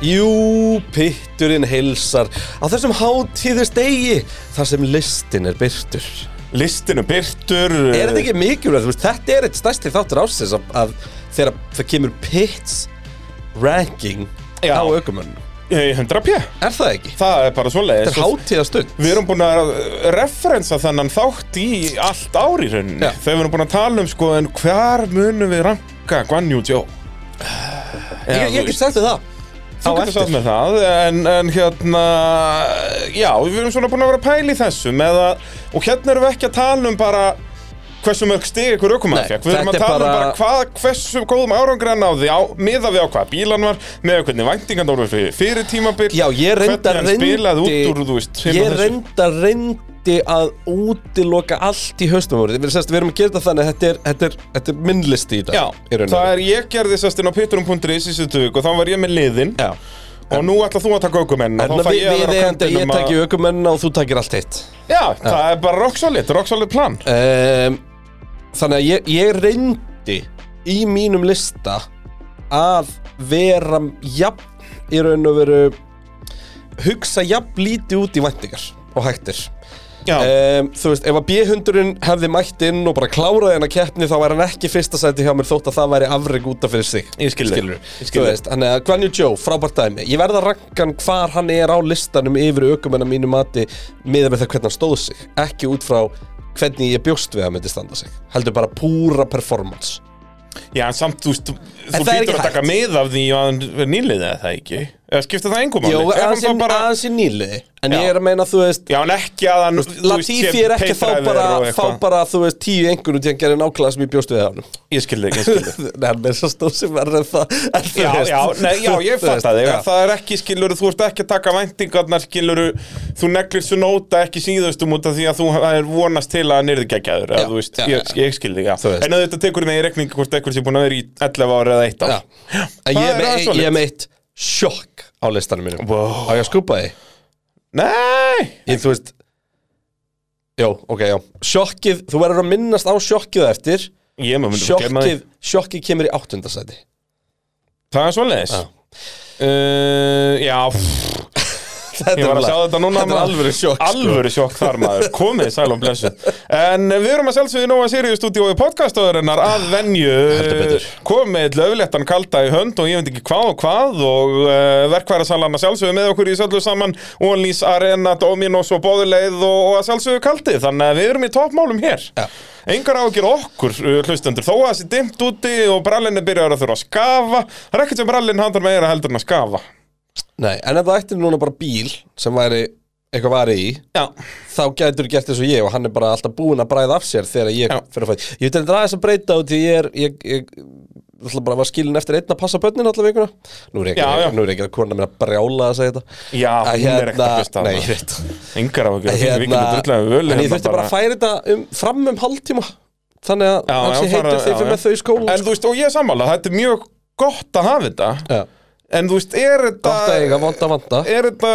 Jú, pitturinn heilsar á þessum hátíðist degi þar sem listin er byrtur Listinu byrtur Er þetta ekki mikilvægt, veist, þetta er eitt stærsti þáttur ásins að, að þegar það kemur pits ranking Já. á aukumönnum Í 100 p. Er það ekki? Það er bara svoleiðis. Þetta er hátíðastund Við erum búin að referensa þennan þátt í allt ári í rauninni. Já. Þegar við erum búin að tala um sko en hvar munum við ranka Guan Yu Zhou? Ég, ég get sagt þér það Þú getur sagt með það en, en hérna Já, við erum svona búin að vera að pæla í þessu með að, og hérna erum við ekki að tala um bara hversu mörg stig ykkur aukumæður fekk Við erum að þetta tala um bara- bara hvað, hversu góðum árangri hann náði á, miða við á hvað bílan var með hvernig væntingan voru fyrir, fyrir tímabil Já, ég reynda hvernig hann spilaði út úr, þú veist Ég reynda reyndi að útiloka allt í haustum ári Við við erum að gera þetta þannig að þetta er, þetta er, þetta er minnlisti í dag Já, í það er, ég gerði sérst inn á pitturum.is í síðustu viku og þá var ég með liðin Já. Og nú ætla þú að taka aukumenn og En þá fæ við, ég að við vera á ég kantinum að- takki aukumennina og þú takkir allt hitt Já, það er bara rock solid, rock solid plan. Um, Þannig að ég, ég reyndi í mínum lista að vera jafn í raun og veru hugsa jafn lítið út í væntingar og hættir um, Þú veist, ef að B-hundurinn hefði mætt inn og bara kláraði hennar keppni þá væri hann ekki fyrsta sæti hjá mér þótt að það væri afreg út af fyrir sig. Ég skil þig. Skilurðu? Ég skil Þú veist, Þannig að Guan Yu Zhou, frábært dæmi. Ég verða að ranka hann hvar hann er á listanum yfir aukumenn að mínu mati miða með það hvernig hann stóð sig. Ekki út frá hvernig ég bjóst við að myndi standa sig. Heldur bara púra performance. Já, en samt, þú þú hlýtur ekki að taka mið af því að hann er nýlið eða það ekki Eða skipta það engum Jó, Er hann aðeins í- bara, nýliði. En Já. ég er að meina, þú veist já, en ekki að hann Latifi er ekki að fá bara, og fá bara, þú veist, tíu engur út í að gera nákvæmlega sem ég bjóst við hann Ég skil þig, ég skil þig. Nei, hann er svo stóð sem en það Já, já, nei, já, ég fatt að þig. Það er ekki, skilur, þú ert ekki að taka væntingarnar Skilur, þú neglir svo nóta ekki síðustum út af því að þú er vonast til að hann yrði geggjaður Já, eða, þú veist, já, ég, já. Ég skil þig, já Þú veist. En auðvitað tekur með í rekningu hvort eitthvað sé búin að vera í 11 ára eða 1 ár Já. En Það ég með- aðeins ég svoleiðis. með eitt sjokk á listanum mínum Wow. Á ég að skúpa því? Nei Ég, þú veist Jó, ok, já Sjokkið, þú verður að minnast á sjokkið eftir Ég maður Sjokkið, sjokkið kemur í áttundasæti Það er svoleiðis Já. uh, Já, ég var að sjá þetta núna Þetta er alvöru sjokk sko. Alvöru sjokk þar maður, komið sæl og blessu En við erum að sjálfsögðu Nóa Sirius stúdíói podcastöðurinnar að venju. Komið löfléttan kalda í hönd og ég veit ekki hvað og hvað og uh, verkværasalan að sjálfsögðu með okkur í söllu saman. Ólís, Arena, Dominos og Bóðuleið og, og að sjálfsögðu kaldi Þannig að við erum í toppmálum hér. Já. Engar ágjur okkur uh, hlustendur. Þó að það sé dimmt úti og brallinni byrjar að þurfa að skafa Það er ekkert sem brallin handar meira heldur en að skafa Nei, en ef það ætti núna bara bíl sem væri eitthvað varið í Já, þá gætur þú gert eins og ég og hann er bara alltaf búinn að bræða af sér þegar ég Já. fyrir að fæ Ég veit að það er aðeins að breyta út því ég er ég, ég, ég ætla bara að var skilin eftir einn að passa börnin allar vikuna. Nú er ég Já, já. ekki, nú er ég ekki að kona mér að brjála að segja þetta. Já, hún er ekkert að hlusta á Nei, ég veit. Engar ágjur Að Við getum drullega völu En ég þurfti bara að færa þetta um, fram um hálftíma. Þannig að Já, hann já, sé fara- heitur því já, fyrir já. með þau í skóla En þú veist, og ég er sammála, þetta er mjög gott að hafa þetta. Já, En þú veist, er þetta gott að eiga, vond að vanda Er þetta,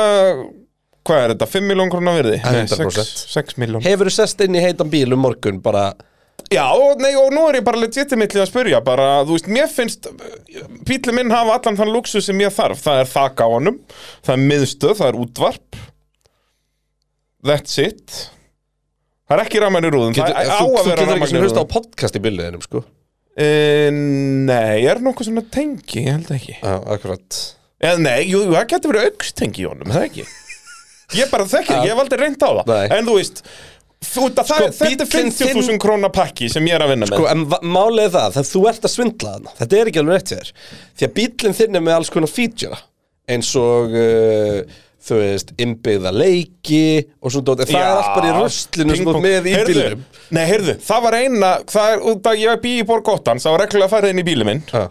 hvað er þetta, 5 miljón krónar virði? Ja, 100%. 6 miljón Hefur þú sest inn í heitan bíl um morgun bara Já, og, nei, og nú er ég bara legitimately að spyrja bara, þú veist, mér finnst Píli minn hafa allan þann luxu sem ég þarf. Það er þak á honum, það er miðstöð, það er útvarp. That's it. Það er ekki raman í rúðum, Þú, getur ekki sem hlusta á podcast í bíliðinum sko uh, Nei, er nokkuð svona tengi, ég held ekki. Já, akkurat. Eða nei, jú, það getur verið aukstengi í honum, það ekki? Ég bara þekki, Já. ég hef aldrei reynd á það. En þú veist, þú, það, Sko, þetta er bíllinn 50.000 þinn- króna pakki sem ég er að vinna með. Sko, en va- málið er það, þegar þú ert að svindla þarna Þetta er ekki alveg rétt fyrir Því að bílinn þinn er með alls konar feature eins og uh, þú veist, innbyggða leiki og svona dót, en það er allt bara í þú ert með í Heyrðu, bílnum. Nei, heyrðu, það var eina Það er út að ég bý í Borgóttan Það var reglulega að fara inn í bílinn minn. Já.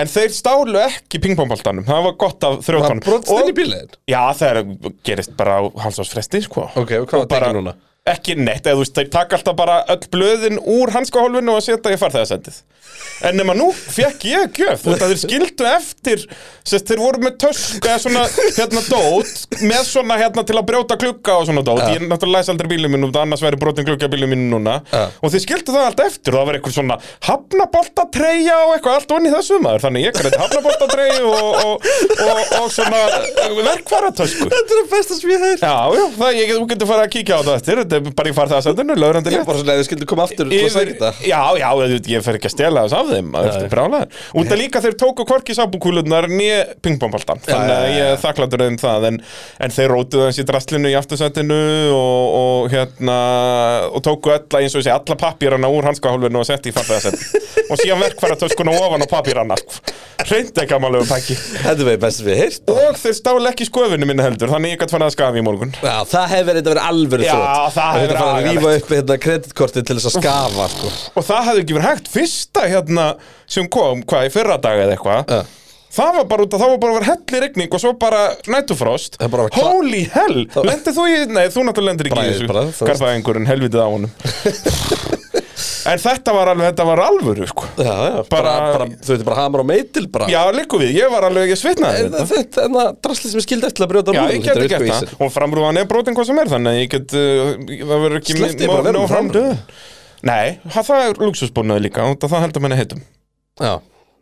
En þeir stálu ekki pingpongboltanum Það var gott af Það þrjóttanum brotst inn í bílinn? Já, það er, gerist bara á halsásfresti, sko. Ok, og hvað var tekið núna? Ekki neitt, eða þú veist, þeir taka alltaf bara öll blöðin úr hanskahólfinu og setja í farþegarsendið En nema nú fekk ég gjöf, þú veist þeir skildu eftir sest, Þeir voru með tösk eða svona hérna dót Með svona hérna til að brjóta klukka og svona dót. Ég er náttúrulega læs aldrei bílum minn út annars væri brotin klukka bílum minn núna. Ja. Og þeir skildu það allt eftir og það var eitthvað svona hafnaboltatreyja og eitthvað allt onni þessu maður. Þannig ég græti hafnaboltatreyju og, og, og, og svona verkvaratösku Þetta er að besta sem ég það, ég, þú farið að það Þetta er bara í farið að sendinu, lögrandi Ég er bara svona ef við skildum koma aftur að segja þetta. Já, já, ég, ég fer ekki að stela þess af þeim Það er brálaður Út af líka þeir tóku hvorki sábúkúlunar Nýja pingpongboltan Þannig að ég þakkláttur um það en, en þeir rótuðu þessi drastlinu í aftursættinu og, og hérna Og tóku alla, eins og þessi, alla pappírana úr hanskahólfinu Og setti í farþegarsett Og síðan verkfæra töskuna ofan á pappírana Hreint ekki amalegu pakki. Þetta er best við heyrt. Og þeir stáli ekki skoðinu minni heldur Þannig ég gætt fann að skafi í morgun. Já, það hefur verið alvöru Já, þrótt það hefur fara að rífa upp hérna kreditkortið til þess að skafa sko. Og það hefði ekki verið hægt fyrsta hérna sem kom, hvað, í fyrra dag eða eitthvað Já. Það var bara út að það var bara vera helli rigning og svo bara kla- Holy hell, lendir þú í, nei þú náttúrulega lendir ekki í þessu. Garðaðingurinn, helvitið á honum En þetta var alveg, þetta var alvöru sko. Já, já, bara, Bara- bara, þú veit, bara hamar á meitil bara. Já, líku við, ég var alveg, ég svitnaði Þetta, þetta. þetta er það drasli sem er skildi eftir að brjóta Já, ég þetta gert uppvísir. það. Og framrúðan er brotin hvað sem er Þannig að ég get, uh, það verður ekki með framrúðu? Nei, það er luxusbúnaði líka og það heldur menni heitum. Já.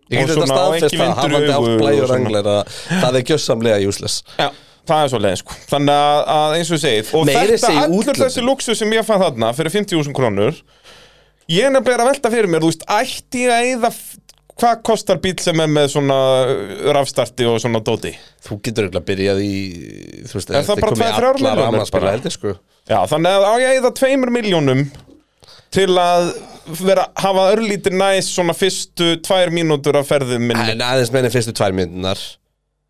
Ég Og get þetta og staðfest ekki það, í hafandi átt og blæjur anglir að það er gjössamlega useless. Já, það er svo leið sko. Þannig að, að eins og ég segið Og Meiri þetta, allur þessi luxus sem ég fann þarna Fyrir 50.000 krónur Ég er nefnilega að velta fyrir mér Þú veist, ætti ég að eyða Hvað kostar bíl sem er með svona uh, rafstarti og svona dóti? Þú getur eiginlega byrjað í þú veist, Er það bara komið tvær, þrjár allar milljónir rafmagnsbílar, bara? held ég, sko. Já, þannig að á ég að eyða tveimur miljónum Til að vera, hafa örlítið næs Svona fyrstu tvær mínútur af ferðum minni En aðeins meðin fyrstu tvær myndunar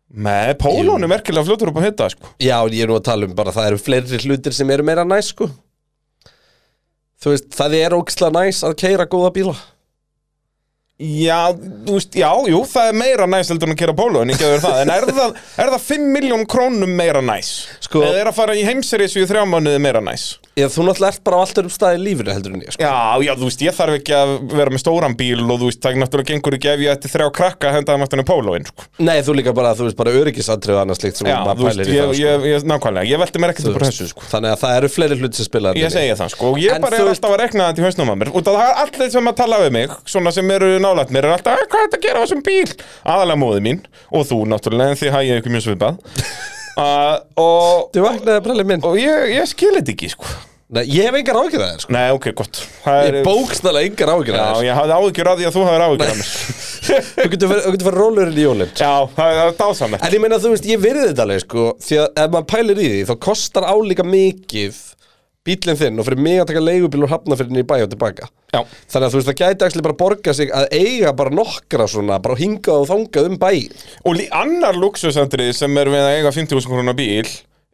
Með pólónu merkilega fljótur upp á hitta sko Já, ég er nú að tala um bara það eru fleiri hlutir sem eru meira næs, sko Þú veist, það er ógislega næs að keira góða bíla Já, þú veist, já, jú, það er meira næs heldur en að kera póló en að vera það En er það, er það 5 miljón krónum meira næs? Sko- Eða er að fara í heimserísu í þrjá mánuði meira næs? Ég, Þú náttúrulega ert bara á alltaf um staði í lífinu heldur en ég, sko. Já, já, þú veist, ég þarf ekki að vera með stóran bíl og þú veist, það er náttúrulega gengur ekki ef ég ætti þrjá krakka að henda þeim aftur pólóin, sko. Nei, þú líka bara, þú veist, bara öryggisatrið og annað slíkt sem Já, maður þú veist, pælir í ég, það, sko. ég, ég, nákvæmlega, ég velti mér ekkert upp úr veist. þessu, sko. Þannig að það eru fleiri hluti sem spila Ég segi það sko, og ég En bara þú er veist- alltaf að rekna þetta í hausnum að mér. Út af það er allir sem að tala við mig, svona sem eru nálægt mér Er alltaf, "Eh, hvað er þetta að gera á þessum bíl? Aðalega móði mín, og þú náttúrulega, en því hæ ég ykkur mjög svipað. Uh, Og, Þú vaknaði brælið minn. og ég, ég skil þetta ekki, sko Nei, ég hef engar ágjur að það, sko. Nei, ok, gott. Það Ég bóksnala engar ágjur Já, að það ég hafði áhyggjur að því að þú hafðir áhyggjur af mér. Þú getur farið- þú getur farið rólurinn í jólinn Já, það það er dásamlegt. En ég meina, þú veist, ég virði þetta alveg, sko Því að ef maður pælir í því, þá kostar álíka mikið bílinn þinn og fyrir mig að taka leigubíl úr hafnafyrinni í bæ og tilbaka. Já, Þannig að þú veist, það gæti actually bara borga sig að eiga bara nokkra svona, bara hingað og þangað um bæ og lí, annar luxusandrið sem er við að eiga 50.000 krónar bíl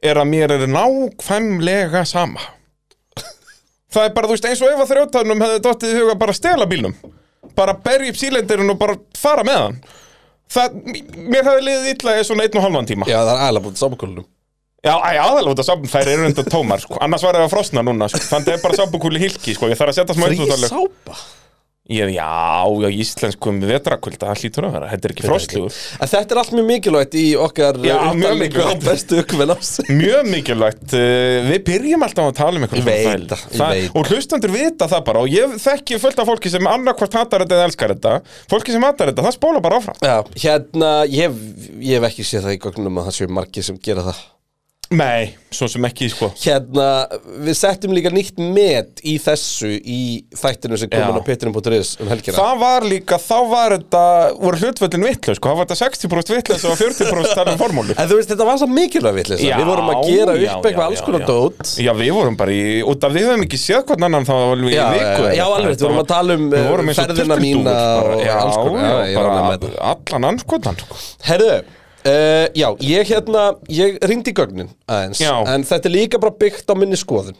Er að mér er nákvæmlega sama Það er bara, þú veist, eins og ef að þrjóttanum hefði dottið í huga bara að stela bílnum. Bara berja upp sílendirinn og bara fara með hann. Það, mér hefði liðið illa í svona einn og halvan tíma. Já, það er aðlega búin samankólunum Já, aðalega af sábun, þær eru enda tómar, sko. Annars var það að frosna núna, sko. Þannig er bara sábukúli hilki, sko. Ég þarf að setja smá Frí eitthvað sápa Já, já, íslenskum vetrakvölda, það hlýtur að vera Þetta er ekki frostlugur En þetta er allt mjög mikilvægt í okkar Já, mjög mikilvægt. bestu ökumenn ás Mjög mikilvægt, uh, við byrjum alltaf að tala um eitthvað Ég svona ég veit. Og hlustandur vita það bara Og ég þekki fullt af fólki sem annarkvort hatar þetta eða elskar þetta. Fólki sem hatar þetta, það spóla bara áfram. Já, hérna, ég, hef- ég ekki séð það í gögnum að það séu margir sem gera það Nei, svo sem ekki, sko Hérna, við settum líka nýtt met í þessu í þættinu sem komin Já. á pittunum.is um helgina Það var líka, þá var þetta, voru hlutvöldin vitlaus, sko, það var þetta 60% vitlaus og 40% tala um formúlu. En þú veist, þetta var svo mikilvæg vitleysa Já, Við vorum að gera já, upp eitthvað já, alls já, konar já. dót Já, við vorum bara í, út af við höfum ekki séð hvern annan þá alveg í Já, viku. já, eitthvað. alveg, við vorum að tala um, Við vorum eins og ferðina turtildúfur mína bara. og alls konar, já, já, ég er ánægður með bara allan anskotan, sko. Herðu, uh, já, ég hérna, ég ringdi í gögnin aðeins Já. En þetta er líka bara byggt á minni skoðun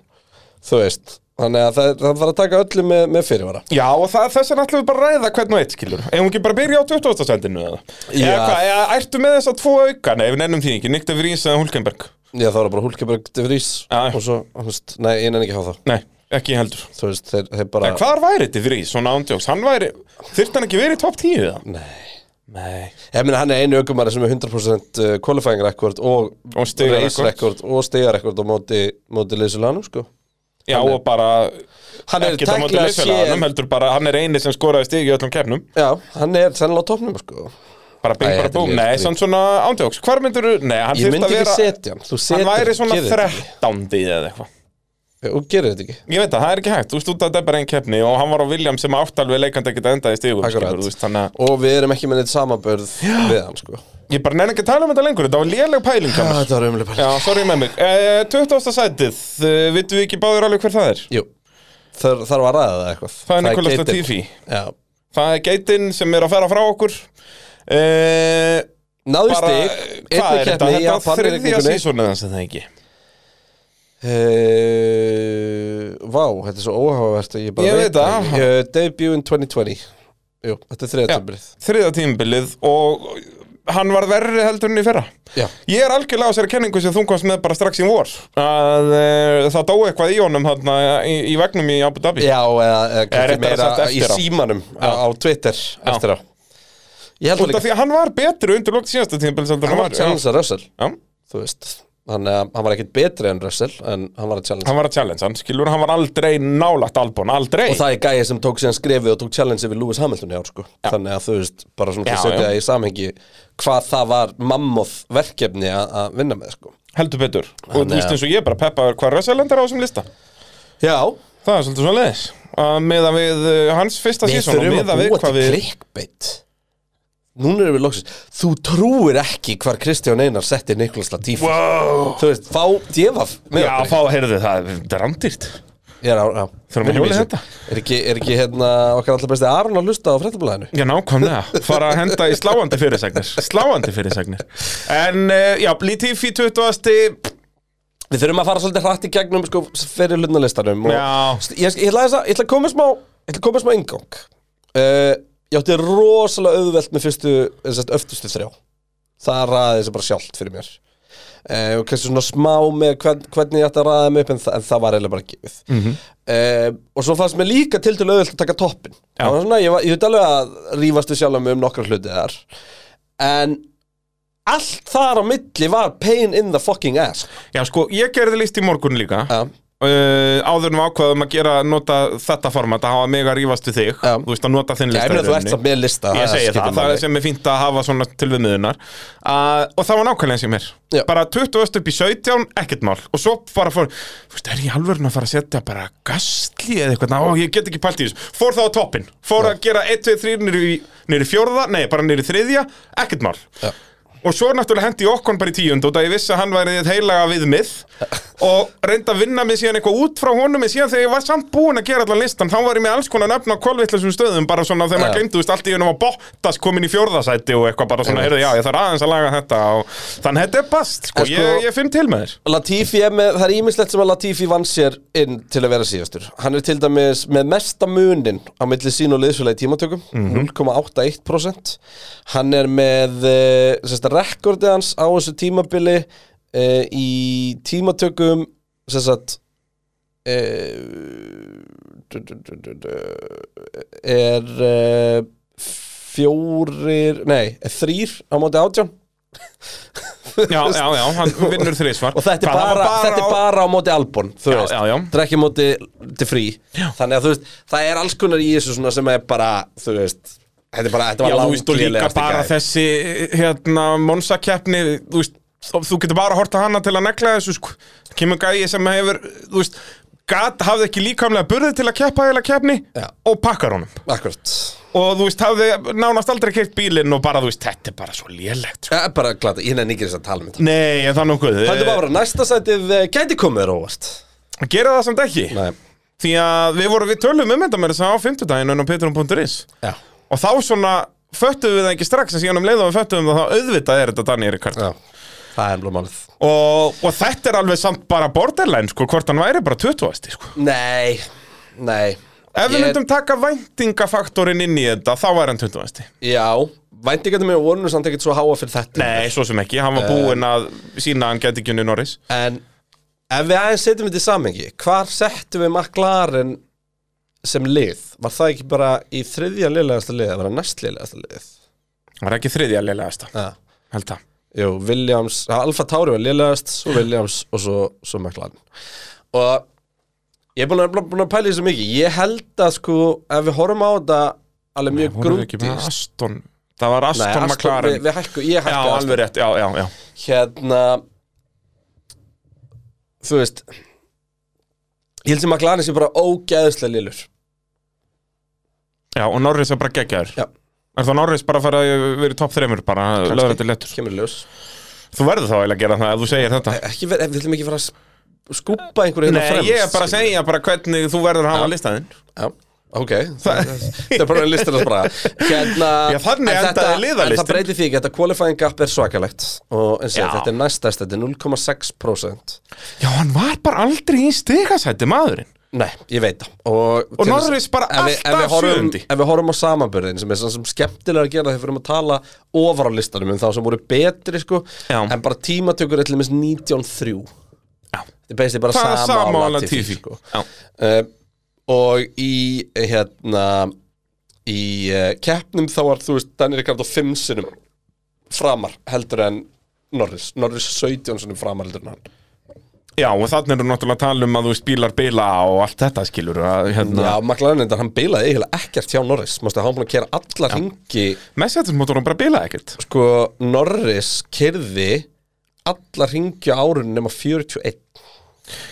Þú veist, þannig að það, það þarf að taka öllu með, með fyrirvara Já, og það, þess vegna ætlum við bara að ræða hvern og eitt, skilur. Ef hún ekki bara byrja á 20. sendinu, eða? Já. Eða hvað, eða ertu með þess að tvo auka? Nei, við nennum því ekki, Nikta Vrís eða Hulkenberg. Já, það var bara Hulkeberg de Vries Já. Og svo, þú veist, nei, ég nenni ekki hafa það Nei, ekki heldur Þú veist, þeir, þeir bara En hvar væri þetta í, svona ándjóks? Hann væri, þyrfti hann ekki verið í topp 10 eða? Nei Nei. Ég meina, hann er einu aukumari sem er 100% uh, qualifying record og, Og stigarekord. og stigarekord á móti, móti Leysulanum, sko. Já, Hann er- og bara Hann er heldur bara Hann er eini sem skoraði stig í öllum keppnum. Já, hann er sennilega á topnum, sko. Bara bing, bara er búm Nei, skrítið. svona svona ándjóks Hvar myndur Nei, hann myndi að vera hann. Þú væri svona. 13 eða eitthvað Og gerir þetta ekki Ég veit að það er ekki hægt, þú veist út að þetta er bara einn keppni og hann var á Williams sem átt alveg leikandi að geta endað í Akkurat. skilur, þú veist, þannig að Og við erum ekki með neitt samabörð við hann, sko ég bara nenni ekki að tala um þetta lengur, þetta var léleg pæling mér. Þetta var umlega bara Já, sorry með mig uh, 20. sætið, uh, vitum við ekki báður alveg hver það er? Jú, þar, þarf að ræða það eitthvað Það er Nikolas geitin. Latifi Já Það er geitinn sem er að fera frá okkur uh, Náðu Bara, stig, hvað er þetta? keppni í Þetta Japan er í þriðja rigningunni. sísonið hans er það ekki Uh, vá, þetta er svo óhagavert að ég bara Ég veit það. Uh, Debut in 2020 Jú, þetta er þriða tímbilið Þriðja tímabilið og hann var verri heldur en í fyrra. Já, Ég er algjörlega á þessari kenningu sem þú komst með bara strax í vor. Að uh, það dói eitthvað í honum þarna, í, í vegnum í Abu Dhabi. Já eða, kannski meira í símanum á, á Twitter eftir á. Út að af því að hann var betri undir lókt síðasta en hann hann var challengea Russell. Já. Þú veist, hann, hann var ekkit betri en Russell En hann var að challenge Hann var að challenge hann, skilur, hann var aldrei nálagt Albon, aldrei. Og það er gæði sem tók síðan skrefið og tók challenge við Lewis Hamilton í ár sko. Þannig að þú veist, bara svona að setja í samhengi Hvað það var mammoth verkefni að vinna með sko. heldur betur. Og þú veist eins og ég bara peppaður hvað Russell endar á þessum lista. Já, Það er svolítið svona leiðis að meða við uh, hans fyrsta sísón og þurfum meða að við hvað við Núna erum við loksins Þú trúir ekki hvar Kristján Einar setti Niklas Latifi Wow Þú veist, fá djefaf Já, okkur. fá, heyrðu það, þetta er er já Þurfum að hjóla þetta. Er ekki, er ekki hérna okkar alltaf besti Aron að hlusta á fréttablaðinu? Já, nákvæmlega, fara að henda í sláandi fyrirsagnir Sláandi fyrirsagnir En, uh, já, Latifi 20. Við þurfum að fara svolítið hratt í gegnum sko, fyrir Já. ég, ég, ætla að, koma smá smá ingang uh, Ég átti rosalega auðvelt með fyrstu öftustu þrjá. Það ræði þessi bara sjálft fyrir mér. Uh, og kannski svona smá með hvern, hvernig ég ætti að ræða mig upp en, þa en það var eiginlega bara gefið. Mhm. uh, og svo fannst mér líka til til auðvelt að taka toppin svona, ég, ég veit alveg að rífast við sjálf um nokkra hluti þar. En allt þar á milli var pain in the fucking ass. Já, sko, ég gerði list í morgun líka. Já. Uh, Áður en við ákvaðum að gera nota þetta format að hafa mig að rífast við þig Já. Þú veist að nota þinn Já, lista samt með lista Ég segi það, það er sem er fínt að hafa svona til við miðunar uh, Og það var nákvæmlega sem mér. Já. Bara 20 öst upp í 17, ekkert mál. Og svo bara fór, þú veist, er ég alveg að fara að setja bara gastli eða eitthvað? Ó, ég get ekki pælt í þessu. Fór það á toppin Fór að gera 1, 2, 3 niður í, niður í fjórða Nei, bara í þriðja, ekkert mál. Já. Og svo náttúrulega hendi okkon bara í tíund og það ég vissi að hann væri þitt heilaga viðmið og reyndi að vinna mig síðan eitthvað út frá honum en síðan þegar ég var samt búinn að gera allan listan þá var ég með alls konar nöfn á kolvillisum stöðum bara svona þegar maður Já. glemdu, veist, allt í unum að Bottas komin í fjórðasæti og eitthvað bara svona, heyrðu, já, ég þarf aðeins að laga þetta og þannig þetta er bast, sko, sko- ég, ég finn til með þér. Latifi er með, það er ímislegt sem að Latifi vann sér inn til að vera síðastur. Hann er til dæmis með mesta munin á milli sín og liðsfélag í tímatökum 0,81% Hann er með uh, sérst, rekordið hans á þessu tímabili uh, í tímatökum sérst að er uh, fjórir, nei, þrýr á móti átján. Já, já, já, hann vinnur þrísvar Og þetta er bara, var þetta á- bara á móti Albon, þú Já, veist. já, já. Það er ekki móti til frí. Þannig að þú veist, það er alls konar í þessu svona sem er bara, þú veist Þetta bara, þetta var þú veist, og líka bara gæi. þessi, hérna, Monsa-keppni, þú veist, þú getur bara að horta hana til að negla þessu, sko, kemur gæi sem hefur, þú veist, gat, hafði ekki líkamlega burði til að keppa eða keppni Já. og pakkar honum. Akkurat Og þú veist, hafði nánast aldrei keirt bílinn og bara, þú veist, þetta er bara svo lélegt, sko. Það er bara glata, ég nefn ekki þess að tala um þetta Nei, en það er nokkuð. Hættu bara, næsta sætið eh, gæti komið þér óvart Gera það samt ekki. Nei, Því að við vorum, við tölum um þetta með þess að á fimmtudaginn en á petrum.is. Og þá svona, föttuðum við það ekki strax, en síðan um leið og við föttuðum það, þá auðvitað er þetta Daniel Rikard. já Það er alveg málið og, og þetta er alveg samt bara borderline sko, hvort hann væri bara 20. Sko. Nei, nei Ef við Ég- myndum taka væntingafaktorinn inn í þetta, þá væri hann 20. Já, væntingarnir mér voru nú samt ekkert svo háa fyrir þetta Nei, svo sem ekki, hann var búinn að sína að hann geti ekki unni Norris En ef við aðeins setjum þetta í samengi Hvar settum við McLaren sem lið? Var það ekki bara í þriðja liðlegasta lið að vera næst liðlegasta lið? Hann var ekki þriðja liðlegasta, Ja. held það. Jú, Williams, Alfa Tauri var liðlegast svo Williams og svo, svo McLaren. Og ég er búin að, búin að pæla í þessu mikið. Ég held að sko, ef við horfum á þetta alveg mjög ekki með grúndist Aston. Það var Aston McLaren. við, við hækku, ég Já, hækku alveg rétt, já, já, já. Hérna þú veist ég held sem McLaren sé bara ógeðslega lillur Já, og Norris er bara geggjaður. Já. Er það Norris bara að fara að vera í topp þreymur bara, löður þetta lettur kemur ljós. Þú verður þá eiginlega að gera það ef þú segir þetta. Ekki verið, við viljum ekki fara að skúpa einhverju hérna Nei, fremst ég er bara að segja bara hvernig þú verður að hafa listaðinn. Já, ok. Þetta er bara listin að bara. Hérna Já, þannig endaði þetta- liðalistin. En það breytir því ekki, þetta qualifying gap er svakalegt. Og eins og þetta er næstæst, þetta er 0,6% Já, hann var bara aldrei í stigasætti maðurinn Nei, ég veit það Og, Og Norris bara alltaf við horfum- sjöundi. Ef við horfum á samanbörðin sem er svona sem skemmtilega að gera þegar við fyrir að tala ofar á listanum um þá sem voru betri sko Já. En bara tímatökur er til dæmis 19.3 Já. Þetta er basically bara Það er sama, á Latifi. Sko. Uh, Og í hérna Í uh, keppnum þá var þú veist Danny Ricardo 5 sinum framar heldur en Norris Norris 17 sinum framar heldur en hann Já, og þannig eru náttúrulega að tala um að þú veist bílar bila og allt þetta skilur að, hérna, Já, McLaren endar, hann bilaði eiginlega ekkert hjá Norris. Mástu, hann var búin að kera alla ringi Messættismótorum bara bila ekkert. Sko, Norris kerði alla ringi á árun nema 41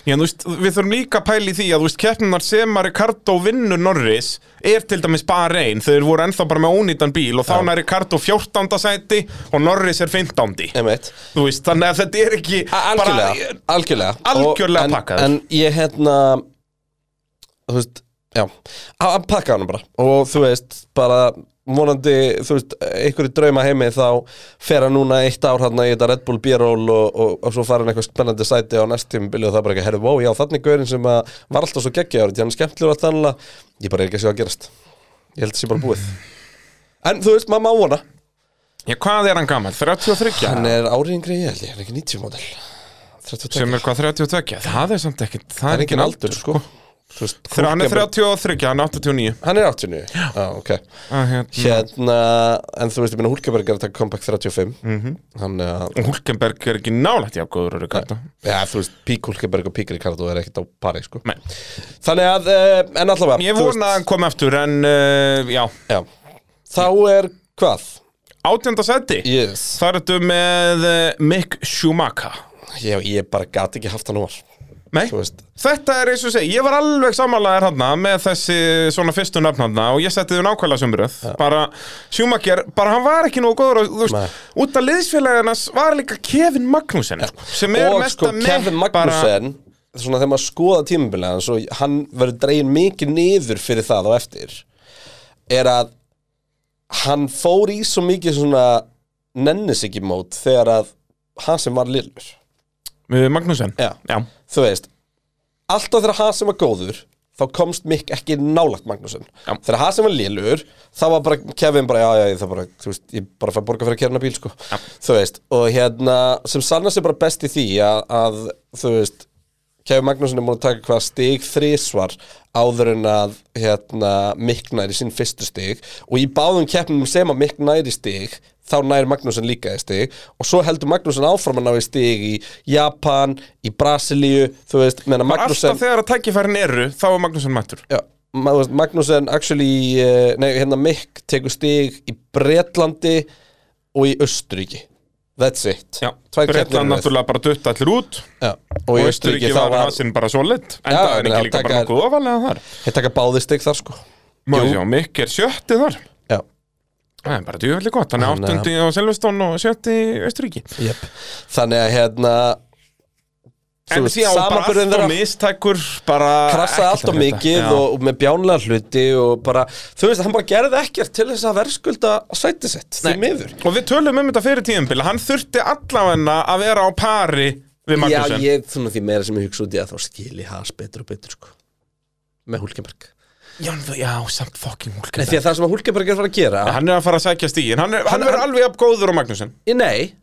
Já, veist, við þurfum líka að pæla í því að keppnunar sem að Ricardo vinnur Norris er til dæmis bara einn þeir voru ennþá bara með ónýtan bíl og þá nær Ricardo 14. sæti og Norris er 15. Einmitt Þú veist, þannig að þetta er ekki Algjörlega, algjörlega Algjörlega Og- en, pakkaður. En ég hérna Þú veist, já Hann pakkaði hann bara Og þú veist, bara vonandi, þú veist, einhverju drauma heimi þá fer hann núna eitt ár hann í þetta Red Bull B-roll og, og, og svo fara hann eitthvað spennandi sæti á næst tímabili og það er bara ekki, herru, wow, já, þannig gaurin sem að var alltaf svo geggja árið, hann er skemmtilegur allt annað, ég bara er ekki að sjá að gerast. Ég held að það sé bara búið. En þú veist, maður má vona Já, hvað er hann gammal? 33? hann er árið yngri ég held ég, hann er ekki 90 model 32, sem er hvað 32? Það er samt ekkit það er engin aldur, sko. Þú veist, hann er Hulkenberg- 33, hann er 89 Hann er 89 Já, ok. Að, hérna. Hérna, en þú veist, ég minna Hulkeberg er að taka comeback 35 mm -hmm. Hann Og Hulkenberg er ekki nálægt jafn góður og Ricardo Já, þú veist, Pík Hulkeberg og Pík Ricardo er ekkert á pari, sko. Nei. Þannig að, uh, en allavega Ég vona að hann komi aftur en uh, já, Já. Þá er hvað? átjönda seti Yes. Það er þetta með uh, Mick Schumacher. Já, ég bara gat ekki haft hann úr Nei, þetta er eins og segi, ég var alveg samanlegaðir hann með þessi svona fyrstu nöfn hann og ég setti þau nákvæmlega sömuröð bara Schumacher, bara hann var ekki nógu góður og þú veist, Nei. út af liðsfélagarnas var líka Kevin Magnussen sko, sem er Og mesta sko, mekk Kevin Magnussen Svona þegar maður skoða tímabilið hans og hann verður dregin mikið niður fyrir það á eftir er að hann fór í svo mikið svona nennis ekki mót þegar að hann sem var lillur bara, Magnussen Já. Já. Þú veist alltaf þegar hann sem var góður þá komst Mick ekki nálagt Magnússon Já. þegar hann sem var lélur þá var bara Kevin bara, já, já, það bara, þú veist, ég bara fæ borga fyrir að kera hana bíl, sko Já. þú veist, og hérna sem sannast er bara best í því að, að þú veist, Kevin Magnússon er múin að taka hvað stig þrísvar áður en að hérna, Mick næri sín fyrstu stig og í báðum keppnum sem að Mick næri stig þá næri Magnússon líka í stig. Og svo heldur Magnússon áfram að ná í stig í Japan, í Brasilíu þú veist, menna Magnússon Alltaf þegar að tækifærin eru, þá er Magnussen mættur. Já, Magnússon actually, uh, nei, hérna Mick tekur stig í Bretlandi og í Östuríki That's it. Já, röð. náttúrulega bara dutt allir út. Já, og og Östuríki var hansinn bara solid en það er ekki líka bara nokkuð ofalega þar. Þeir taka báði stig þar sko. Má Jú. Mikk er sjötti þar Það er bara djúvellig gott, hann er Hann er- áttundi á Selvestón og sjötti í Östuríki jep. Þannig að hérna þú En veist, síðan bara allt og mistækur bara krassaði allt og að frétta. mikið Já. og, og með bjánlega hluti og bara, þú veist, hann bara gerði ekkert til þess að verðskulda sæti sitt því miður. Og við tölum um þetta fyrir tíðanbili Hann þurfti allavegna að vera á pari við Já, Magnussen ég, svona því meira sem ég hugsa út í að þá skili has betur og betur sko með Hulkenberg Já, já, samt fucking Nei, Hulkenberg því að það. sem að Hulkenberg er að fara að gera. Hann er að fara að sækja stígin Hann, er, hann, Hann- verður hann- alveg jafn góður og Magnúsin Nei,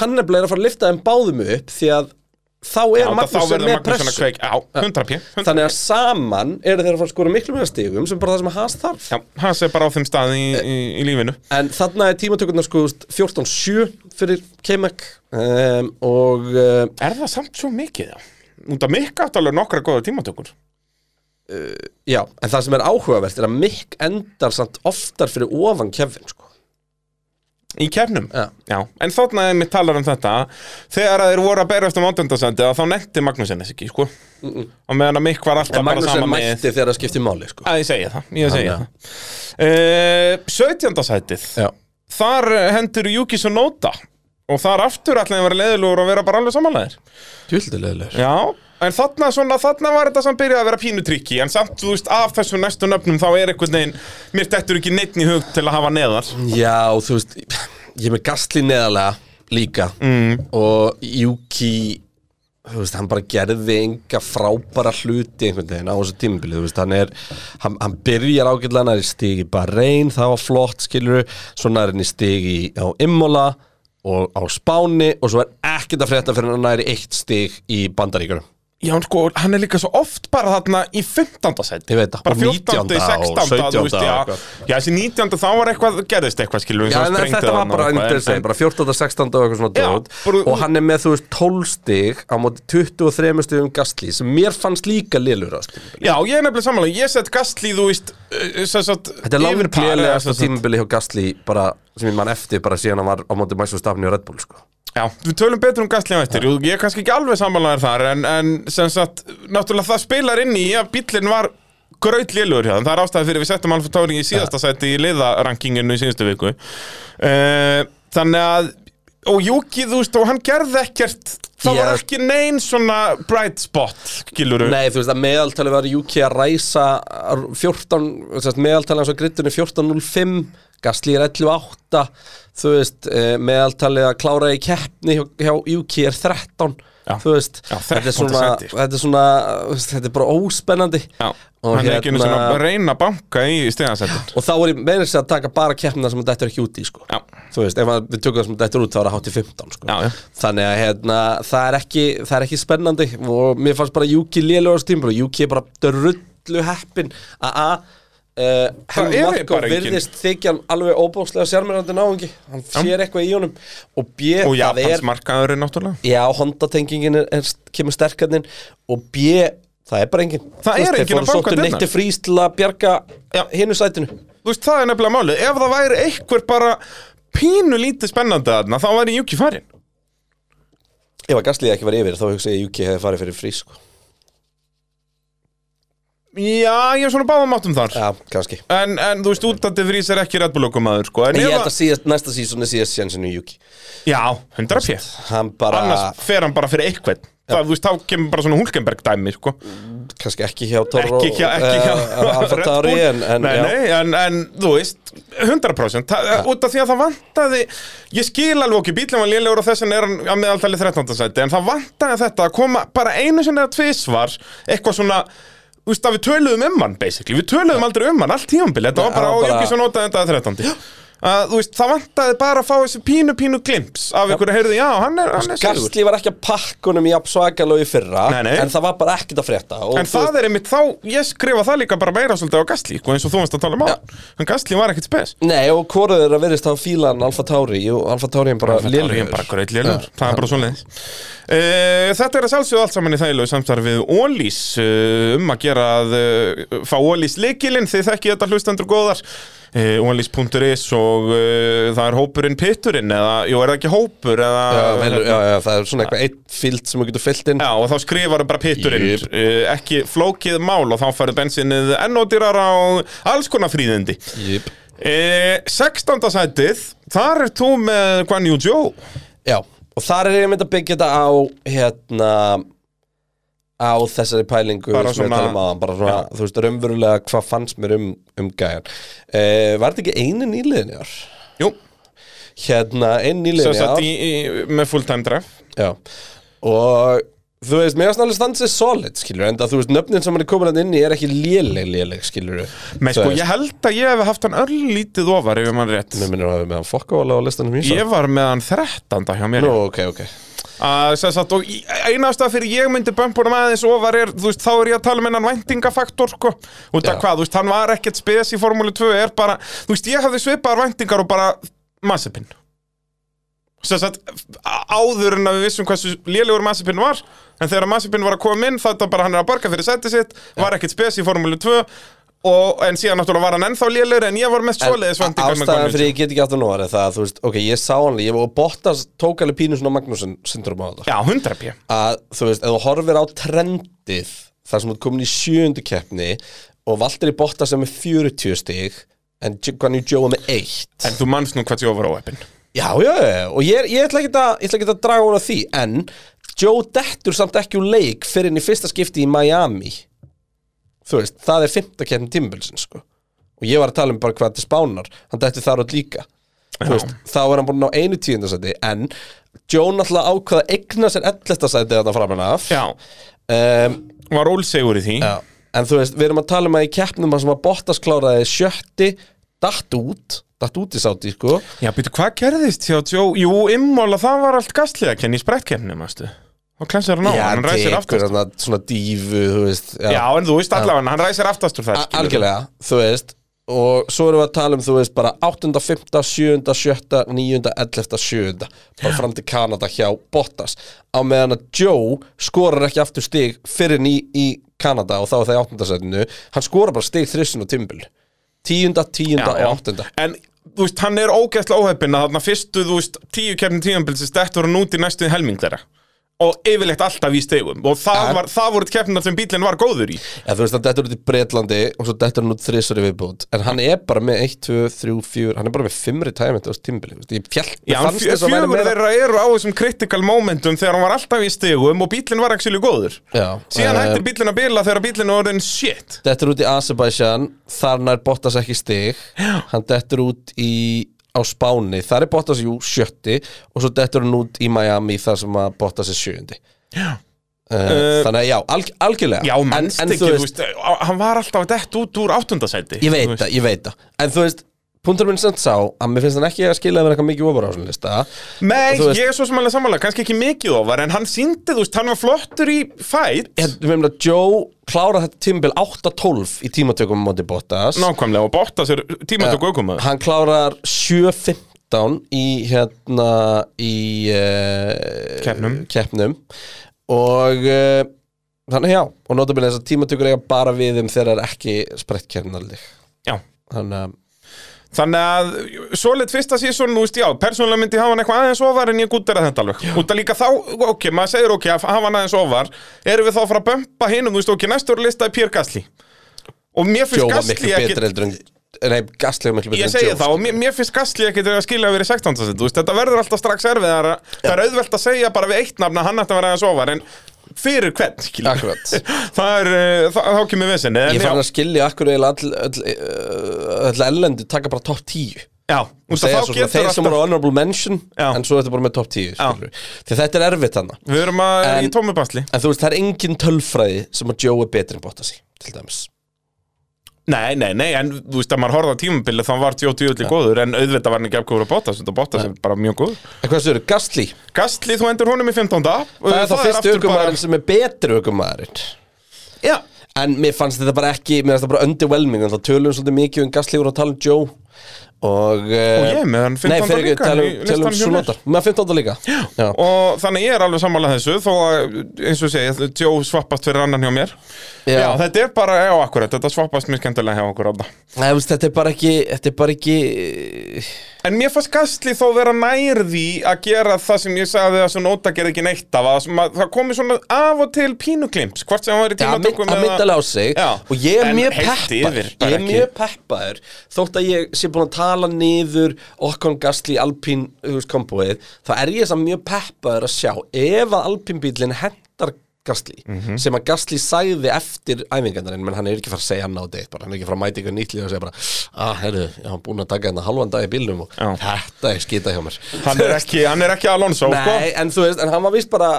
hann er bleið að fara að lifta þeim báðum upp því að þá er Já, þá Magnússon verður með Magnúsin að pressu. kveik Já, 100 p 100 Þannig að saman eru þeir að fara að skora miklu meira stigum sem bara það sem að has þarf. Já, hann sé bara á þeim stað í, í, í lífinu. En þarna er tímatökurnar sko þú veist, 14-7 fyrir K-Mac um, og uh, Er það samt svo mikið, já? Út af mikk átt alveg nokkra góða tímatökur já, en það sem er áhugavert er að Mick endar samt oftar fyrir ofan Kevin sko. Í kefnum? Já. En þarna er mitt talar um þetta. Þegar þeir voru að berast um átöndasendi þá nefndi Magnúsin þess ekki, sko. Og meðan að mikk var alltaf En bara Magnús er sama með mætti þegar það skiptir máli sko. Að ég segja það, ég segja Þannig það. Uh, 17. sætið Já, Þar eh, hendur Yuki Tsunoda. Og þar aftur ætlaði að vera leðilegur og vera bara alveg samanlegaðir tjúldilegulegur Já, en þarna, svona, þarna var þetta sem byrjaði að vera pínu trikki En samt, þú veist, af þessum næstu nöfnum þá er einhvern veginn Mér dettur ekki neitt í hug til að hafa neðar. Já, þú veist, ég er með Gastli neðalega líka. Mm. og Yuki þú veist, hann bara gerði enga frábæra hluti einhvern veginn á þessu tímabili þú veist, hann er, hann, hann byrjar ágætlega hann er í stig í Bahrein, það var flott skilur, svona er hann í stig í, á Imola og á Spáni og svo er ekkert að frétta fyrir hann er í eitt stig í Bandaríkurum Já, sko, hann er líka svo oft bara þarna í 15. seti Ég veit það, Bara og 14. 19. og 16. þú veist, 17. já, og já, þessi 19. þá var eitthvað, gerðist eitthvað, skilur við Já, en þetta var bara, en, en, bara 14. 16. og eitthvað svona dót bara- og hann er með, þú veist, 12 stig á móti 23 stigum Gastli sem mér fannst líka lélur á stímabili Já, ég er nefnilega samanlega, ég sett Gastli, þú veist uh, sem sagt, Þetta er sagt- tímabili hjá Gastli bara, sem ég mann eftir bara síðan hann var á móti Mæsum Stafni og Red Bull, sko Já, við tölum betur um Gastli á eftir. Jú, Ég er kannski ekki alveg samanlegaður þar En, en sem sagt, náttúrulega það spilar inn í að bíllinn var graut lélur hjá þeim. Það er ástæði fyrir við settum Alfa Tauri í síðasta sæti í liðarankinginu í síðustu viku. Uh, Þannig að Og Juki, þú veist, og hann gerði ekkert Það var Ég- ekki neinn svona bright spot, skiluru Nei, þú veist að meðaltali var Juki að ræsa 14, sérst, meðaltali hans á grittinu 14.05 Gastli er 11.8 þú veist, eh, meðaltali að klára í keppni hjá, hjá Juki er 13 Já. þú veist, Já, þetta er 13. svona þetta er svona, þetta er bara óspennandi Já, Og er hérna- að reyna að banka í stegasettin og þá er ég sér að taka bara keppnina sem þetta er ekki út í sko. Þú veist, ef að við tökum það sem þetta er út þá er það hátt í 15 sko. Þannig að hérna, það, er ekki, það er ekki spennandi og mér fannst bara Juki lélegast tímur og Juki er bara drullu heppin að a Uh, er Helmut Marko engin- virðist þykja hann alveg óbóðslega sjarmirandi náungi. Hann sér eitthvað í honum. Og B, og Japans er náttúrulega. Já, Honda-tengingin er, er, kemur sterkarnir. Og B, það er bara engin. Það er enginn að dyrnar. Neitti frís til að bjarga hinnu sætinu. Þú veist, það er nefnilega málið. Ef það væri einhver bara pínu lítið spennandi þarna Þá væri Juki farin Ef að Gasly ekki var yfir þá hugsa ég að Juki hefði farið fyrir frís sko. Já, ég er svona báðum áttum þar Já, kannski en, en þú veist, útandi frís er ekki Red Bull okkumaður sko. En ég held að- að síðast, næsta sísón er síðast sjansinu Juki Já, 100 p Hann bara, Annars fer hann bara fyrir eitthvað Það, þú veist, þá kemur bara svona Hulkenberg dæmi sko. kannski ekki hjá Toro Ekki hjá, ekki hjá Alfa Red Tauri en, en Nei, já. nei, en, en þú veist 100% það, Út af því að það vantaði Ég skil alveg okkur, bílinn var lélegur og þess vegna er hann á meðaltali 13. sæti En það vantaði þetta að koma bara einu sinni eða tvisvar Eitthvað svona Þú veist að við töluðum um hann basically. Við töluðum aldrei um hann, allt tímambil Þetta var bara á hann svo notaði þetta 13. Að, þú veist, það vantaði bara að fá þessi pínu pínu glimps af ykkur að heyrði, já, hann er, hann er sigur. Gasly var ekki að pakka honum í jafn svakalög í fyrra Nei, nei. En það var bara ekkert að frétta og En þú það er einmitt þá, ég skrifa það líka bara meira svolítið á Gastli, sko, eins og þú varst að tala um á En Gastli var ekkit spes. Nei, og hvorið er að verðist á fílan Alfa Tauri Jú, Alfa Tauri er bara Það er lélugur bara greit lélur, það er bara svo leiðis uh, Þetta er að sjálfsögðu allt saman í þægilegu samstarfi við Ólís uh, um að gera að uh, fá Ólís leikilinn, þið þekki þetta hlustendur góðar. Ólís.is og það er hópurinn pitturinn eða, jú, er það ekki hópur eða já, vel, já, já, það er svona eitthvað eitt fíld sem þú getur fyllt inn. Já, og þá skrifar bara pitturinn. Ekki flókið mál og þá færðu bensinnið ennódýrar á alls konar fríðindi. Jip. uh, 16. sætið, þar er þú með Guan Yu Zhou. Já, og þar er ég mynd að byggja þetta á hérna á þessari pælingu Bara svona- um bara svona, þú veist, raunverulega hvað fannst mér um, um gæjan. Uh, Var þetta ekki einu nýliðin í ár? Jú, Hérna, einu nýliðin í ár. í, í, með full time drive. Já, og Þú veist, mér er alveg stansið solid, skilur En það, þú veist, nöfnin sem hann er komin að inn í er ekki léleg, léleg, skilur Men sko, ég held að ég hef haft hann örlítið ofar ef mann rétt. Mér minnir að hafa með hann fokkavala á listanum mín Ég var með hann 13. hjá mér. Nú, ok, ok. Sem sagt, og í- eina ástæða fyrir ég myndi bömpunum aðeins ofar er, þú veist, þá er ég að tala um hennan væntingafaktor, sko, út af hvað, þú veist, hann var ekkert spes í Formúlu 2, er bara, þú veist, ég hafði svipaðar væntingar og bara Mazepin. Sem sagt, áður en að við vissum hversu lélegur Mazepin var, en þegar Mazepin var að koma inn, þá er þetta bara hann er að borga fyrir sæti sitt, var ekkert spes í Formúlu 2, og, en síðan náttúrulega var hann ennþá lélegur, en ég var mest svoleiðis Ástæðan fyrir ég get ekki að nóra er það, þú veist, ok, ég sá hann Ég var Bottas tók alveg pínu svona Magnúsin syndrom á þetta Já, 100 p. Að, þú veist, ef þú horfir á trendið þar sem þú komin í sjöundu keppni og valdir í Bottas sem er 40 stig en Guanyu Joe með 1 En þú manst nú hvað ég ofar óheppin. Já, já, og ég, er- ég ætla ekki að, ætla að draga hún á því En Joe dettur samt ekki úr leik fyrir í fyrsta skipti í Miami. Þú veist, það er fymta keppni tímabilsin, sko. Og ég var að tala um bara hvað til spánar. Hann dettur þar út líka. Þú veist, þá er hann búin á einu tíundasæti En Joe náttúrulega ákvaða að eigna sér 11. sæti þarna framan af. Já, um, var ólsegur í því. Já, en þú veist, við erum að tala um að í keppnum að sem að Bottas kláraði sjötti datt út, datt út í sáti, sko Já, byrju, hvað gerðist hjá Joe? Jú, immóla, það var allt gastliða kenni í sprettkefni, mástu. Og klansar hann á, hann ræsir aftast. svona, svona dífu, þú veist Já, en þú veist allavega, hann ræsir aftastur þar. A- Algjörlega, þú veist Og svo erum við að tala um, þú veist, bara 8., 5., 7., 7., 9., 11., 7. Bara fram til Kanada hjá Bottas Á meðan að Joe skorar ekki aftur stig fyrir í, í Kanada og þá er það í 8. setinu Hann skorar bara stig þrissin og timbil 10., 10. og 8. En, þú veist, hann er ógæslega óheppin að þarna fyrstu, þú veist, tíu kefni tíumbilsist Þetta voru út í næstu helming þeirra. Og yfirleitt alltaf í stegum. Og það, En- var, það voru keppnar sem bílinn var góður í. Ja, þú veist, hann dettur út í Breitlandi og svo dettur hann út þrissari viðbútt En hann er bara með 1, 2, 3, 4 Hann er bara með 5 retirement á tímbili Ég fjall, Já, fjögur þeirra eru á þessum critical momentum þegar hann var alltaf í stegum og bílinn var actually góður. Já, Síðan eh, hættir bílinn að bila þegar bílinn er orðin shit. Dettur út í Azerbaijan Þar nær Bottas ekki stig Hann dettur út í á Spáni Þar er Bottas jú sjötti Og svo dettur hann út í Miami Þar sem að Bottas er sjöndi Já. uh, Þannig að já, alg, algjörlega. Já, mannst ekki, þú veist, hann var alltaf dett út úr áttundasæti Ég veit það, ég veit það. En þú veist, punktur minn samt sá Að mér finnst hann ekki að skila með eitthvað mikið ofar á þessum lista. Nei, veist- ég er svo sem alveg samanlega, kannski ekki mikið ofar En hann síndi, þú veist, hann var flottur í Ég við meina að Joe klára þetta tímabil 8-12 í tímatökum á móti Bottas. Nákvæmlega, og Bottas er tímatöku aukumæður Hann klárar 7-15 í hérna í uh, Keppnum. keppnum. Og uh, þannig já og notabili þess að tímatökur eiga bara við um þegar það er ekki sprett keppnaldig Já. Þannig að Þannig að, svoleitt fyrsta sísón, þú veist, já, persónulega myndi hafa hann eitthvað aðeins ofar en ég gúttir að þetta alveg. Út að líka þá, ok, maður segir ok, hafa hann aðeins ofar, erum við þá að fara að bömpa hinum, þú veist, ok, næstu eru listaði Pierre Gasly. Og mér finnst Joe var Gasly miklu ekki... betur heldur en nei, Gasly var miklu betur Ég en segi Joe það, og sko. mér, mér finnst Gasly ekkit að skilja að vera í 16. seti, þú veist, þetta verður alltaf strax erfiðara Það er auðvelt að segja bara við eitt nafn að hann ætti að vera aðeins ofar En fyrir hvern. Það er, það, þá kemur vissinni Ég fann að skilja akkur eiginlega all, ellendi taka bara top 10 Já, þeir sem voru honorable mention Já. en svo þetta bara með top 10 skilurðu. því þetta er erfitt hann Við erum í tómi basli en þú veist það er engin tölfræði sem að Joe er betri en Bottas í til dæmis Nei, nei, nei, en þú veist að maður horfði á tímabili þá var Joe Djúli góður En auðvitað var hann ekki afkóður að Bottas Þetta Bottas er bara mjög góður. En hvað séu, Gasly Gasly, þú endur honum í 15. það er það fyrst aukumæðurinn sem er betri aukumæðurinn Já, en mér fannst þetta bara ekki mér fannst þetta bara underwhelming en þá tölum við svolítið mikið um Gasly og tala um Joe og, Og ég með hann 15. nei, líka í um. Sunoda með 15. líka já. Og þannig ég er alveg sammála þessu Þó að, eins og segi, Joe svappast fyrir annan hjá mér Já, Já. þetta er bara, já, akkurat Þetta svappast mér skemmtilega hjá okkur þetta er bara ekki þetta er bara ekki En mér fannst Gastli þó vera nær því að gera það sem ég sagði að nota gerði ekki neitt af að að það komi svona af og til pínuklimps hvort sem hann var í að tímatökum að myndalega á sig Já. og ég er mjög peppaður ég er mjög peppaður þótt að ég sé búin að tala niður Okkon Gasly Alpín komboið þá er ég samt mjög peppaður að sjá ef að Alpín bílinn hendar Gasly Mhm. sem að Gasly sagði eftir æfingarnarinn menn hann er ekki fara að segja hann á deitt bara, hann er ekki fara að mæta ykkur nýtlið og segja bara ah, herru, ég hann búin að taka hérna halvan dag í bílnum og Já. þetta er skita hjá mér hann er ekki, hann er ekki Alonso sko. Nei, en þú veist, en hann var vist bara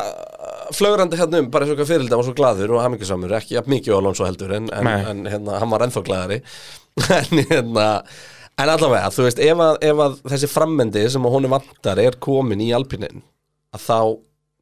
flögrandi hérna um, bara eins og hvað fyrirldi, hann var svo glaður og hamingisamur, ekki jafn mikið Alonso heldur en, en, en hérna, hann var ennþá glaðari en hérna en allavega, þú veist, ef að, ef að þessi frammendi sem að honum vantar er komin í alpinin, að þá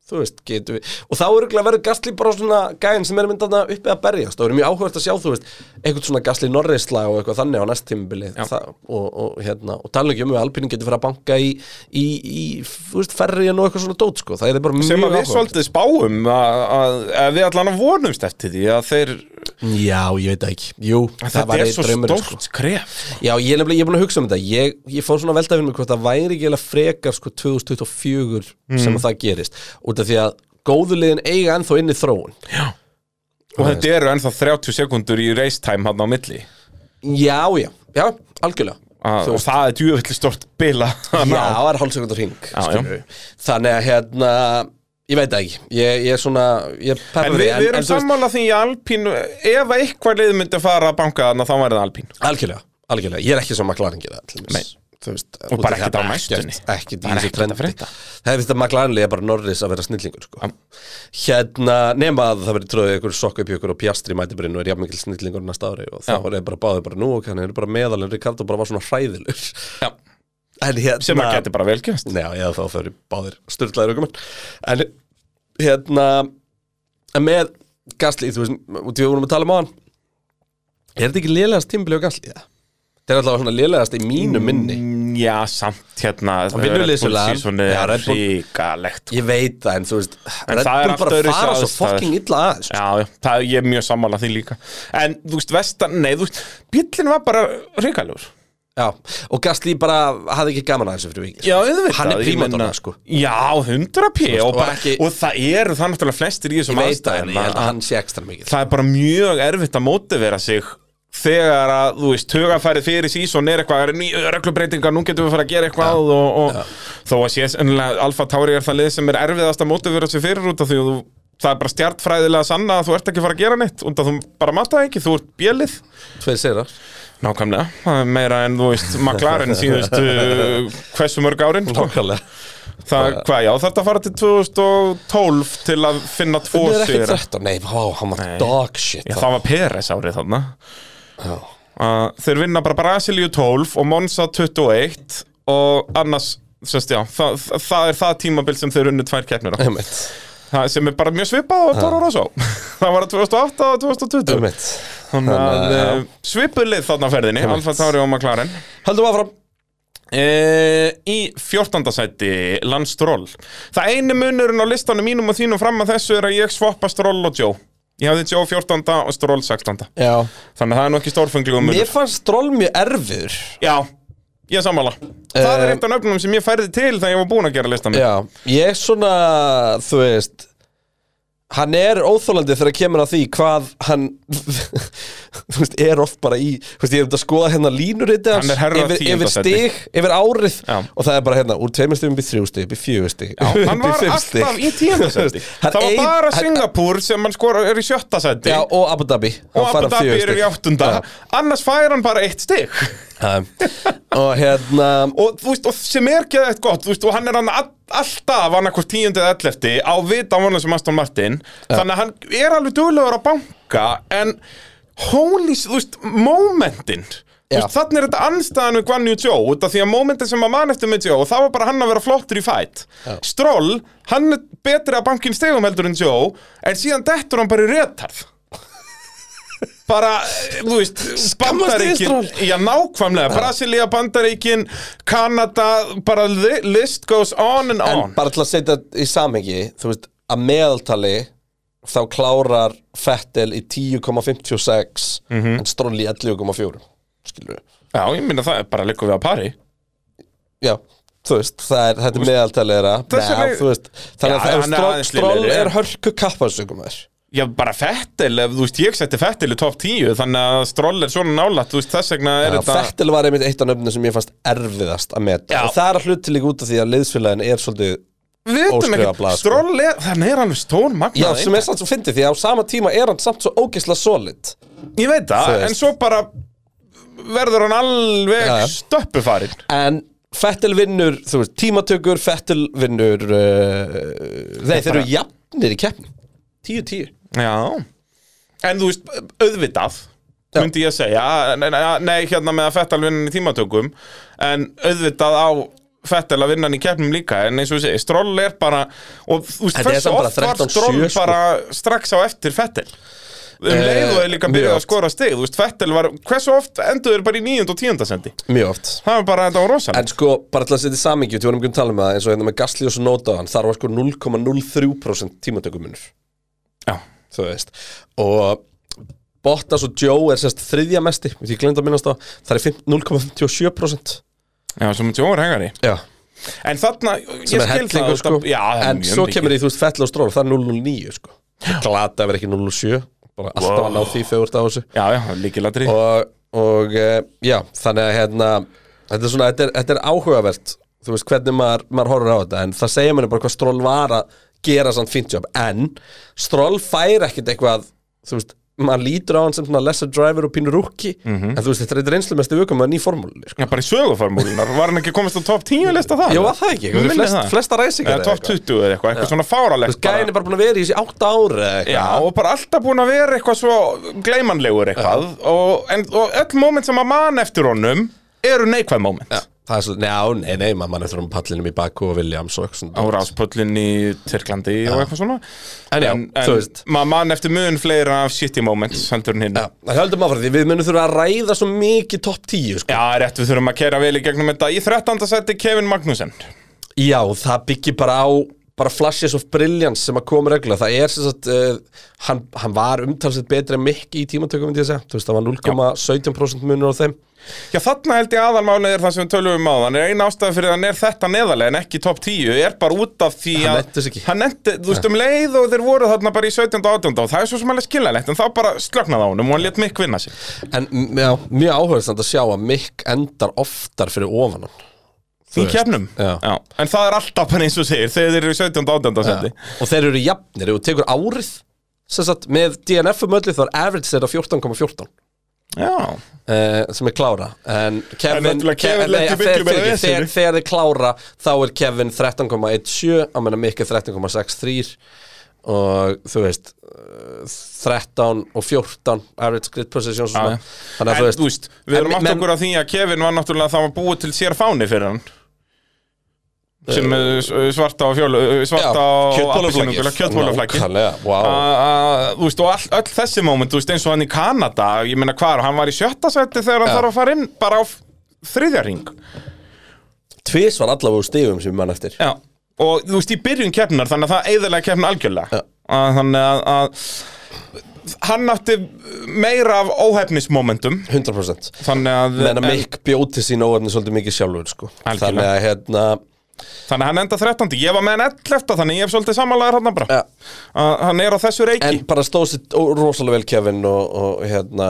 þú veist, getur við og þá er ekki verið Gastli bara svona gæðin sem er myndað uppi að berjast, það verður mjög áhugast að sjá þú veist, eitthvað svona Gastli Norrisla og eitthvað þannig á næst tímabili það, og, og, hérna, og tala ekki um að Alpinin getur fyrir að banka í, í, í þú veist, ferri en og eitthvað svona dót sko, það er bara mjög sem að við svolítið spáum að, að, að við allan að vonumst eftir því að þeir Já, ég veit ekki, jú, það þetta er svo stórt skref. Já, ég er nefnilega, ég er búin að hugsa um þetta. Ég, ég fór svona að velta fyrir mig hvort það væri ekki eiginlega frekar sko 2024 Mm. sem að það gerist. Út af því að góðu liðin eiga ennþá inn í þróun. Og þetta eru ennþá 30 sekundur í race time hann á milli. Já, já, já, algjörlega. Að, Þú og það er djúvillig stort bila Já, það er hálfsekundur hring Já. Þannig að hérna Ég veit það ekki, ég, ég er svona ég En við, við erum sammála því að Alpín ef eitthvað lið myndi fara að banka þarna þá væri það Alpín. Algjörlega, algjörlega, ég er ekki sem McLaren gera það til dæmis. Nei. Þú veist, Og bara ekkert á að næstunni. ekkert- í þessu ekkert að trendi. það er þetta McLaren er bara Norris að vera snillingur sko. hérna, nema að það verið tróðið ykkur sokka upp í ykkur og Piastri mæti bara inn og er jafn mikil snillingur næsta ári og þá er bara báðið bara nú og hann er bara meðal en Ricardo bara var svona hræðilur hérna sem að geti bara velgjast Nei, já, þá fyrir báðir styrlaðir aukumenn En hérna með Gasly, þú veist, við vorum að tala um á hann Er þetta ekki lélegast tímbili á Gasly? það? Þetta er alltaf svona lélegast í mínu minni. Mm, Já, samt hérna Hann vinnur Já, Bull- ríkalegt Ég veit það, en þú veist En það er bara öðruvísi fara svo fucking illa að þessu Já, já, það, er mjög sammála því líka. En þú veist, vestan, nei, þú veist Bíllinn var bara ríkalegur Já, og Gasly bara hafði ekki gaman að þessu fyrir vikið Já, auðvitað. Hann er ég prímadonna, sko. Já, 100 p og, og ekki- og það eru það náttúrulega flestir í Ég þessum veit það, en ég held að- hann sé ekstra mikið það er bara mjög erfitt að mótivera sig þegar að, þú veist, hugafærið fyrir sísón er eitthvað, er reglubreitingar nú getum við að fara að gera eitthvað og, og þó að sé, ennilega, Alfa Tauri er það lið sem er erfiðast að mótivera sig fyrir út af því að þú, það er bara stjartfræðilega sanna að þú ert ekki að fara að gera neitt að þú bara mata ekki, þú ert bjelið Tveir sérar nákvæmlega, það er meira en þú veist McLaren síðustu hversu mörg árin sko. Nákvæmlega. Það, hvað, já, þetta fara til 2012 til að finna tvo Það er ekki sigra 13, nei, vá, hann var dog shit Já, það. var Peres árið þarna. Uh, Þeir vinna bara Brasilíu 12 og Monza 21 og annars, sérst já það, það, það er það tímabil sem þeir unnu tvær keppnir á. Það sem er bara mjög svipað á Toro Rosso. Það var að 2008 og 2020 einmitt Þannig að Þannig að, uh, svipuð lið þarna ferðinni. Alfa Tauri og McLaren Höldum áfram Uh, í 14. sæti Lance Stroll Það eini munurinn á listanum mínum og þínum fram að þessu er að ég svoppa Stroll og Joe Ég hafði Joe 14. og Stroll 16. Já Þannig að það er nú ekki stórfenglugum munur Mér fannst Stroll mjög erfiður Já, ég er sammála Það er Eh, eitt af nöfnum sem ég færði til þegar ég var búinn að gera listan minn Já, ég svona, þú veist Hann er óþólandi þegar kemur að því hvað hann þú veist, er oft bara í þú veist, ég er um að skoða hérna herra yfir, yfir stig, yfir árið. Já. og það er bara hérna, úr tveimur stigum upp í þrjú stig upp í fjögur stig Já, hann var alltaf í tíundasendi Það var bara Singapúr sem hann skora er í sjötta seti Já, og Abu Dhabi. Og Abu Dhabi er í stig. áttunda. Annars fær hann bara eitt stig. Og hérna og, þú veist, og sem er ekki eitthvað gott þú veist, og hann er hann all, alltaf hann eitthvað tíundi eða ellefti á vita vonlega sem Aston Martin. Þannig að hann er alveg duglegur að banka en holy, þú veist, momentin þannig er þetta anstæðan við Guan Yu Zhou út af því að momentin sem að mann eftir með Zhou það var bara hann að vera flottur í fight. Stroll, hann er betri að bankin stegum heldur en Zhou en síðan dettur hann bara í retarð bara, þú veist Stroll. Já, nákvæmlega, Brasilia, Bandaríkin Kanada, bara li- list goes on and En on. bara til að setja í samhengi Þú veist, að meðaltali þá klárar Fettel í 10,56 Mhm. en Stroll í 11,4 skilur við Já, ég minna það er bara líka við að pari. Já, þú veist, það er, þetta er meðaltalið þeirra. Þess Já, þú veist Þannig að hann er er hörku kappasökum þér Já, bara Fettil, þú veist, ég seti Fettil í top 10 Þannig að Stroll er svona nálætt, þú veist, þess vegna er þetta Fettel var einmitt eitt af nöfnum sem ég fannst erfiðast að meta. Já. og það er að hluti líka út af því að liðsfélagin er svolítið ekki, blað, sko. Stroll er, þannig er alveg stón Já, magnað sem er samt svo fyndið því að á sama tíma er hann samt svo ógeðslega solid. Ég veit það, en svo bara verður hann alveg Já, já. stöppufarinn. En Fettel vinnur, þú veist, tímatökur Fettel vinnur uh, þeir eru jafnir í keppni. 10-10 Já En þú veist, auðvitað myndi ég að segja nei, nei, nei, hérna með að Fettal vinna hann í tímatökum en auðvitað á Fettal að vinna hann í keppnum líka en eins og segi, Stroll er bara og þú veist, Þetta er hversu samt bara oft var 13-7, Stroll sko. bara strax á eftir Fettal um Eh, leið og er líka mjög byrjað að oft. skora stig þú veist, Fettal var, hversu oft endur bara í 9. og 10. sendi Mjög oft það var bara, þetta var rosalega En sko, bara til að setja í samingi, við vorum ekki um að tala um það eins og hérna með Gasly og svo nótaðan, þar var sko 0,03% tímatökumunur þú veist. Og Bottas og Joe er sérst þriðja mesti ég glemt að minnast á, það er fimm- 0,57% já, sem þetta er hengari Já, en þarna, ég sem er skil það sko. já, það er en svo mikið. kemur í þú veist Fettel og Stról, það er 0,09 sko. Glata vera ekki 0,7 bara alltaf að ná því þegar þú ert á þessu. Já, já, líkilatri og, og uh, já, þannig að hérna, þetta er svona, þetta er, þetta er áhugavert þú veist hvernig maður, maður horfir á þetta. En það segja manni bara hvað Stroll var að gera samt fínt jobb, en Stroll fær ekkert eitthvað, þú veist maður lítur á hann sem svona lesser driver og pínur rúki en þú veist, þetta er eitthvað reynslu mestu vökum með ný formúli, sko. Já, bara í söguformúlunar, var hann ekki komast á top 10 lista það? Jó, var það ekki, eitthvað, minnir flest, það. flesta ræsingar top 20 eða eitthvað, eitthvað svona fáralegt Gæin er bara búin að vera í þessi átta ári eða eitthvað. Já, og bara alltaf búin að vera eitthvað svo gleymanlegur eitthvað. Og, en, og öll moment sem að man eftir honum eru neikvæð moment. Já, það er svo, njá, nei, nei, maður mann eftir hann pallinum í Baku og Williams og eitthvað á svona ráspöllin í Tyrklandi og eitthvað svona. En já, þú veist. maður man eftir mun fleira af shitty moments heldur en hinn Já, það höldum áfram því við munum þurfa að ræða svo mikið topp 10 sko. Já, rétt, við þurfum að kera vel í gegnum þetta. Í 13. seti Kevin Magnussen. Já, það byggir bara á bara flashes of brilliance sem að koma reglulega. Það er sem sagt uh, hann, hann var umtalsett betri en mikki í tímatökum myndi ég að segja, þú veist, það var 0,17% munur á þeim Já, þarna held ég aðalmálið er það sem við tölum um á þannig er eina ástæða fyrir að hann er þetta neðarlega en ekki top 10, er bara út af því Hann að hann nefndi, þú veist um leið og þeir voru þarna bara í 17. og 18. og það er svo sem alveg skiljanlegt en þá bara slöknaði á honum og hann let mikk vinna sig en já, mjög áhverðstand að sjá að mikk endar oftar fyrir ofan hann í kefnum, já. en það er alltaf bara eins og segir, þegar þeir eru í 17. og 18. sendi og þeir eru jafnir, þú tekur árið sem sagt, með DNF-um öllu þá er average þeirra 14,14 Já, uh, sem er klára. En Kevin, náttúrulega Kevin nei, þegar- þegar, þegar, þegar þeir klára þá er Kevin 13,17 að menna Mikki 13,63 og þú veist uh, 13 og 14 average grid position Já, já. þannig að en þú veist, við erum en- menn- okkur á því að Kevin var náttúrulega það var búið til sér fáni fyrir hann sem er svarta á fjólu svarta á wow. Þú veist, og all, öll þessi moment, þú veist, eins og hann í Kanada Ég meina hvað, hann var í sjötta seti þegar hann Já. þarf að fara inn bara á f- þriðja ring Tvis var allavega úr stigum sem mann eftir Já, og þú veist, í byrjun keppnar þannig að það eiðilega keppna algjörlega Já. Þannig að, að hann átti meira af óhefnismomentum 100% Þannig að að Mikk bjóti sín óvarni svolítið mikið sjálfur sko. Þannig að hérna Þannig að hann enda 13. Ég var með hann 11. Þannig ég hef svolítið samanlegaður hann bara Ja. Hann er á þessu reiki En bara stóð sér rosalega vel Kevin og, og hérna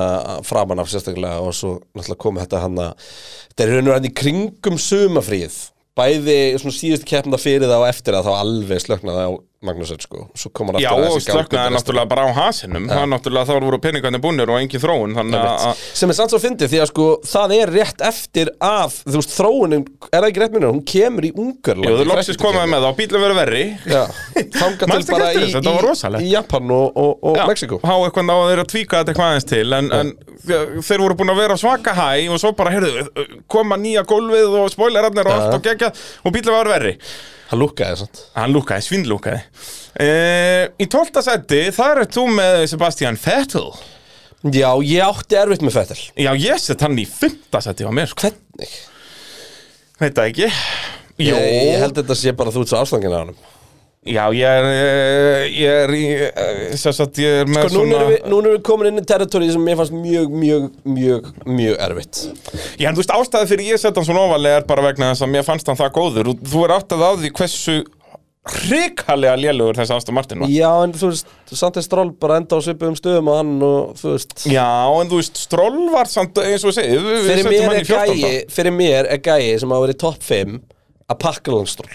framan af sérstaklega og svo náttúrulega komið þetta hann að þetta er raun og hann í kringum sumafríð bæði svona síðustu keppna fyrir það og eftir það þá alveg slöknaði á Magnússon sko. Svo kom hann Já, aftur og í gang slöknaði náttúrulega bara á hasinum. Það er náttúrulega, þá voru peningarnir búnir og engin þróun Þannig að, að sem er samt svo fyndið því að sko það er rétt eftir að þú veist þróunin er það ekki rétt minnur hún kemur í Ungarland Jú, þú loksist komaði með það og bílum verið verri. Já, þangað til bara í, í, í Japan og, og, og Já, Mexiko Há eitthvað náðu þeir að tvíka þetta eitthvað aðeins til En, en þeir voru búin að vera á svaka hæ Og svo bara, heyrðu, koma nýja gólfið Og spoilerarnir og Já. allt og gegja Og bílum verið verri Hann lúkkaði sant Hann lúkaði, svindlúkaði e, Í tólta seti, þar er þú með Sebastian Vettel. Já, ég átti erfitt með Fettel Já, ég set hann í fymta seti á mér sko. Hvernig? Veit það ekki. Jó, Ég, ég held þetta sé bara þú ert svo ástangin á hann Já, ég er, eh, ég er í, eh, sem sagt, ég er með Sko, erum, við, núna erum við komin inn í territóri sem mér fannst mjög, mjög, mjög, mjög erfitt. Já, en þú veist, ástæði fyrir ég setja hann svona ofalega er bara vegna þess að mér fannst hann það góður. Og þú er áttað á því hversu hrikalega lélugur þessi Aston Martin var. Já, en þú veist, samt er stról bara enda á svipuðum stöðum og hann og þú veist. Já, en þú veist, Stroll var samt eins og ég segi, við, setjum hann er í 14. gæi, fyrir mér er gæi sem á að vera í topp 5 að pakka langstról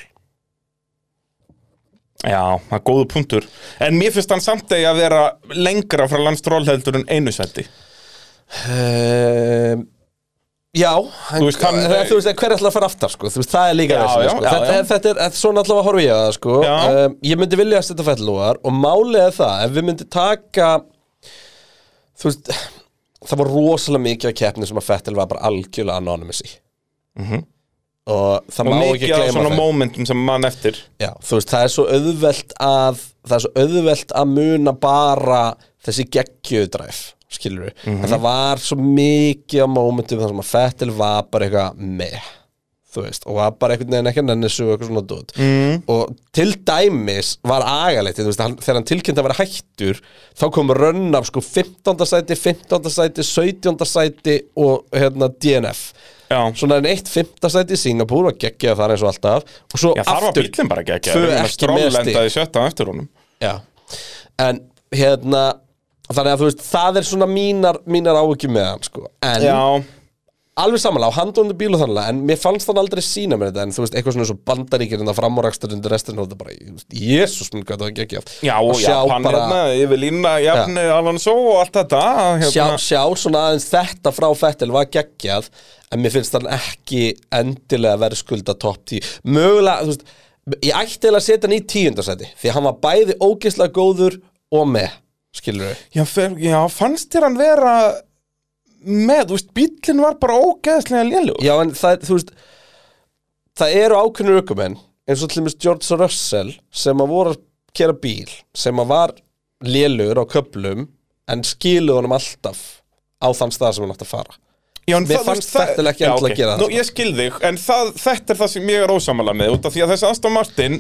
Já, það er góðu punktur. En mér finnst hann samt að vera lengra frá land Stroll heldur en einu seti um, Já, en, Þú veist, hann- en, þú veist, hver ætla að fara aftar, sko, þú veist, það er líka já, sko, þetta. Er, þetta er, er svona allavega að horfa ég að það, sko, um, ég myndi vilja að setja fellúar og málið er það, ef við myndi taka, þú veist, það var rosalega mikið af keppni sem að Fettel var bara algjörlega anonymous í, og það Og má ekki mikið af gleyma svona það. momentum sem mann eftir Já, þú veist, það er svo auðvelt að það er svo auðvelt að muna bara þessi geggjöðdræf skilur við, Mhm. en það var svo mikið á momentum þar sem að Fettil var bara eitthvað með þú veist, og var bara einhvern veginn ekki að nenni svo eitthvað svona dót mm. og til dæmis var agalegt þú veist, hann, þegar hann tilkynnt að vera hættur þá kom rönn af sko 15. sæti 15. sæti, 17. sæti og hérna DNF svona en eitt 15. sæti í Singapúr og geggja þar eins og alltaf. Og svo Já þar var aftur bílinn bara ekki tvö ekki með stig. Strólendaði sjötta á eftir honum. Já, en hérna þannig að þú veist, það er svona mínar mínar áhyggjum með hann, sko. En Já, alveg samanlega á handóndi bíl og þannig en mér fannst hann aldrei sína mér þetta en þú veist, eitthvað svona eins og bandaríkir en það framúrakstur undir restin og þetta bara, þú veist, jésús minn hvað það var geggjað. Já og Japan hérna, yfir lína, Jafn, Alonso og allt þetta sjá, hérna. sjá svona aðeins þetta frá Fettel var geggjað en mér finnst hann ekki endilega verið skulda topp 10 mögulega, þú veist ég ætti eiginlega að setja hann í tíundarsæti því að hann var bæði ógeðslega góður og með, skilur við Já, já, fannst þér hann vera með, þú veist, bílinn var bara ógeðslega lélugur Já, en það, þú veist það eru ákveðnir ökumenn eins og til dæmis George Russell sem að voru að kera bíl sem að var lélugur á köplum en skiluð honum alltaf á þann stað sem hann átti að fara Já, Mér það- fannst Vettel ekki já, endilega ok. gera það, Nú, ég skil þig, en það, þetta er það sem ég er ósamalega með út af því að þessi Aston Martin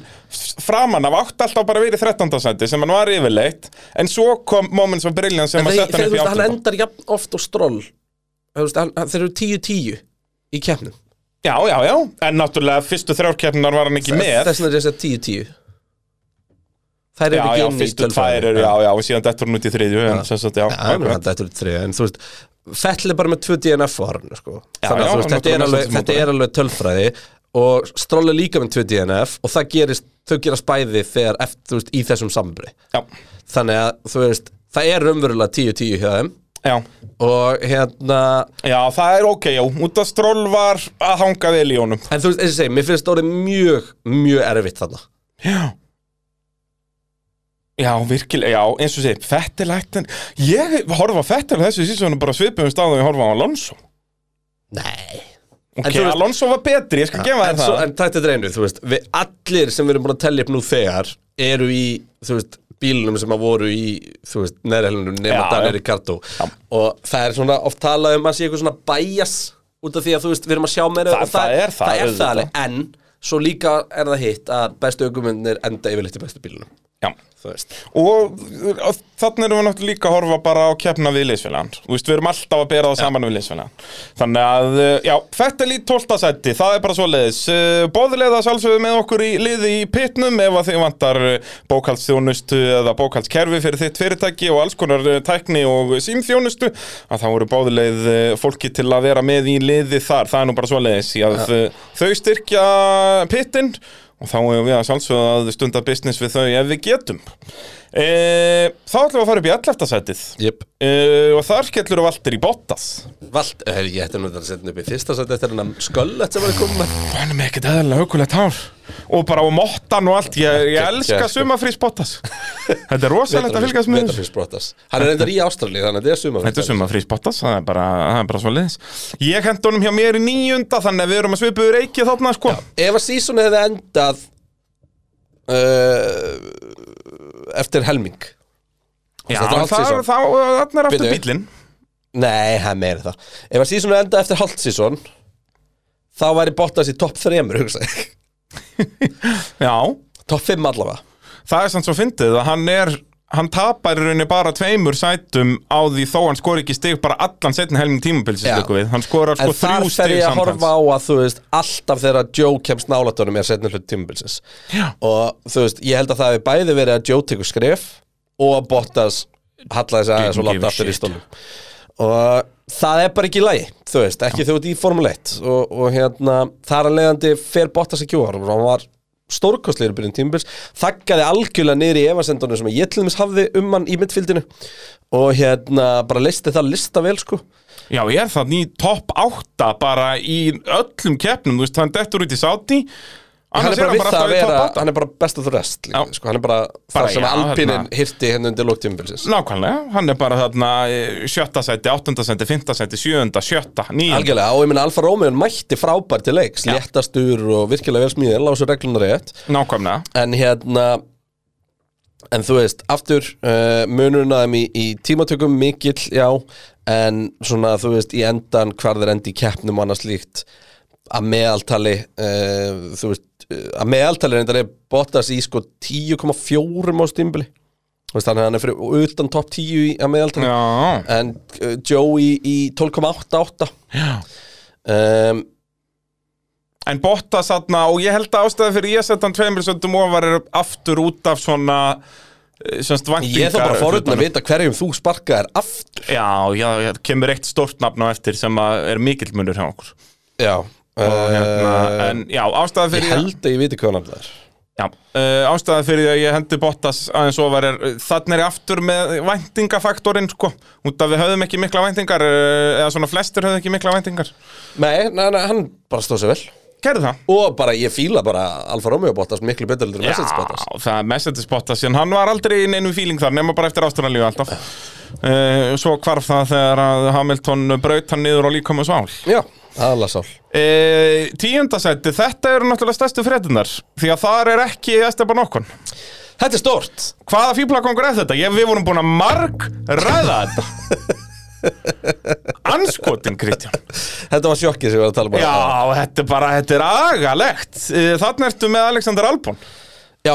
framan af átt alltaf bara verið í 13. senti sem hann var yfirleitt en svo kom Moments of Brilliance sem að setja hann upp í veist, hann 8. endar jafn oft og stról hann, hann- þeir eru 10-10 í keppnum Já, já, já, en náttúrulega fyrstu þrjárkeppnar var hann ekki með Þess vegna er þess að 10-10 Þær eru Já, ekki já, inn í fyrstu tvær eru, já, já, og síðan dettur hann út í þriðju en sem sagt, já, Já, já akkurat. þetta er þrið, en þú veist Fettel er bara með 2 DNF á harnu sko. Þannig að þetta, er alveg, alveg tölfræði og Stroll er líka með 2 DNF og það gerist, þau gerast bæði þegar eftir, þú veist, í þessum sambri Já, þannig að, þú veist, það er raunverulega 10-10 hjá þeim. Já, og hérna, já, það er ok, já, út af stról var að hanga vel í honum. En þú veist, eins og segi, mér finnst orðið mjög, mjög erfitt þarna. Já Já, virkilega, já, eins og sé, Fettel ættin Ég horfa á þessu sísonu bara svipum stáðum ég horfa á Alonso. Nei. Ok, veist- Alonso var betri, ég skal gefa en, þér svo, það. en tætt þetta reynu, þú veist við, allir sem við erum búin að tellja upp nú þegar eru í, þú veist bílunum sem að voru í, þú veist, neðrælunum nema Daniel. Ricardo. Og það er svona oft talað um að sé eitthvað svona bæjas út af því að þú veist, við erum að sjá meira Það- og það er það, það, er það alveg, en svo líka er það hitt að bestu aukumennir enda yfirleitt í bestu bílunum Og, og þannig erum við náttúrulega líka að horfa bara á keppna við veist, við erum alltaf að bera það saman við liðsfélagann. Þannig að, uh, já, Fettel í 12. sæti, það er bara svo leiðis Bóðilega sjálfsögðu með okkur í liði í pitnum Ef að þið vantar bókaldsþjónustu eða bókaldskerfi fyrir þitt fyrirtæki Og alls konar tækni og símþjónustu Að það voru bóðilegð fólki til að vera með í liði þar. Það er nú bara svo leiðis Að uh, þau styrkja pittin og þá hefur við að sjálfsögða að stunda business við þau ef við getum e, Þá ætlum við að fara upp í 11. sætið Jep. E, og þar skellur við Valdir í Bottas. Vald, er, ég ætti nú þetta að setja upp í fyrsta sæti eftir hennar sköllett sem var að koma Hann er með ekkert eðalega hugulegt hár. Og bara á mottan og allt. Ég, ég elska sumafrís Bottas. Þetta er rosalegt að fylgjast með Hann er reyndar í Ástralíu þannig að þetta er sumar Þetta er sumafrís Bottas, það er bara, er bara svo leiðis Ég hend honum hjá mér í níunda þannig að við erum að svipuður ekki þarna sko. Ef að sísoni hefði endað uh, eftir helming. Já, þá, þarna er aftur bílinn Nei, það er meira það. Ef að sísoni hefði endað eftir hálft síson þá væri Bottas í topp 3 hugsa ég. Já, Topp 5 allavega. Það er samt svo fyndið að hann er hann tapar í rauninni bara tveimur sætum á því þó hann skor ekki stig bara allan setni helming tímabilsis Já. hann skorar sko En þar þrjú fer stig ég að horfa á að þú veist Alltaf þegar Joe kemst nálatunum er setni hlut tímabilsins. Já. Og þú veist, ég held að það hefði bæði verið að Joe tekur skref Og að Bottas hallaði sig aðeins og láta aftur í stólum Og það er bara ekki í lagi Þú veist, ekki þú ert í Formule 1 Og, og hérna, þar að leiðandi fer Bottas ekki úr Og hann var stórkostlegur byrjun tímubils þakkaði algjörlega niður í evasendunum sem ég til dæmis hafði um hann í mittfildinu og hérna bara listi það lista vel sko. Já, ég er þannig í topp 8 bara í öllum keppnum, þú veist, hann dettur út í sáti hann er bara við það að vera, topp 8 hann er bara best of the rest líka, sko, hann er bara, Bara, það sem já, Alpinin hérna. hirti henni undir lók tímubilsins Nákvæmlega, hann er bara þarna eh, sjötta seti, áttunda seti, fymta seti, sjöunda, sjötta, níunda. Algjörlega, og ég minna Alfa Romeo mætti frábær til leiks, Já. léttastur og virkilega vel smíðin, lásu reglunar rétt. Nákvæmlega. En hérna en þú veist, aftur uh, munurinn að þeim í, í tímatökum mikill, já. En svona, þú veist, í endan hvar þeir endi í keppnum og annars líkt að meðaltali uh, þú veist, að meðaltali reyndar er Bottas í sko 10,4 á veist, þannig að hann er fyrir utan topp 10 í, að meðaltali. En uh, Joe í, í 12,88 já. Um, En Bottas þarna, og ég held að ástæði fyrir ég setja hann tveimur söndum ofar er aftur út af svona eh, ég er þá bara forutn hlutunum. að vita hverjum þú sparkaðir aftur. Já, já, það kemur eitt stórt nafn á eftir sem að er mikill munur hjá okkur. Já, og hérna, uh, en já, ástæði Ég fyrir held að ég viti hvað hann er. Já, uh, ástæði fyrir því að ég hendi Bottas aðeins ofar er, þannig er ég aftur með væntingafaktorinn, sko. Út af við höfðum ekki mikla væntingar uh, eða svona flestir höfðu ekki mikla væntingar. Nei, nei, nei, hann bara stóð sér vel. Gerðu það? Og bara, ég fíla bara Alfa Romeo Bottas miklu betur heldur en Mercedes Bottas. það er Mercedes Bottas en hann var aldrei í neinu fíling þar nema bara eftir ástralíu alltaf. Uh, Svo hvarf það þegar að Hamilton braut hann niður og líka með svál Já, aðalasál uh, Tíundasætti, þetta eru náttúrulega stærstu fréttunar því að þar er ekki Esteban Okkon Þetta er stórt. Hvaða fíblakongur er þetta? Ég, við vorum búin að marg ræða þetta. Anskotin, Kristján. Þetta var sjokkið sem við varum að tala um. Já, þetta er bara, þetta er agalegt. Eh, Þarna ertu með Alexander Albon. Já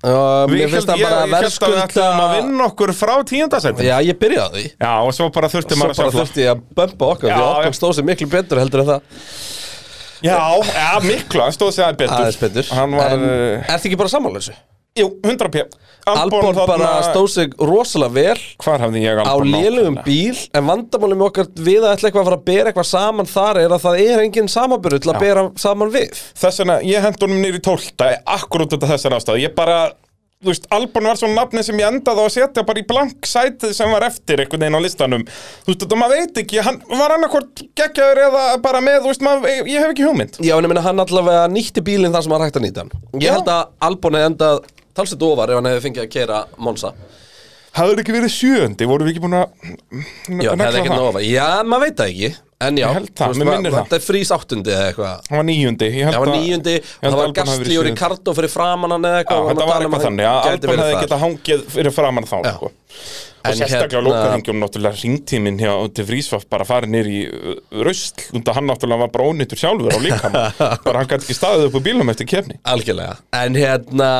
Við Mér finnst það bara ég- ég held að við ætlum að vinna okkur frá tíundasættin Já, ég byrjaði því. Já, og svo bara þurfti Svo maður að bara sjá það þurfti ég að bömpa okkar Því okkar stóð sér miklu betur heldur en það. Já, já, miklu, hann stóð aðeins betur. Aðeins betur. Var, En uh, er þið ekki bara sammála þessu? Jú, 100 p. Albon bara stóð sig rosalega vel Hvar hafði ég á Albon lélugum bíl en vandamáli með okkar við að ætla eitthvað að fara að bera eitthvað saman þar er að það er engin samanbyrðu til að bera saman við. Þess vegna, ég hendi honum niður í tólta Akkurút þetta þessar ástæð Ég bara, þú veist, Albon var svona nafni sem ég endaði á að setja bara í blank sætið sem var eftir einhvern veginn á listanum. Þú veist, þetta maður veit ekki Hann var annarkvort geggjaður eða bara með, þú veist, maður, ég hef ekki hugmynd. Já, en ég meina hann allavega nýtti bílinn þar sem hann hægt að nýta hann. Ég Já. held að Albon hefði endað talsett ofar ef hann hefði fengið að kera Monza. Hafður ekki verið sjöndi, voru við ekki búin að Já, hefði ekki nófa Já, maður veit það ekki. En já, það, það. Þetta er frís áttundi eða eitthvað. Hann var Já, hann var ég og það að var Gastli og. Ricardo fyrir framan hann eða eitthvað og þetta var um eitthvað að þannig. Að verið hefði getað hangið fyrir framann þá sko. og sérstaklega hérna- lókahengjum náttúrulega ringtíminn hjá til Frísvaf bara farið nýr í uh, rusl undar hann náttúrulega var bara ónýttur sjálfur á líkam bara hann gæti ekki staðið upp á bílum eftir kefni Algjörlega. En hérna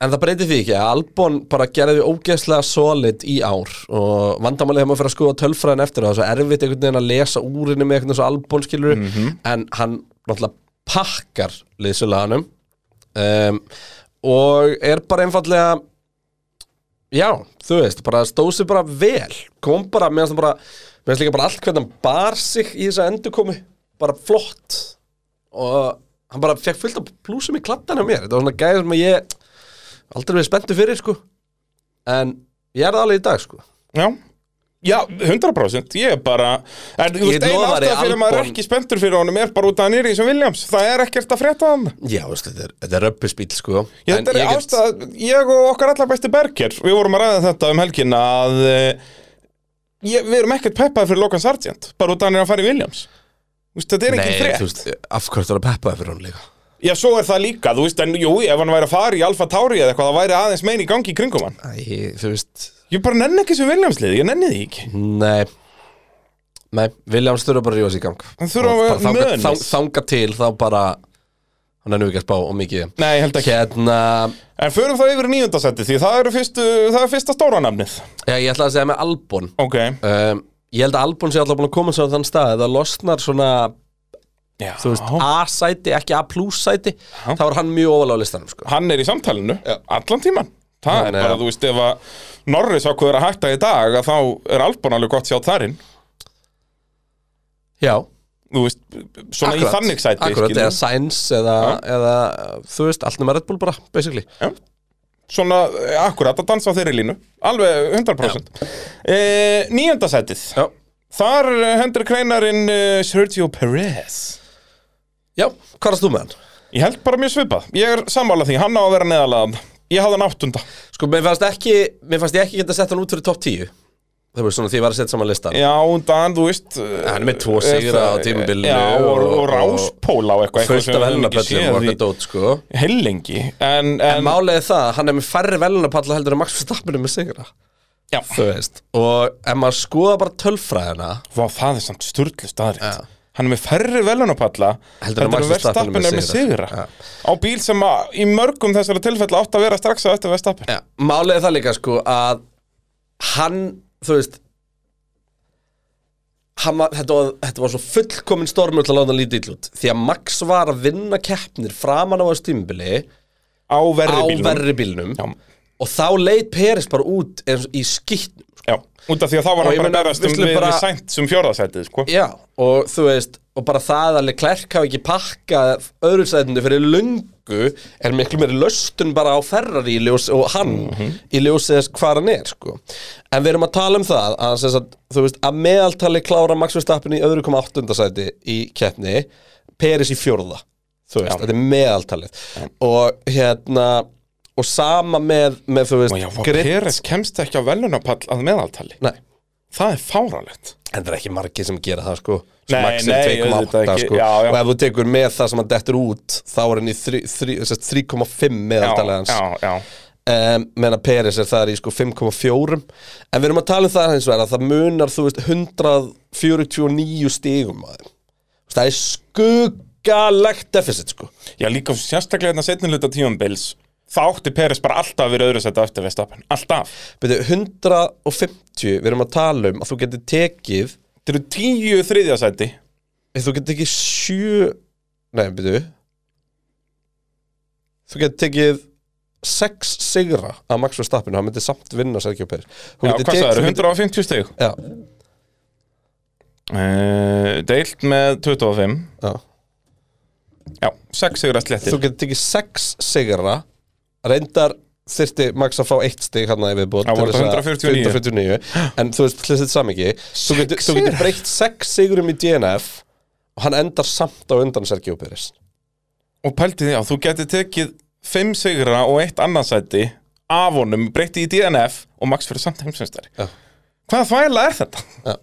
En það breytir því ekki að Albon bara gerði ógeðslega solid í ár og vandamálið þegar maður fyrir að skoða tölfræðin eftir það, það er svo erfitt einhvern veginn að lesa úr henni með einhvern veginn svo Albon skilur Mhm. en hann náttúrulega pakkar liðsulaganum um, og er bara einfallega já, þú veist, bara stóð sér bara vel. Kom bara, meðan það bara meðan líka bara allt hvernig hann bar sig í þessa endurkomi, bara flott. Og hann bara fekk fullt af plúsum í kladdan hjá mér. Þetta var svona gæði sem að ég aldrei verið spenntu fyrir sko. En ég er það alveg í dag sko. Já. Já, 100% ég er bara en, þú veist, eina ástæða fyrir að maður er ekki spenntur fyrir honum er bara út af hann er í þessum Williams. Það er ekkert að frétta hann já, veist, þetta er, þetta er röppusbíl sko. Ég, En þetta er ég get- ástæða, ég og okkar allar besti berger við vorum að ræða þetta um helgin að eh, ég, við erum ekkert peppaði fyrir Logan Sargent bara út af hann er að fara í Williams. Þú veist, þetta er ekki Nei, frétt. þú veist, af hverju það er að peppaði fyrir hann líka Já, svo er það líka, þú veist, en jú, ef hann væri að fara í Alfa Tauri eða eitthvað, það væri aðeins meini í gangi í kringum hann. Æ, þú veist, Ég bara nenni ekki sem Williamslið, ég nenni því ekki. nei Nei, Williams þurfa bara að rífa sig í gang Hann þurfa að vera mönis. þang, þanga til þá bara hann er nú ekki að spá og mikið Nei, held ekki. Hérna, En förum þá yfir í níundasetti, því það, eru fyrstu, það er fyrsta stóra nafnið. já, ég ætla að segja með Albon Ok. um, Ég held að Albon sé alltaf búin að koma svo á þann stað Það losnar svona, Já. þú veist, A-sæti, ekki A-plus-sæti Já. Þá er hann mjög ofalega á listanum sko. Hann er í samtalinu, Já. allan tíman. Það Já, er bara, já. þú veist, ef að Norris ákveður að hætta í dag, að þá er Albon alveg gott sjá þarinn. Já, þú veist, svona í þannig sæti Akkurat, eða Sainz eða, eða þú veist, allt nema Red Bull bara, basically svona, eh, akkurat, að dansa á þeirri línu alveg 100% e, Níunda sætið Já, Þar eh, hendur kreinarinn uh, Sergio Perez Já hvað varst þú með hann? Ég held bara mjög svipað. Ég er sammála því, hann á að vera neðalaðan Ég hafði hann áttunda. Sko, mér fannst ekki, mér fannst ég ekki geta sett hann út fyrir topp 10 Það var svona því ég var að setja saman listan Já, undan, þú veist eh, Hann er með tvo sigra á tímabilinu Já, og, og, og- og ráspól á eitthvað Fullt af velunapöllum og eitthvað dót, sko. Hellingi. En, En en er það, hann er með færri velunapalla heldur en Max Verstappen er með sigra. Já, Þú veist. Og ef maður skoða bara tölfræðina Vá, það er samt sturlu staðrind Já. Hann er með færri velunapalla Heldur en Max Verstappen er með sigra. Já. Á bíl sem að, í mörgum þessara tilfelli átt að vera strax að eftir Verstappen. Já, málið er það líka sko að hann, þú veist hann var, þetta, var, þetta var svo fullkomin stormur til að láta hann lítið ill út. Því að Max var að vinna keppnir framan á þessu tímubili Á á verri bílnum. Og þá leit Peris bara út eins og í skýtnum Já, út af því að þá var hann bara berast um við bara- við sænt sem fjórðasætið, sko. Já, og þú veist og bara það að Leclerc hafi ekki pakkað öðru sætinu fyrir lungu er miklu meiri löstun bara á Ferrari ljós, og hann í ljósið þess hvað hann er sko. en við erum að tala um það að, sagt, þú veist, að meðaltali klára Max Verstappen í öðru koma áttundasæti í keppni, Peris í fjórða þú veist, þetta er meðaltalið. Og hérna og sama með, með þú veist Og já, Peres kemst ekki á velunapall að meðaltali. Nei, Það er fáralegt En það er ekki margir sem gera það sko. Nei, nei, 2,8 auðvitað ekki. sko. Já, já. Og ef þú tekur með það sem hann dettur út Þá er hann í þrí- þrí- sem sagt, 3,5 meðaltalið hans. Já, já, um, Menna Peris er það í sko 5,4 En við erum að tala um það vegar að Það munar þú veist 149 stigum að þeim. Það er skuggalegt deficit sko. Já líka sérstaklega hérna setni hluta tímambils Það átti Peres bara alltaf að vera öðru á eftir Verstappen. Alltaf. Byrju, 150, við erum að tala um að þú getur tekið Þetta eru tíu þriðja sæti. Þú getur tekið sjö Nei, byrju. Þú getur tekið sex sigra af Max Verstappen og hann myndi samt vinna Sergio Pérez Já, hvað þú getur- 150 stig. Já, uh, Deilt með 25 já. Já, 6 sigur að sletti Þú getur tekið sex sigra Reyndar þyrfti Max að fá eitt stig hann að viðbútt Já, voru þetta 149? 149 En þú veist, hlust þetta samingi Þú getur, þú getur breytt sex sigurum í DNF og hann endar samt á undan Sergio Pérez Og pælti því, já, þú getur tekið 5 sigra og eitt annarsæti af honum, breytti í DNF og Max fyrir samt heimsveistari Já. Hvaða þvæla er þetta? Já.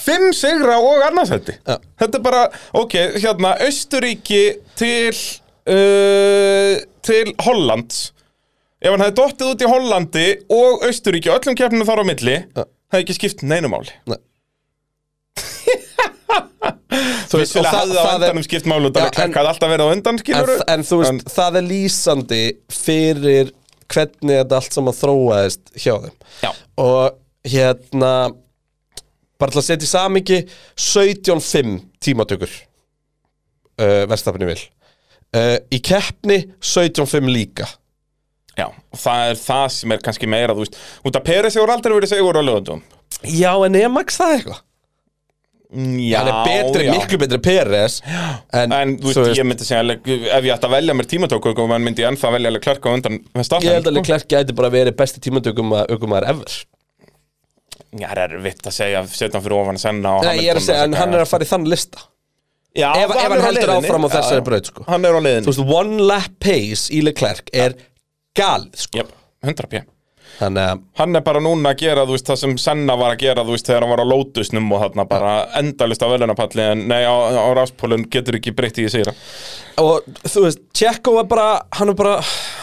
5 sigra og annarsæti Já. Þetta er bara, ok, hérna Austuríki til uh, til Hollands. Ef hann hefði dottið út í Hollandi og Austuríki, öllum keppninu þar á milli Já. hefði ekki skipt neinu máli. Nei. Þú veist, og það, það er að klekka en- alltaf verið á undan en, en þú veist, það er lýsandi fyrir hvernig þetta allt saman þróaðist hjá þeim. Já. og hérna bara til að setja í samingi 17.5 tímatökur uh, verðstafni vil uh, í keppni 17.5 líka Já, og það er það sem er kannski meira, þú veist Út af Peres hefur aldrei verið segur á lögundum já en er Max það eitthvað? Já, hann er betri, já. miklu betri Peres en, En þú veist, ég myndi segja, ef ég ætti að velja mér tímatóku og mann myndi ég ennþá velja klerka undan Verstappen, ég held að sko. Leclerc gæti bara verið besti tímatökum að aukumæður ever Já, það er vitt að segja, setja hann fyrir ofan senna Nei, ég er að segja, en hann er að fara í þann lista Já, ef- ef hann heldur áfram á þessari braut, sko. Hann er á leiðinni. Þú veist, one lap pace í Leclerc er galið, sko. Jep, 100 p Þannig að, Hann er bara núna að gera, þú veist, það sem Senna var að gera, þú veist, þegar hann var á Lotusnum og þarna bara endalist á velunapalli en nei, á, á ráspólun getur ekki breytt í sigra. og þú veist, Tjekko var bara, hann er bara,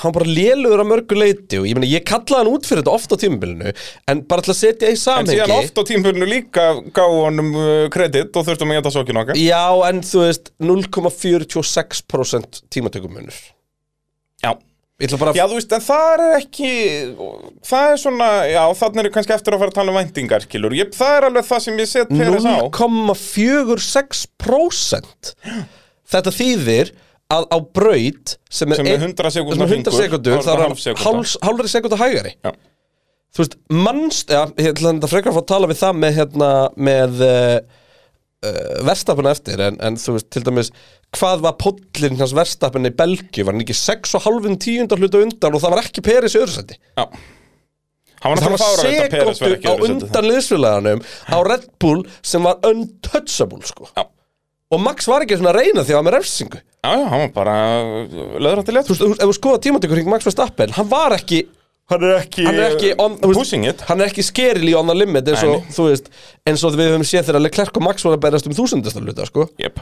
hann var bara lélugur að mörgu leiti og ég meina, ég kallaði hann út fyrir þetta ofta á tímabilinu, en bara til að setja í En samhengi síðan oft á tímpulinu líka gáðu honum uh, kredit og þurftum að geta sókinu okkar. Já, en þú veist, 0,46% tímatökumunur Já. Ég Já, þú veist, en það er ekki, það er svona, já, þannig er kannski eftir að fara að tala um væntingar, skilur. Ég, það er alveg það sem ég set Peres á. 0,46% Þetta þýðir að á braut sem er, Sem er einn- 100 sekúndna sem er 100 hringur, sekundur þá er hann hálfri sekunda hægari Já. Þú veist, mannst ja, ég ætla þetta frekar að fá að tala við það með hérna, með uh, uh, verstapin eftir en, en þú veist, til dæmis hvað var pollin hans verstapin í Belgju var hann ekki 6,5 tíundar hluta undan og það var ekki Peris í öðru sæti? Já. Hann var það ekki á undan liðsfélaganum á Red Bull sem var untouchable sko. Já. og Max var ekki svona að reyna því að hann var með refsingu. Já, já, hann var bara löðrætti létt þú veist, ef þú- ef þú skoða tímatökur hring Max Verstappen hann var ekki Hann er ekki, hann er ekki on, þú veist, pushing it. hann er ekki skerili on the limit eins og, veist, eins og við höfum séð þegar Leclerc og Max voru að berast um þúsundastar hluta sko. Jep.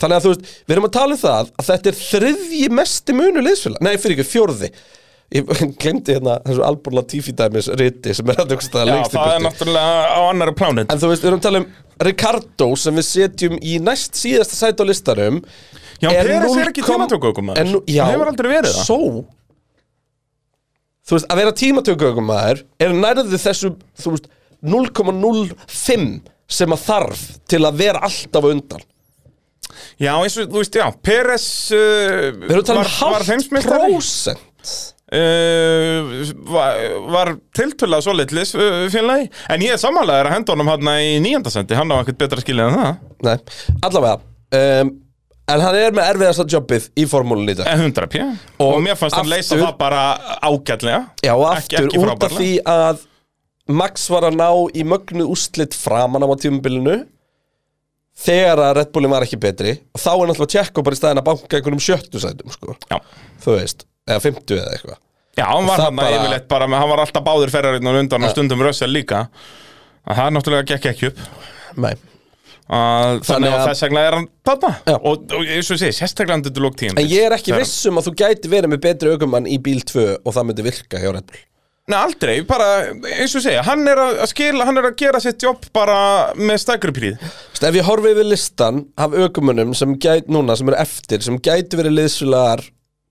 Þannig að þú veist, við erum að tala um það að þetta er þriðji mesti munu liðsfélag nei, fyrir ekki, fjórði. Ég glemdi hérna þessu Albon Latifi dæmis riti sem er staðar Já, lengst í það er náttúrulega á annari plánit En þú veist, við erum að tala um Ricardo sem við setjum í næst síðasta sæti á listanum. Já, er Peres 0, er ekki tímatökuökumaður. en nú- Já, Hann hefur aldrei verið það. Svo Þú veist, að vera tímatökuökumæður er nærðið þessu, þú veist 0,05 sem að þarf til að vera alltaf undan. Já, eins og, þú veist, já, Peres uh, Við erum að tala um halvt prósent. Uh, var, var tiltölulega svo litlis uh, félagi. En ég er samanlegaður að henda honum hann í nýjandasendi Hann á ekkert betra skilið en það. Nei, allavega um, En hann er með erfiðasta jobbið í formúlunni En 100 p Og, Og mér fannst hann leysa það bara ágætlega. Já, og Ekki- aftur ekki út af því að Max var að ná í mögnu úrslit framan á tímabilinu þegar að Red Bullin var ekki betri. Og þá er náttúrulega Tjekko bara í staðin að banka einhvernum sjöttu sætum sko. Já. Þú veist, eða fimmtu eða eitthvað. Já, hann var hann bara- yfirleitt bara, með- hann var alltaf báður ferrarinn og undan og stundum Russell líka. Að það er náttúrulega gekk ekki upp. Nei. Að, þannig að þess vegna er hann þarna. Já. og, og eins og segi, sérstaklega undir lók tíðan En ég er ekki viss um að þú gæti verið með betri aukumann í bíl 2 og það myndi virka hjá Red Bull. Nei, aldrei, bara, eins og segja, hann er að skila, hann er að gera sitt jobb bara með Þess, Ef ég horfi yfir listan af aukumannum sem gæti núna, sem eru eftir sem gæti verið liðsfélagar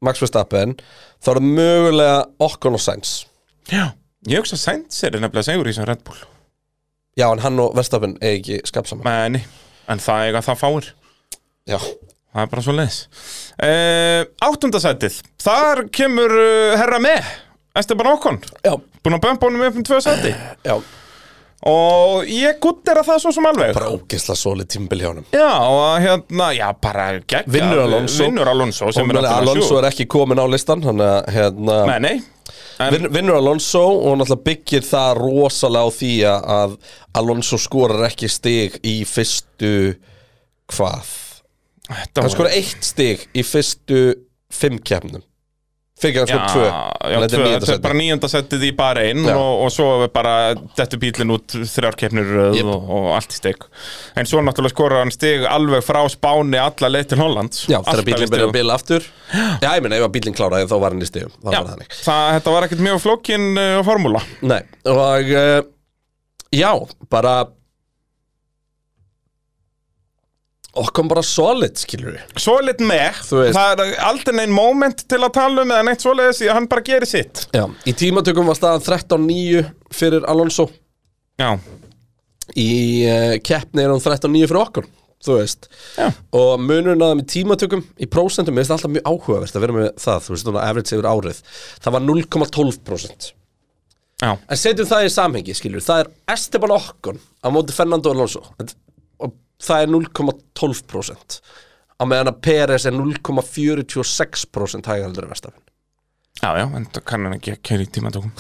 Max Verstappen þá er það mögulega Okkon og Sainz. Já Ég hugsa Sainz er nefnilega segur í sem Red Bull Já, en hann og Verstappen er ekki skapsaman Meni, en það eiga það fáir. Já, Það er bara svo leiðis uh, Áttundasætið, þar kemur uh, herra með Esteban Ocon. Já, Búin að bömpa honum upp um tvö sæti. Já. Og ég guttir að það svo sem alveg. Bara ógeðsla svolít tímbil hjá honum. Já, og hérna, já, bara gegja Vinnur Alonso. Vinnur Alonso sem er náttúrulega Alonso sjúkur. er ekki komin á listan Þannig að hérna Nei, nei. En, vin, Vinnur Alonso og náttúrulega byggir það rosalega á því að- Alonso skorar ekki stig í fyrstu Hvað? Hann skorar eitt stig í fyrstu fimm keppnum Fyrir hann Já, skor tvö þetta er bara nýjönda settið í bara einn og, og svo bara dettur bílinn út þrjárkeppnir Jep. og, og allt í steg en svo náttúrulega skorar hann stig alveg frá Spáni alla leið til Hollands. Já, þegar bílinn byrjar stigum. að bila aftur. Já, ég meina, ef bílinn kláraði þá var hann í stigum. Það Já, var það, þetta var ekkert mjög flókin uh, formúla. Nei, og uh, já, bara okkur bara solid, skilur við Svo lit með, veist. það er aldrei neinn moment til að tala um eða neitt svoleiðis því að hann bara gerir sitt. Já, í tímatökum var staðan 13-9 fyrir Alonso. Já, Í uh, keppni er hann 13-9 fyrir okkur Þú veist. Já. Og munurinn að það með tímatökum Í prósentum er þetta alltaf mjög áhugavert að vera með það Þú veist, svona average yfir árið. Það var 0,12% já, En setjum það í samhengi, skilur Það er Esteban Okkon á móti Fernando Alonso. Og það er 0,12% Á meðan að Peres er 0,46% hægaldur en Verstafinn já, já, en það kann hann ekki að kæri í tímatökum.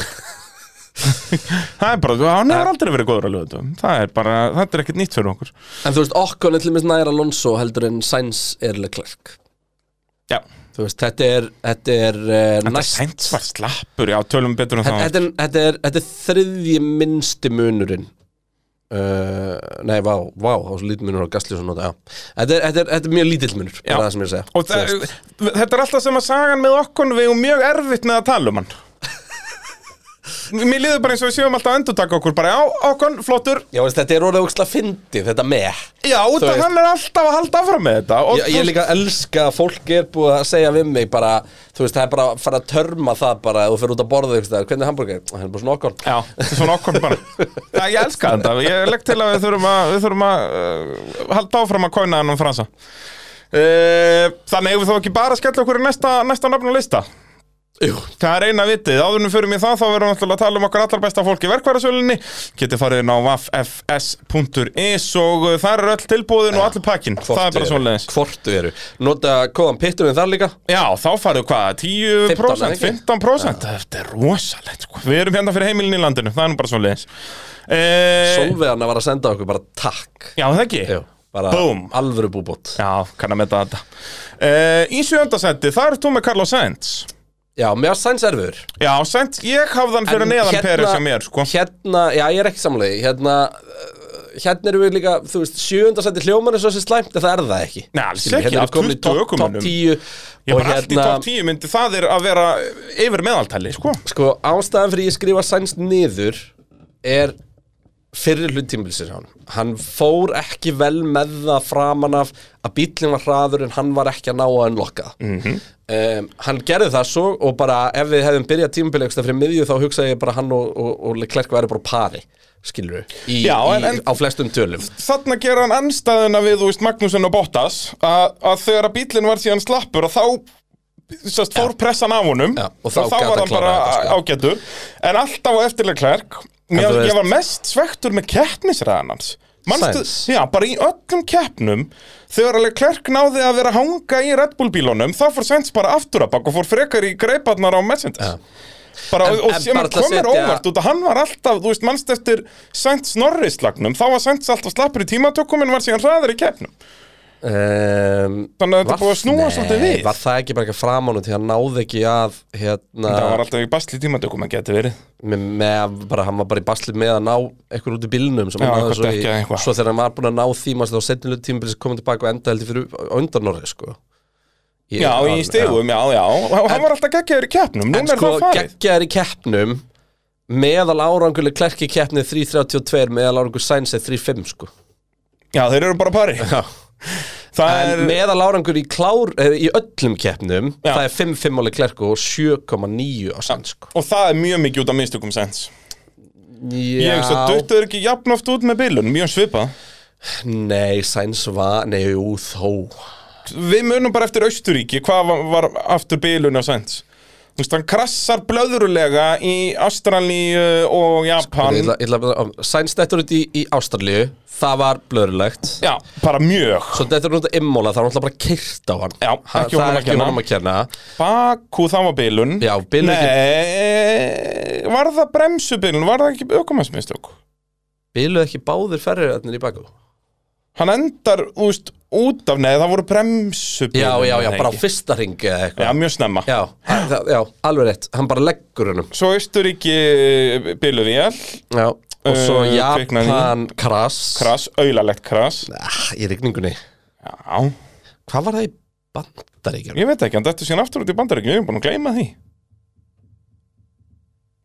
Það er bara, hann hefur aldrei verið góður að lögðu Það er bara, þetta er ekkert nýtt fyrir okkur. En þú veist, Okkon er til minnst nær Alonso heldur en Sainz er Leclerc. Já, Þú veist, þetta er, þetta er uh, næst sænt var slappur, já, tölum betur um það. þetta er, þetta, er, þetta er þriðji minnsti munurinn uh, Nei, vá, vá, það var svo lítið munur á Gastljósun nota, já. Þetta er, þetta er, þetta er mjög lítill munur, Já. bara það sem ég er að segja Og það, þetta er alltaf sem að sagan með okkur við erum mjög erfitt með að tala um hann Mér liður bara eins og við séum alltaf að endur taka okkur bara, já, okkur, flottur. Já, veist, þetta er orðið ógstlega fyndið, þetta með. Já, út af hann er alltaf að halda áfram með þetta og, Ég, ég líka elska að fólk er búið að segja við mig bara, þú veist, það er bara að fara að törma það bara, þú fyrir út að borða þig, hvernig er hambúrgar? Það er bara svona okkur Já, þetta er svona okkur bara. Já, ég elska þetta, ég legg til að við þurfum að, við þurfum að uh, halda áfram að kóina hann um fransa. Uh, Þannig ef við þó ekki bara skella okkur í næsta, næsta nöfn og lista Jú, Það er eina vitið, áðurnum fyrir mér það þá verðum við náttúrulega að tala um okkar allar besta fólk í verkvarasölinni Getið farið inn á waffs.is og uh, þar er öll tilbúðin og allir pakkin Það er bara svoleiðis. Hvortu eru. Nota kóðan pitturinn þar líka? Já, þá farið hvað, 10%, 15%, 15%, Þetta er rosalegt sko. Við erum hérna fyrir heimilin í landinu, það er nú bara svoleiðis. Eh, Solveigana var að senda okkur bara takk. Já, það ekki? Jú, bara Boom. alvöru búbót. Já, kann að metta þetta. Eh, Í sjöndasendi, það er þú með Carlos Sainz Já, mér var sæns erfur Já, Sainz, ég hafði hann fyrir neðan hérna, Peres hjá mér sko. Hérna, já ég er ekki samlega Hérna, uh, hérna erum við líka Þú veist, sjöundarsætti hljóman er svo sem slæmt það er það ekki Nei, alls ekki, hérna 20 topp- ökumönnum. Topp 10 Ég og bara allt í top 10 myndi það er að vera yfir meðaltali, sko Sko, ástæðan fyrir ég skrifa sæns niður Er fyrir hlutímbilsir hann Hann fór ekki vel með það framan af Að bíllinn var hraður En hann var ekki að ná að unlokka mm Mhm. um, Hann gerði það svo Og bara ef við hefðum byrjað tímabili Fyrir miðju þá hugsaði ég bara hann og, og, og Leclerc væri bara pari Skilur en- Á flestum tölum. Þarna gera hann anstæðuna við, veist, Magnússon og Bottas að, að þegar að bílinn var síðan slappur og þá sest, fór pressan af honum Já, og þá þá var hann bara sko. ágættur en alltaf á eftirlega klærk veist- ég var mest svektur með keppnisræðan hans. Manstu, já, bara í öllum keppnum þegar alveg Klerk náði að vera hanga í Red Bull bílunum þá fór Sainz bara aftur að bak og fór frekar í greiparnar á Mercedes. Bara, En- og sem komir óvart út að hann var alltaf, þú veist, mannst eftir Sainz Norris-lagnum, þá var Sainz alltaf slappur í tímatökum en var síðan hraðar í keppnum um, Þannig að þetta búið að snúa svolítið við. Var það ekki bara ekki framánu Því hann náði ekki að hérna, það var alltaf í basli tímatökum að geti verið með, með bara, hann var bara í basli með að ná eitthvað út í bílnum sem Já, svo, í, svo þegar hann var búin að ná maður þá setjum tímabilis komið tilbaka og enda heldur fyrir á undan orði sko. Já, í hann- stegum, já, já, og hann var alltaf geggjaður í keppnum, En sko, geggjaður í keppnum meðal áranguleg klerki keppnið 3.32 meðal árangur sænsið 3.5 sko. Já, þeir eru bara pari Já. Það En er, meðal árangur í, klár, í öllum keppnum Já. það er 5.5 áli klerku og 7.9 á sæns sko. og það er mjög mikið út af mistökum sens Ég Já, hugsa, duttuður ekki jafn oft út með bilun, mjög svipað. Nei, sæns var, nei, jú, þó. Við munum bara eftir Austuríki, hvað var, var aftur bilun á veist, hann krassar blöðrulega í Ástralíu og Japan. Ég ætla, ég ætla, Sæns dettur út í, í Ástralíu. Það var blöðrulegt. Já, bara mjög. Svo dettur út á Immola Það var náttúrulega bara kyrt á hann. Já, ekki Það honum að ekki honum að kenna. Bakú, það var bilun. Já, bilun ekki Nei, var það bremsubilun, var það ekki aukumarsmistök? Biluð ekki báðir ferriðarnir í baku? Hann endar, veist, út af, nei, það voru bremsubilun Já, já, já, bara á fyrsta ringi eða Já, eitthvað mjög snemma. Já, það, já, alveg rétt Hann bara leggur hennum Svo Austuríki biluvél, Já, og svo Uh, í. Japan krass krass, aulalegt krass ah, Í rigningunni. Já, Hvað var það í bandaríkjum? ég veit ekki, hann dættu síðan aftur út í bandaríkjum, ég er búin að gleyma því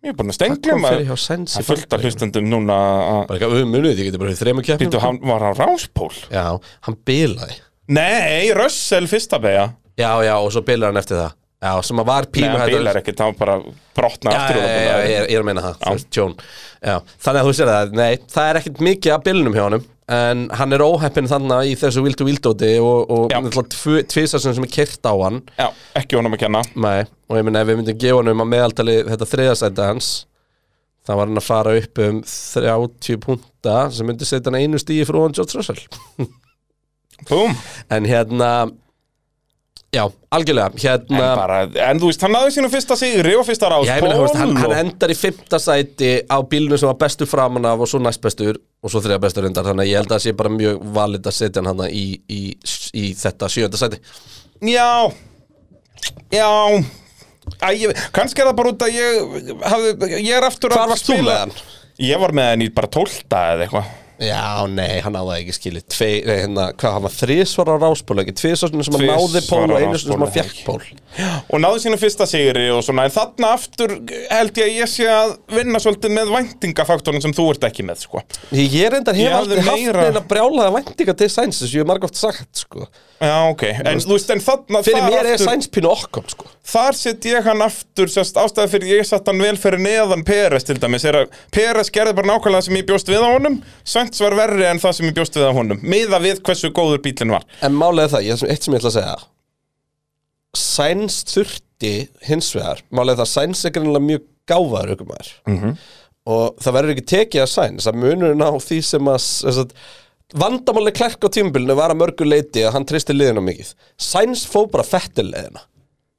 Ég er búin að hjá Sæns Það er fullt af hlustendum núna að Bara eitthvað, við munið, þið getur bara í þremur keppnum. Býtu, hann var á ráspól Já, hann bilaði. Nei, Russell fyrsta beigja Já, já, og svo bilar hann eftir það Já, sem að var Nei, pínu hann hættur- bílar ekkert, hann bara brotna aftur já, já, já, ég, er- ég að meina það, tjón. Já. Þannig að þú sér það, nei, það er ekkert mikið að bilnum hjá honum En hann er óheppin þannig í þessu vildu vildóti Og, tvisasun sem er kyrt á hann. Já, ekki honum að kenna. Nei, og ég meina ef við myndum gefa honum að meðaltali þetta þriðasæti hans Það var hann að fara upp um 30 punta sem myndi setja hann einu stíi frá hann George Russell. Búm En hérna, já, algjörlega, en, hérna bara, en þú veist, hann náði sínum fyrsta sigri og fyrsta ráspól Já, ég meina, veist, hann, hann endar í fimmta sæti á bílunum sem var bestur framan af og svo næst bestur og svo þriða bestur undar þannig að ég held að það sé bara mjög valid að setja hann í, í, í þetta sjönda sæti. Já Já. Æ, ég, kannski er það bara út að ég hafði, ég er aftur Hvar að varst þú með hann? Ég var með hann í bara tólta eða eitthvað Já, nei, hann náði ekki skilið Tvei, nei, hérna, hvað, hann var þrísvar á ráspól ekki tvísvar sem hann náði pól og einu sem hann ekki? pól og náði sínum fyrsta sigri og svona en þarna aftur held ég að ég sé að vinna svolítið með væntingafaktorinn sem þú ert ekki með sko. Ég er endar hef aldrei haft meira- neina brjálaða væntinga til sæns þess að ég hef margótt sagt, sko Já, ok, en þú veist, en þarna Fyrir mér er sæns pínu okkom, sko. Þar set ég hann aftur sérst, ástæði fyrir ég satt hann vel fyrir neðan Peres til dæmis, er að Peres gerði bara nákvæmlega það sem ég bjóst við á honum. Sainz var verri en það sem ég bjóst við á honum miða við hversu góður bílinn var. En málega það, ég, eitt sem ég ætla að segja. Sæns þurft Rikki hins vegar Málega það Sainz er greinlega mjög gáfaður aukumæður -hmm. Og það verður ekki tekið að Sainz að munurinn á því sem að Vandamáli klerk á tímabilinu var að mörgu leiti að hann tristi liðina mikið. Sainz fó bara fettil leiðina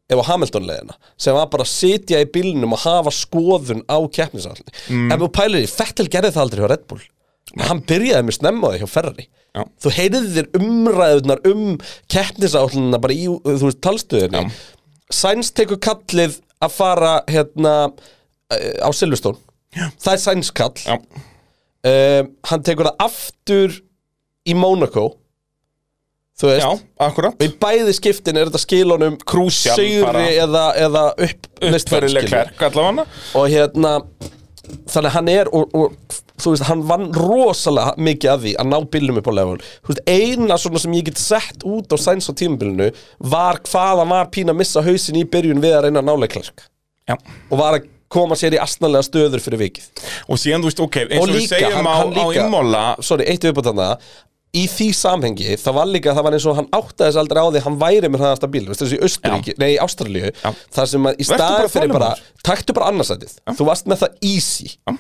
ef á Hamilton leiðina sem var bara að sitja í bílnum og hafa skoðun á keppnisallni mm. ef þú pælir í, Fettil gerði það aldrei hjá Red Bull. Hann byrjaði með snemma á því hjá Ferrari. Já. þú heyrið þér umræðunar um keppnisállina bara í, þú veist, talstöðinni. Sainz tekur kallið að fara hérna eh, á Silverstone. Það er Sainz kall. Um, hann tekur það aftur í Monaco þú veist? Já, akkurat. Og í bæði skiptin er þetta skilunum Crucial sigri bara. eða, eða upp Uppfyrileg klerk allavega. Og hérna þannig að hann er og, og þú veist, hann vann rosalega mikið af því að ná bílnum upp á level. Þú veist, eina svona sem ég get sett út á sæns á tímabilinu var hvað hann var pína að missa hausin í byrjun við að reyna að nálega klerk Já. Og var að koma sér í astnalega stöður fyrir vikið. Og síðan, þú veist, ok, eins og og við líka, segjum hann, á, hann á líka Imola sorry, eitt viðbútt þarna í því samhengi, það var líka, það var eins og hann áttaði þess aldrei á því hann væri með hraðasta bíl veist þessi í Östuríki, nei í Ástralíu þar sem að í staðin fyrir bara taktu bara annarsætið, þú varst með það easy. Já.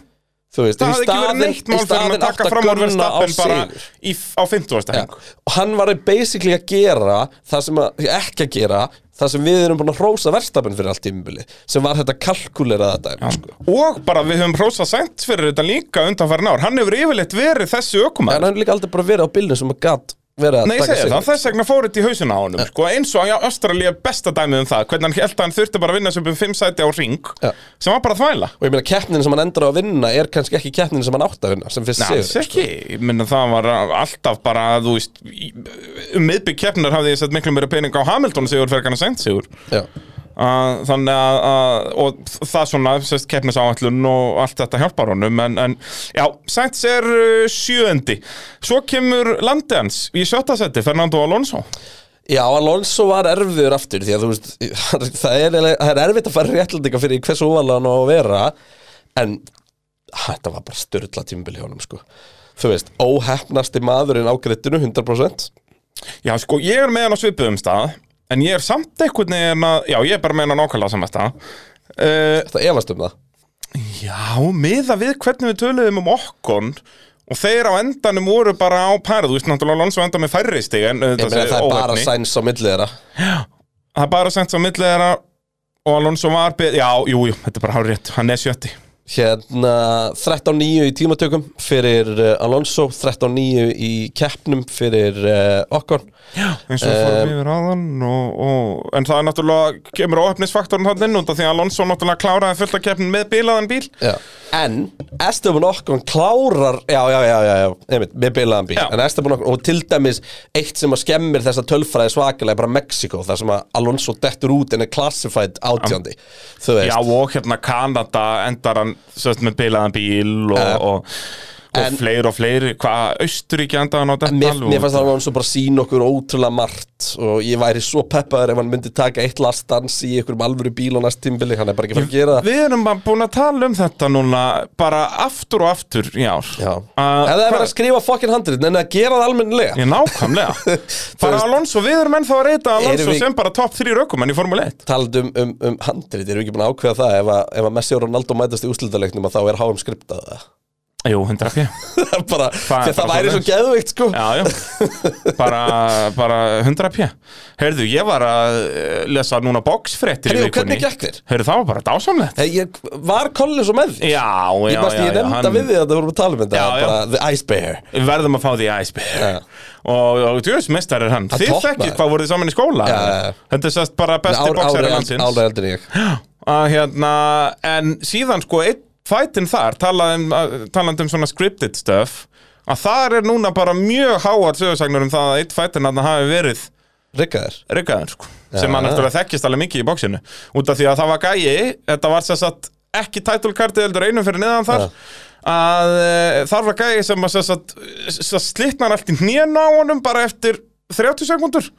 þú veist, Það í neitt í að átt að gunna á sigur í, á 50. Já. heng og hann var basically að gera það sem að, ekki að gera það sem við erum búin að hrósa verstafinn fyrir allt tímubili sem var þetta kalkuleraða dæmi sko. Og bara við höfum prósað sænt fyrir þetta líka undanfærin ár. Hann hefur yfirleitt verið þessi en ökumæður hann hefur líka aldrei bara verið á bílnum sem að gat verið að Nei, taka sig það, þess vegna fór þetta í hausina á honum sko, eins og á Ástralía er besta dæmið um það hvernig hann held að hann þurfti bara að vinna sem um fimm sæti á ring Já. sem var bara þvæla. Og ég meina keppnin sem hann endur á að vinna er kannski ekki keppnin sem hann átt að vinna sem fyrst Nei, sigur alls ekki, ég minna það var alltaf bara, þú veist um miðbygg keppnar hafði ég sett miklu meira pening á Hamilton sigur fyrir hann að seint sigur. Já. Uh, þannig að, að og það svona, sérst, keppnisáætlun og allt þetta hjálpar honum en, en já, Sainz er uh, sjöundi. Svo kemur landi hans í sjötta seti, Fernando Alonso. Já, Alonso var erfiður aftur því að þú veist, það er, er erfitt að fara réttlandinga fyrir hversu óvalega hann á að vera en þetta var bara styrla tímbili honum sko. Þú veist, óhefnasti maðurinn á grittinu 100% já, sko, ég er með hann á svipuðum stað en ég er samt einhvern veginn að já, ég er bara á nákvæmlega saman stað uh, Þetta efast um það. Já, miða við hvernig við töluðum um okkon og þeir á endanum voru bara á pæra þú veist náttúrulega Alonso enda með færri stig en Ég meina það er bara óheppni. sæns á milli þeirra. Það er bara sent á milli þeirra og Alonso var já, jú, jú, þetta er bara hár rétt hann er sjötti Hérna 13-9 í tímatökum fyrir uh, Alonso 13-9 í keppnum fyrir uh, Okkon eins og fórum yfir aðan og, og, en það er náttúrulega kemur óöfnisfaktorinn hann inn af því að Alonso náttúrulega kláraði fullt að keppnin með bílaðan bíl Já. En Esteban Okkon klárar Já, já, já, já, já einmitt, með bilaðan bíl Já. En Esteban Okkon, og til dæmis eitt sem að skemmir þessa tölfræði svakalega er bara Mexiko þar sem að Alonso dettur út en er classified veist Já, og hérna Kanada endar hann með bílaðan bíl og, Ja. og, og En- fleiri og fleiri hvað, Austuríki endaði hann á En Mér, mér fannst það Alonso bara sín okkur ótrúlega margt og ég væri svo peppaður ef hann myndi taka eitt lastans í einhverjum alvöru bíl á næst tímbili, hann er bara ekki að fara að gera það. Við erum bara búin að tala um þetta núna bara aftur og aftur í ár. Uh, ef það er verið að skrifa fokkin handrit en að gera það almennilega. Já, nákvæmlega. Bara veist- Alonso, við erum ennþá að reyta Alonso við- sem bara topp 3 rökumenn í Formule 1 talandi um, um, um handrit, erum við ekki búin að ákveða það? Ef að, ef að Messi og Ronaldo mætast í úslitaleiknum að þá er HM skriptað það Jú, 100 p bara, Það því að það væri svo geðveikt sko. Já, já, bara, bara 100 p Heyrðu, ég var að eh, lesa núna boxfréttir í vikunni? Heyrðu, það var bara dásamlegt. Hey, ég var Collins og með því Já, já, Ég, mást, já, ég nefnda hann- við því að það vorum að tala um þetta bara The Ice Bear. Við verðum að fá því Iceberg Já. Og, og djúðis mestar er hann. Þið maður. hvað voruð þið saman í skóla. Þetta er sérst bara besti boxari landsins. Álega eldur ég. Hérna, en síðan sko einn fætin þar talað um, talandi um svona scripted stuff að þar er núna bara mjög háar sögursagnur um það að einn fætin að hafi verið Rikkaður riggaður sko, sem Já. hann eftir að þekkist alveg mikið í bóksinu út af því að það var gæi, þetta var sér satt ekki titlekartið heldur einum fyrir neðan þar að e, þar var gæi sem að sér satt slitnar allt í hnén á honum bara eftir 30 sekundur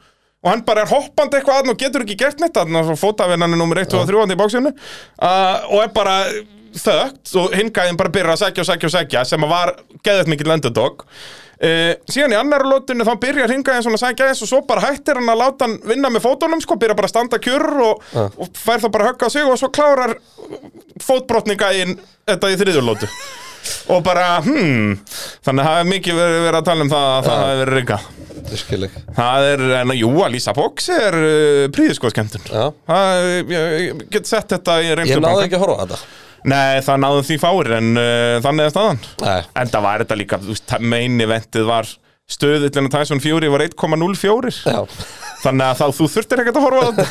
og hann bara er hoppandi eitthvað aðn og getur ekki gert neitt þannig að fótavinnan er nummer 1 og 3 í bóksinu uh, og er bara þögt og hinn gæðin bara byrjar að sækja og sækja og sækja sem að var geðið mikið underdog uh, síðan í annar lótunni þá byrjar hringaðin svona að sækja þess og svo bara hættir hann að láta hann vinna með fótunum sko, byrjar bara að standa kjur og, og fær þá bara að högga á sig og svo klárar fótbrotningæin þetta í þriðjulótu og bara, hmm þannig að það er mikið verið, verið að tala um það að það hafi verið Virkileg það er, en jú, Alisa Fox er uh, príðiskoðskemtun Já. það, ég, ég get sett þetta í Ég reymslu náði ekki að horfa þetta Nei, það náðu því fáir en uh, þannig er staðan. Nei. En það var þetta líka, þú veist, meini ventið var stöðullina Tyson Fury var 1,04 Já, Þannig að þá þú þurftir ekkert að horfa á þetta.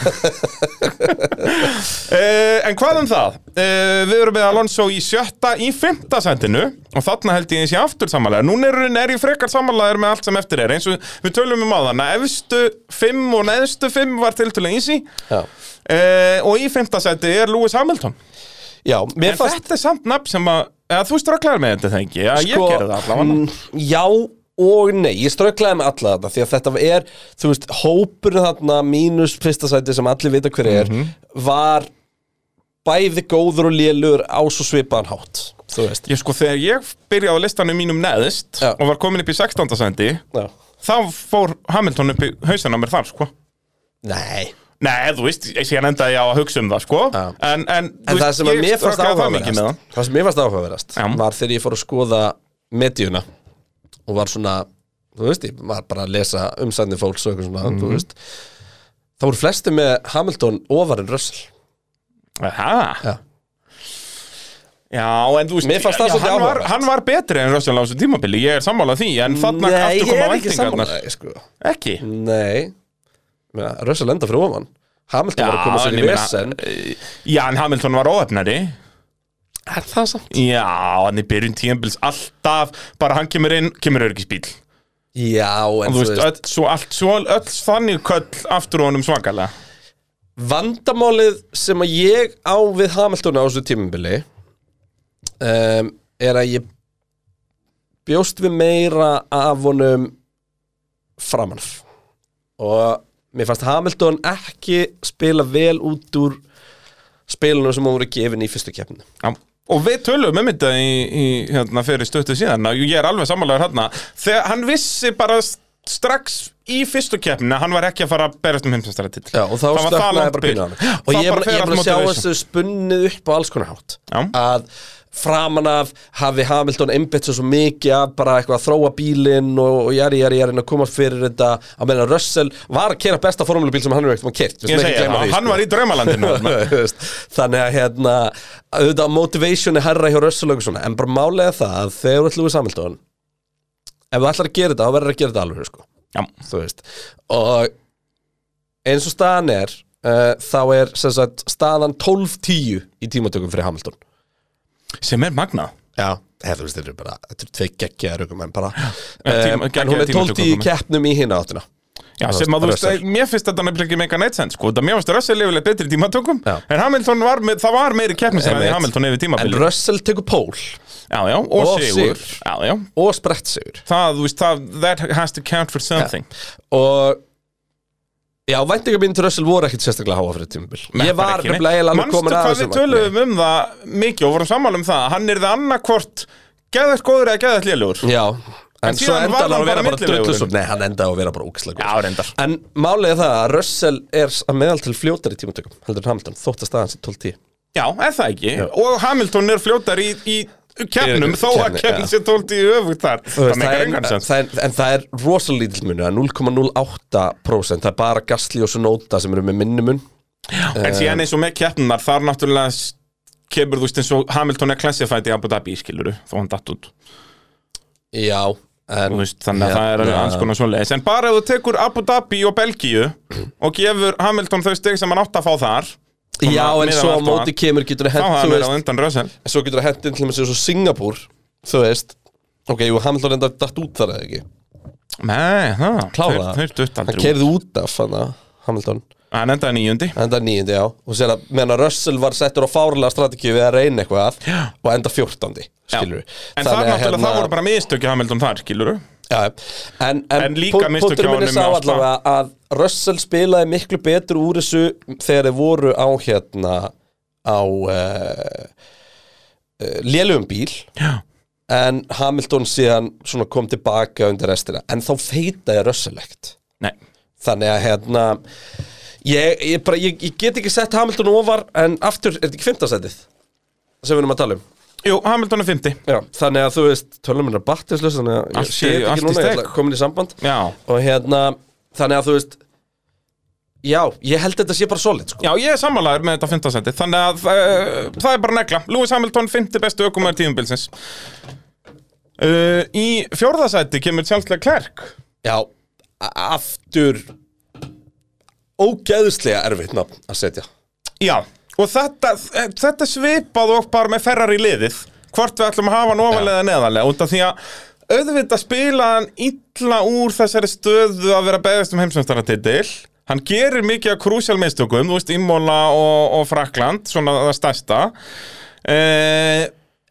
Uh, En hvað um það? Uh, við erum með Alonso í sjötta í fymta sendinu og þarna held ég þessi aftur samanlega Nún er, er ég frekar samanlegaður með allt sem eftir er. Eins og við tölum um á þannig að efstu fimm og neðstu fimm var tiltölu easy. Já. Uh, og í fymta sendi er Lewis Hamilton Já, mér En fannst þetta er samt nafn sem að eða, Þú strögglar með þetta þengi, já, ég gerði það allavega mm, Já og nei, ég strögglaði með alla þetta því að þetta er, þú veist, hópurinn þarna mínus fyrsta sæti sem allir vita hver er Mhm. var bæði góður og lélur á svo svipaðan hátt Ég sko, þegar ég byrjaði á listanum mínum neðist Já. og var komin upp í 16. sendi Já. þá fór Hamilton upp í hausana mér þar, sko Nei Nei, þú veist, ég síðan endaði ég á að hugsa um það, sko Já. En, en, En það veist, sem ég strögglaði það Það sem mér fannst áhugaverðast Já. var þegar ég fór að skoða medíuna og var svona, þú veist, ég var bara að lesa umsæðni fólks og eitthvað svona, Mhm. þú veist Það voru flesti með Hamilton ofar en Russell Aha. Já. Já, en þú veist, hann, var, hann var betri en Russell á þessu tímabili, ég er sammálað því En þarna Nei, aftur ég koma er ekki væntingarnar sammála sko. Ekki? Nei ja, Russell enda fyrir ofan. Hamilton var að koma sér í vesen. eh, Já, en Hamilton var óöfnari. Er það samt? Já, hann er byrjun tíðanbils alltaf. Bara hann kemur inn, kemur örgisbíl Já, en þú veist, öll, svo allt, svo öll þannig köll aftur honum svakalega. Vandamálið sem að ég á við Hamilton á þessu tímabili um, er að ég bjóst við meira af honum framanf og mér fannst Hamilton ekki spila vel út úr spilunum sem hann voru gefin í fyrstu keppninu Já. Og við tölum um þetta í, í hérna, fyrir stöttu síðan. Og ég er alveg sammálaður hérna Þegar hann vissi bara st- strax í fyrstu keppnina hann var ekki að fara að berast um heimsastrættill Já, og þá stöknaði bara pínu á hann Og ég er bara að sjá þessu spunnið upp á alls konar hátt. Já. Að framan af hafi Hamilton einbett svo mikið að bara eitthvað að þróa bílinn og, jari, jari, jari að koma fyrir þetta. Að meina Russell var að kera besta formúlubíl sem hann hefur ekkert maður kert Ég segi það, hann var í draumalandinu Þannig að hérna auðvitað motivation er herra hjá Russell og eitthvað svona en bara málega það að þegar þú ætlum við Hamilton ef þú ætlar að gera þetta þá verður að gera þetta alveg sko. Já. þú veist og eins og staðan er uh, þá er staðan 12-10 í tímatökum fyrir Hamilton Sem er magnað já, hef, þú veist, þetta er bara þetta tvei geggjaðar ökum en bara En um, en hún er 12-10 í keppnum í hinna áttina Já, sem að þú veist, Russell. mér finnst þetta nefnilega ekki meika neitt sens, sko, þetta mér finnst Russell yfirlega betri tímatökum, Já. en Hamilton var, með, það var meiri keppnisræði Einmitt. Hamilton yfir en tímabili. Russell tekur pól Já, já, og, Og sigur. sigur. Já, já, og sprett sigur það, þú veist, það, that has to count for something. og já, til Russell voru ekkit sérstaklega háa fyrir tímabil. Nei, ég var nefnilega eiginlega alveg Manstu komin að hvað þessum við töluðum um það mikið og vorum sammála um það, hann er það annarkvort geðvægt góður eða geðvægt lélugur. já, en, En svo varð hann að vera bara drullusum nei, hann endaði á að vera bara úkislega Já, reyndar. en málið er það að Russell er að meðal til fljótari tímatökum heldur en Hamilton, þótt að staðan sem 12-10 Já, það ekki? Og Hamilton er fljótar í, í keppnum, Í- þó að keppni, keppnin já. sé 12 í öfugt þar. Það meikar engan er, sens. en það er rosalega lítill munu 0,08% það er bara Gasly og Sunota sem eru með minnumun En síðan eins og með keppnunar, þar náttúrulega kemur þú veist eins og Hamilton er classified í Abu Dhabi, skiluru, þó hann datt út. já, en veist, þannig að það er alveg Hérna- hans konar svoleiðis. En bara ef þú tekur Abu Dhabi og Belgíu og gefur Hamilton þau steg sem hann átt að fá þar, já, en svo á og móti kemur getur þá hent, þú hann veist. En svo getur það hendin til með sér svo Singapúr Þú veist. Ok, jú, Hamilton enda dætt út þar eða ekki? Nei, það, Klára. stutt Hann keirði út. af hana, Hamilton. Hann endaði nýjundi. Enda nýjandi, já. Og sér að meðan að Russell var settur á fárlega strategíu við að reyna eitthvað Já. Og enda fjórtandi, skilur En það náttúrulega, það voru bara mistöki Hamilton þar, skiluru. Já, en, en, En líka með Oslo. allavega að Russell spilaði miklu betur úr þessu þegar þeir voru á hérna á uh, uh, lélugum bíl Já. en Hamilton síðan kom tilbaka undir restina en þá feitaði rössalegt Nei, þannig að hérna ég, ég, bara, ég, ég get ekki sett Hamilton ofar en aftur, er þetta ekki fimmtasætið sem við erum að tala um jú, Hamilton er 50 Já, þannig að þú veist, tölum minna battislaus þannig að Allt ég í- sé þetta allt í ekki núna, ég stek. ætla komin í samband. Já, og hérna, þannig að þú veist já, ég held þetta sé bara solid sko. Já, ég er sammálaður með þetta 15 senti Þannig að uh, það er bara negla. Lewis Hamilton, 50 bestu ökumæður tíðumbilsins uh, Í fjórðasæti kemur Charles Leclerc. Já, a- aftur ógeðslega erfitt nafn að setja. Já, og þetta, þetta er svipað og bara með Ferrari liðið Hvort við ætlum að hafa hann ofalega eða neðalega Út af því að auðvitað spila hann illa úr þessari stöðu að vera beðast um heimsumstaratitil Hann gerir mikið af krúsjál mistökum, þú veist, Imola og, og Frakland, svona það stærsta. Uh,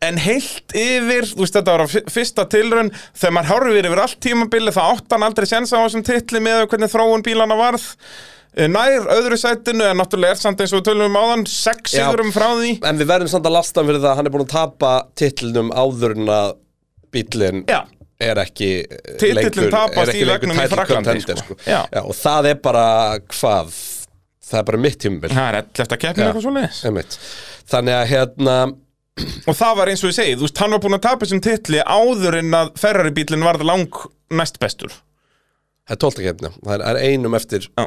En heilt yfir, þú veist, þetta var á fy- fyrsta tilraun Þegar maður horfir yfir allt tímabili þá átt hann aldrei séns á þessum titli með hvernig þróun bílana varð. Eh, Nær öðru sætinu en náttúrulega er samt eins og við tölum um áðan Sex Já. sigurum frá því en við verðum samt að lasta hann fyrir það að hann er búin að tapa titlinum áður en að bílinn Já, er ekki eh, Titillinn lengur, tapast er ekki í lengur veggnum í title Frakklandi, contender, sko. sko. Já. og það er bara hvað það er bara mitt tímabil það er ellefta keppni Já. eitthvað svo leiðis þannig að hérna Og það var eins og ég segi, þú veist, hann var búin að tapa þessum titli áður en að Ferrari bílinn varð lang næst bestur það er tólta kefni, það er, er einum eftir Já.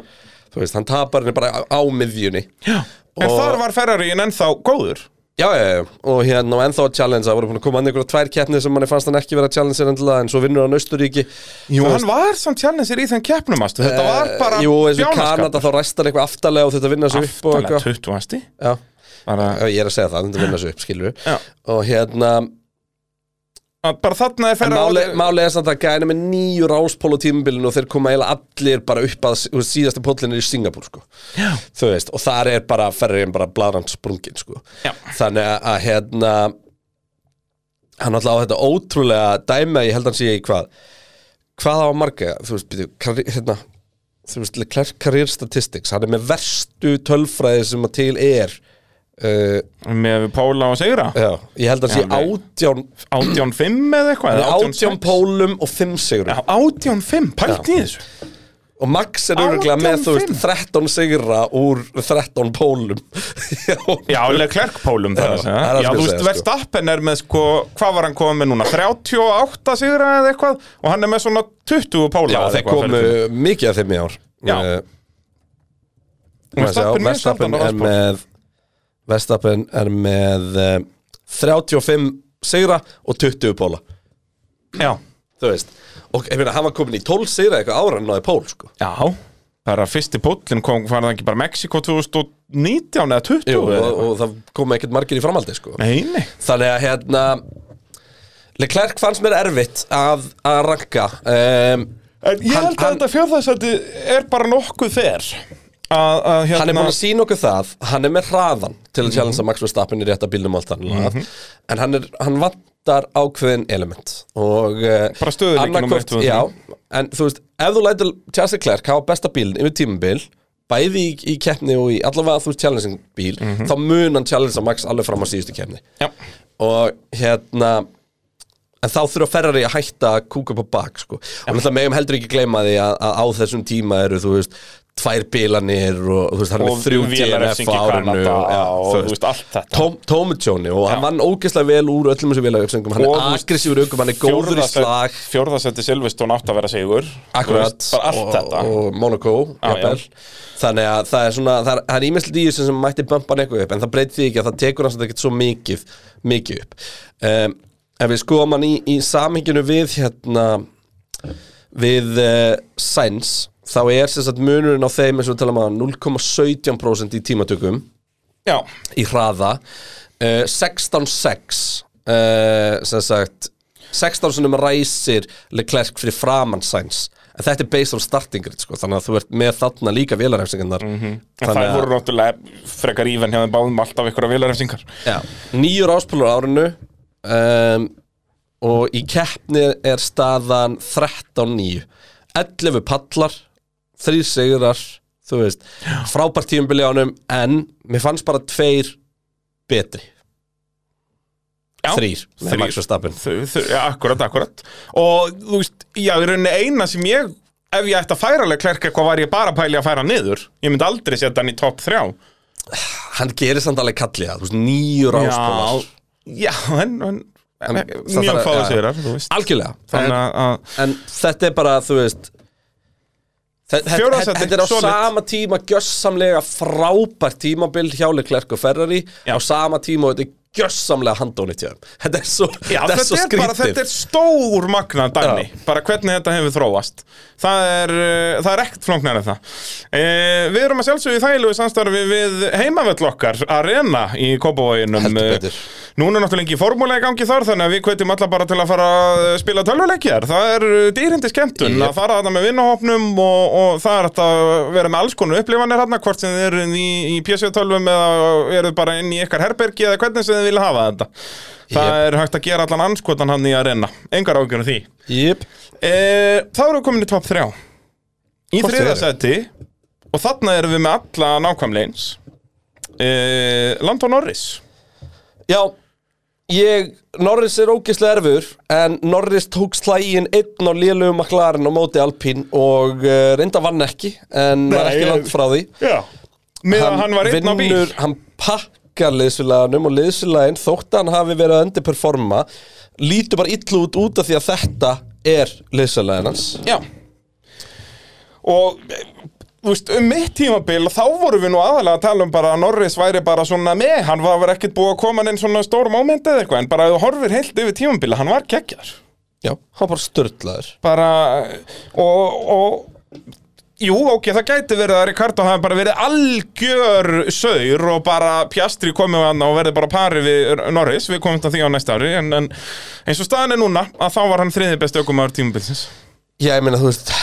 Þú veist, hann tapar henni bara á, á miðjunni. Já. En þar var Ferrari en ennþá góður. Já, já, já, og hérna og ennþá að challenge það voru búin að koma hann einhverja tvær keppni sem manni fannst hann ekki vera að challenge endilega en svo vinnur hann Austuríki Jú, hann var samt challenger í þenn keppnumastu Þetta var bara Eh, Jú, eins og bjánaskap. Kanada þá ræst hann eitthvað aftalega og þetta vinna sig upp og Aftalega eitthvað. 20 asti Já, bara, ég er að segja það, þetta vinna sig upp, skilur Já. og hérna að bara þarna er máli, máli er samt að gæna með nýju ráspól á tímabilinu og þeir koma eiginlega allir bara upp að síðasta póllin er í Singapúr sko. Og þar er bara ferriðin bara bladrand sprungin sko. Þannig að, hérna hann alltaf á þetta ótrúlega dæmi að ég held að hann sé í hvað hvað á marga, þú veist, byrju, karri, hérna þú veist, Leclerc Career Statistics hann er með verstu tölfræði sem að til er uh, Með Póla og Sigra? Já, ég held að sé Já, nei. átján 18-5 eða eitthvað eða átján 18-6. pólum og fimm sigur Já, 18-5, pælt í þessu. Og Max er öruglega með þú veist 13 sigra úr 13 pólum. Já, Leclerc pólum Já, það það Já, sem þú veist, sko. Verstappen er með sko, hvað var hann komið með núna? 38 sigra eða eitthvað? Og hann er með svona 20 póla Já, þeir komu mikið af þeim í ár. Já. Eh, Verstappen er með Verstappen er með uh, 35 sigra og 20 póla. Já, þú veist. Og ég meina, hann var komin í 12 sigra eitthvað ára en náði pól sko. Já. Bara fyrsti póllin kom, var það ekki bara Mexiko 2019 eða 20 Jú, og, og það kom ekkert margir í framhaldi sko. Nei, nei. Þannig að hérna Leclerc fannst mér erfitt að, að ranka um, En ég held að þetta fjörðarsætti er bara nokkuð fer að, að hérna Hann er búin að sína okkur það Hann er með hraðan til að challengea Max Verstappen í rétta bílnum allt hann En hann, er, hann vantar ákveðin element Og uh, Bara eitt, tvö og Já, en þú veist Ef þú lætur Charles Leclerc hafa besta bílinn yfir tímabil Bæði í, í keppni og í allavega þú veist challenging bíl Þá mun hann challengea Max alveg fram á síðustu keppni. Já, og hérna en þá þurfa Ferrari að hætta að kúka på bak sko. og náttúrulega megum heldur ekki gleyma því að, að á þessum tíma eru þú veist tvær bílanir og þú veist hann er með þrjú DNF árinu og, já, og þú veist. allt þetta. Tom, Tómitjóni og hann vann ógeðslega vel úr öllum þessum vélarefsingum hann er aggressífur aukum, hann er góður í slag. Fjórðasætti Silveston átt að vera sigur. Akkurat, og, Monaco þannig að það er svona það er, ímestlega í þessu sem mætti bumpa hann eitthvað upp en það breyti því ekki að það tekur hans ekkert svo mikið mikið upp. Ef við skoðum hann í, í samhenginu við hérna við uh, Sainz þá er sem sagt munurinn á þeim eins og við talum að 0,17% í tímatökum. Já, í hraða. Uh, 16-6 uh, sem sagt 16 sinum ræsir Leclerc fyrir framann Sainz. En þetta er based on starting grid sko, þannig að þú ert með þarna líka vélarhefsingarnar mm -hmm. en það voru náttúrulega frekar íven hjá þeim báðum alltaf ykkur að vilarefsingar nýjur áspilur árinu um, og í keppni er staðan 13-9 11 pallar 3 sigrar þú veist, frábært tímabili ánum en mér fannst bara tveir betri. Já, Þrýr, með. Max Verstappen. Já, akkurat, akkurat. Og þú veist, já, í rauninni eina sem ég Ef ég ætti að færa alveg klerk eitthvað var ég bara pæli að færa niður. Ég myndi aldrei setja hann í topp þrjá. Hann gerir samt alveg kallið þú veist, nýju ráskólar Já, en, en, En Mjög þú veist. Algjörlega. En, en þetta er bara, þú veist Þetta er á sama tíma gjössamlega frábært tímabil hjá Leclerc og Ferrari. Á sama tíma og þetta er gjössamlega handónið hjá þeim. Þetta er svo, Já, þetta er svo er bara, skrítið þetta er stór magnað dæmi, bara hvernig þetta hefur þróast. Það er, uh, það er ekkert flóknar en það. Uh, Við erum að sjálfsögðu í þægilegu samstarfi við heimavöll okkar Arena í Kópavóginum Heldur betur. Núna er náttúrulega ekki formúlega í gangi þar þannig að við kveitum alla bara til að fara að spila tölvuleikjar Það er dýrindi skemmtun Jep. að fara þarna með vinnahopnum og, og það er að vera með alls konar upplifanir þarna hvort sem þið eru í, í PC-tölvum eða eru bara inn í ykkar herbergi eða hvernig sem þið vilja hafa þetta. Það Jep. er hægt að gera allan anskotan hann í að reyna Engar ágjörn því. Jip, e, Þá erum við komin í topp 3 Í Hvort þriða þið seti Og þarna erum við með alla nákvæmlega eins e, Landon Norris. Já Ég, Norris er ógeðslega erfur en Norris tók slægin einn á lélugum maklarinn á móti Alpín og uh, reynda vann ekki en var Nei, ekki ég- langt frá því. Já. Með að hann var einn á bíl. hann pakkar liðsfélaganum og liðsfélagin þótt að hann hafi verið að underperforma lítur bara illa út út af því að þetta er liðsfélagin hans. Já. Og Þú veist, um mitt tímabil, þá vorum við nú aðalega að tala um bara að Norris væri bara svona með, hann var verið ekkert búið að koma inn svona stór moment eða eitthvað, en bara ef þú horfir heilt yfir tímabil, hann var geggjar. Já, hann bara störtlaður Bara, og, og, jú, ok, það gæti verið að Ricardo hafi bara verið algjör saur og bara pjastri komið hann og verið bara pari við Norris, við komum til því á næsta ári, en, en eins og staðan er núna, að þá var hann þriði besti ökumæður tímabilsins. Já, ég meina, þú veist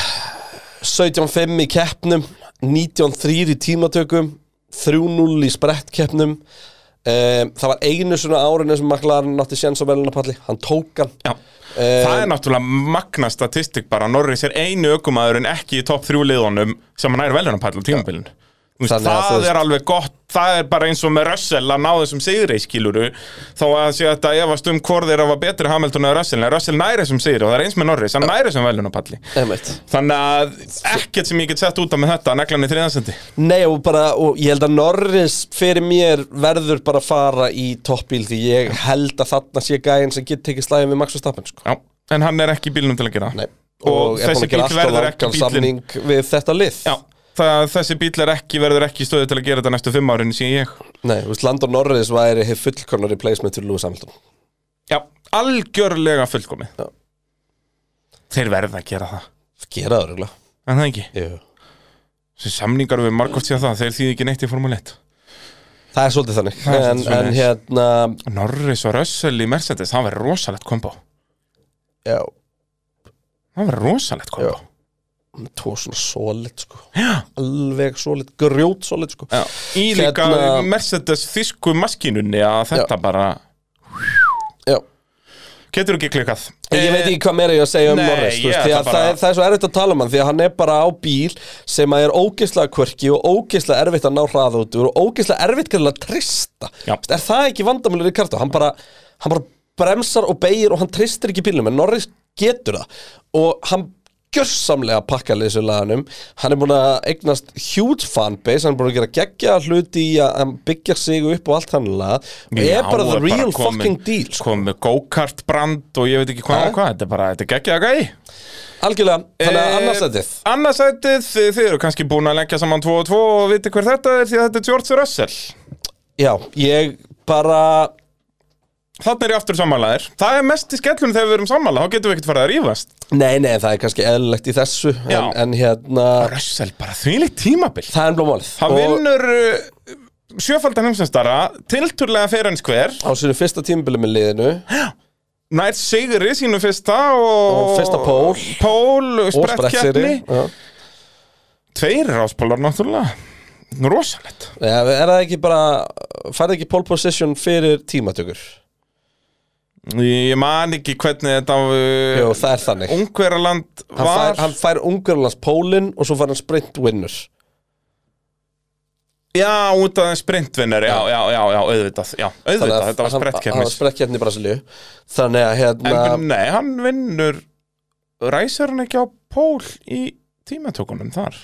17-5 í keppnum 19-3 í tímatökum 3-0 í sprettkeppnum um, Það var einu svona árinu sem maklarinn nátti sjens á velunapalli Hann tók hann Já. Það er náttúrulega magna statistik bara Norris er einu ökumæður en ekki í topp þrjú liðunum sem hann er velunapall á tímabilinu veist, það veist- er alveg gott, það er bara eins og með Russell að ná þessum sigri skiluru þó að sé þetta efast um hvort þeirra var betri Hamilton eða Russell en Russell næri þessum sigri og það er eins með Norris, hann næri þessum velunapalli þannig að ekkert sem ég get sett út af með þetta neglan í þriðansendi Nei og bara, og ég held að Norris fyrir mér verður bara að fara í toppbíl því ég held að þarna sé gæinn sem getur tekið slæðin við Max Verstappen sko. Já, en hann er ekki bílnum til að gera. Nei. og, og, þessi bíl verður ekki samning við þetta lið. Já, það, þessi bíl er ekki, verður ekki stöðu til að gera þetta næstu fimm árin sé ég. Nei, þú veist, Landon Norris væri hefur fullkonar replacement til Lewis Hamilton. Já, algjörlega fullkomið. Já. Þeir verða að gera það. Gera það röglega En það ekki, Jú. þessi samningar við margótt sér það Þeir þýði ekki neitt í Formule 1 Það er svolítið þannig. Það er en, svolítið en hérna Norris og Russell í Mercedes, það verður rosalegt kombo. Já, Það verður rosalegt kombo. Já. Tvo svona solid sko. Já. Alveg solid, grjót solid sko. Já. Í líka Hérna- Mercedes þýsku maskinunni að þetta bara Já. Getur ekki klikkað. Ég veit ekki hvað meira ég að segja um Nei, Norris þú ég veist, því ætla að bara- það, er, það er svo erfitt að tala um hann því að hann er bara á bíl sem að er ógeðslega kvörki og ógeðslega erfitt að ná hraða út og ógeðslega erfitt til að trista Já. er það ekki vandamölu Ricardo? Hann bara, hann bara bremsar og beigir og hann tristir ekki bílnum en Norris getur það. Og hann gjörsamlega pakka liðsulaganum hann er búin að eignast huge fanbase hann er búin að gera geggja hluti í að hann byggja sig upp og allt hann og er bara the real komin- fucking deal sko. Komin með go-kart brand og ég veit ekki hvað og hvað Þetta er bara, þetta er geggjaða gæi. Algjörlega, þannig að Eh, annarsætið. Annarsætið, þið eru kannski búin að leggja saman 2 og 2 og viti hver þetta er því að þetta er George Russell. Já, ég bara Þannig er ég aftur sammálaðir Það er mest í skellunum þegar við erum sammála Þá getum við ekkert farið að rífast. Nei, nei, það er kannski eðlilegt í þessu en, en hérna, Russell, bara þvílíkt tímabil. Það er blómálið. Hann vinnur uh, sjöfaldan heimsastara Tilturlega fyrir hans hver á sínu fyrsta tímabili með liðinu. Nær sigri sínu fyrsta Og, Og fyrsta pól. Pól, og sprettkeppni. Tveir ráspólar náttúrulega. Rosalett Já, Er það ekki bara, færði ekki pole position fyrir tímatökur? Ég man ekki hvernig þetta Jú, uh, það er þannig Ungverjaland Hann var fær, hann fær Ungverlands pólinn og svo fær hann sprint winner Já, út af þeim sprintvinnar, já, já, já, já, auðvitað, já, auðvitað, þetta var hann var sprettkermis. sprettkeppni í Brasilíu Þannig að hérna En nei, hann vinnur, ræsir hann ekki á pól í tímatökunum þar?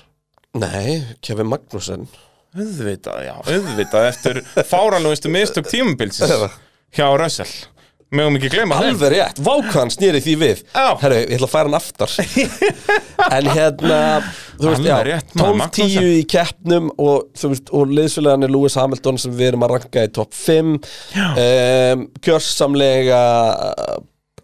Nei, Kevin Magnussen Auðvitað, já, auðvitað, eftir fáranlegustu mistök tímabilsins hjá Russell. Megum ekki gleyma þeim. Alveg rétt, vákvæðan snýri því við Já. Herru, ég ætla að færa hann aftar En hérna, þú veist, já rétt, maður, 12-10 Magnussen. í keppnum og þú veist, og liðsfélagan er Lewis Hamilton sem við erum að ranka í topp 5 um, Gjörsamlega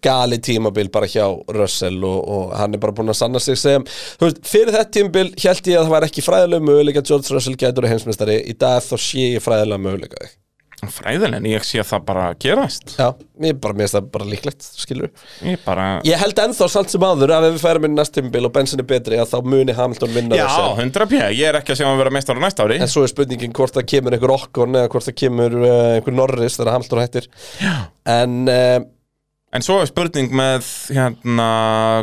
gali tímabil bara hjá Russell og, og hann er bara búinn að sanna sig sem, þú veist, fyrir þetta tímabil held ég að það var ekki fræðilega möguleika George Russell getur heimsmeistari, í dag þá sé ég fræðilega möguleika Fræðilega, en ég sé það bara gerast. Já, ég bara, mér finnst það bara líklegt, skilur Ég bara... Ég held ennþá samt sem áður að ef við færum inn næst tímabil og bensin er betri að þá muni Hamilton vinna Já, Russell 100 p. Ég er ekki að sjá hann vera meistar á næsta ári. En svo er spurningin hvort það kemur einhver Okkon eða hvort það kemur uh, einhver Norris þegar Hamilton hættir Já. En uh, En svo er spurning með hérna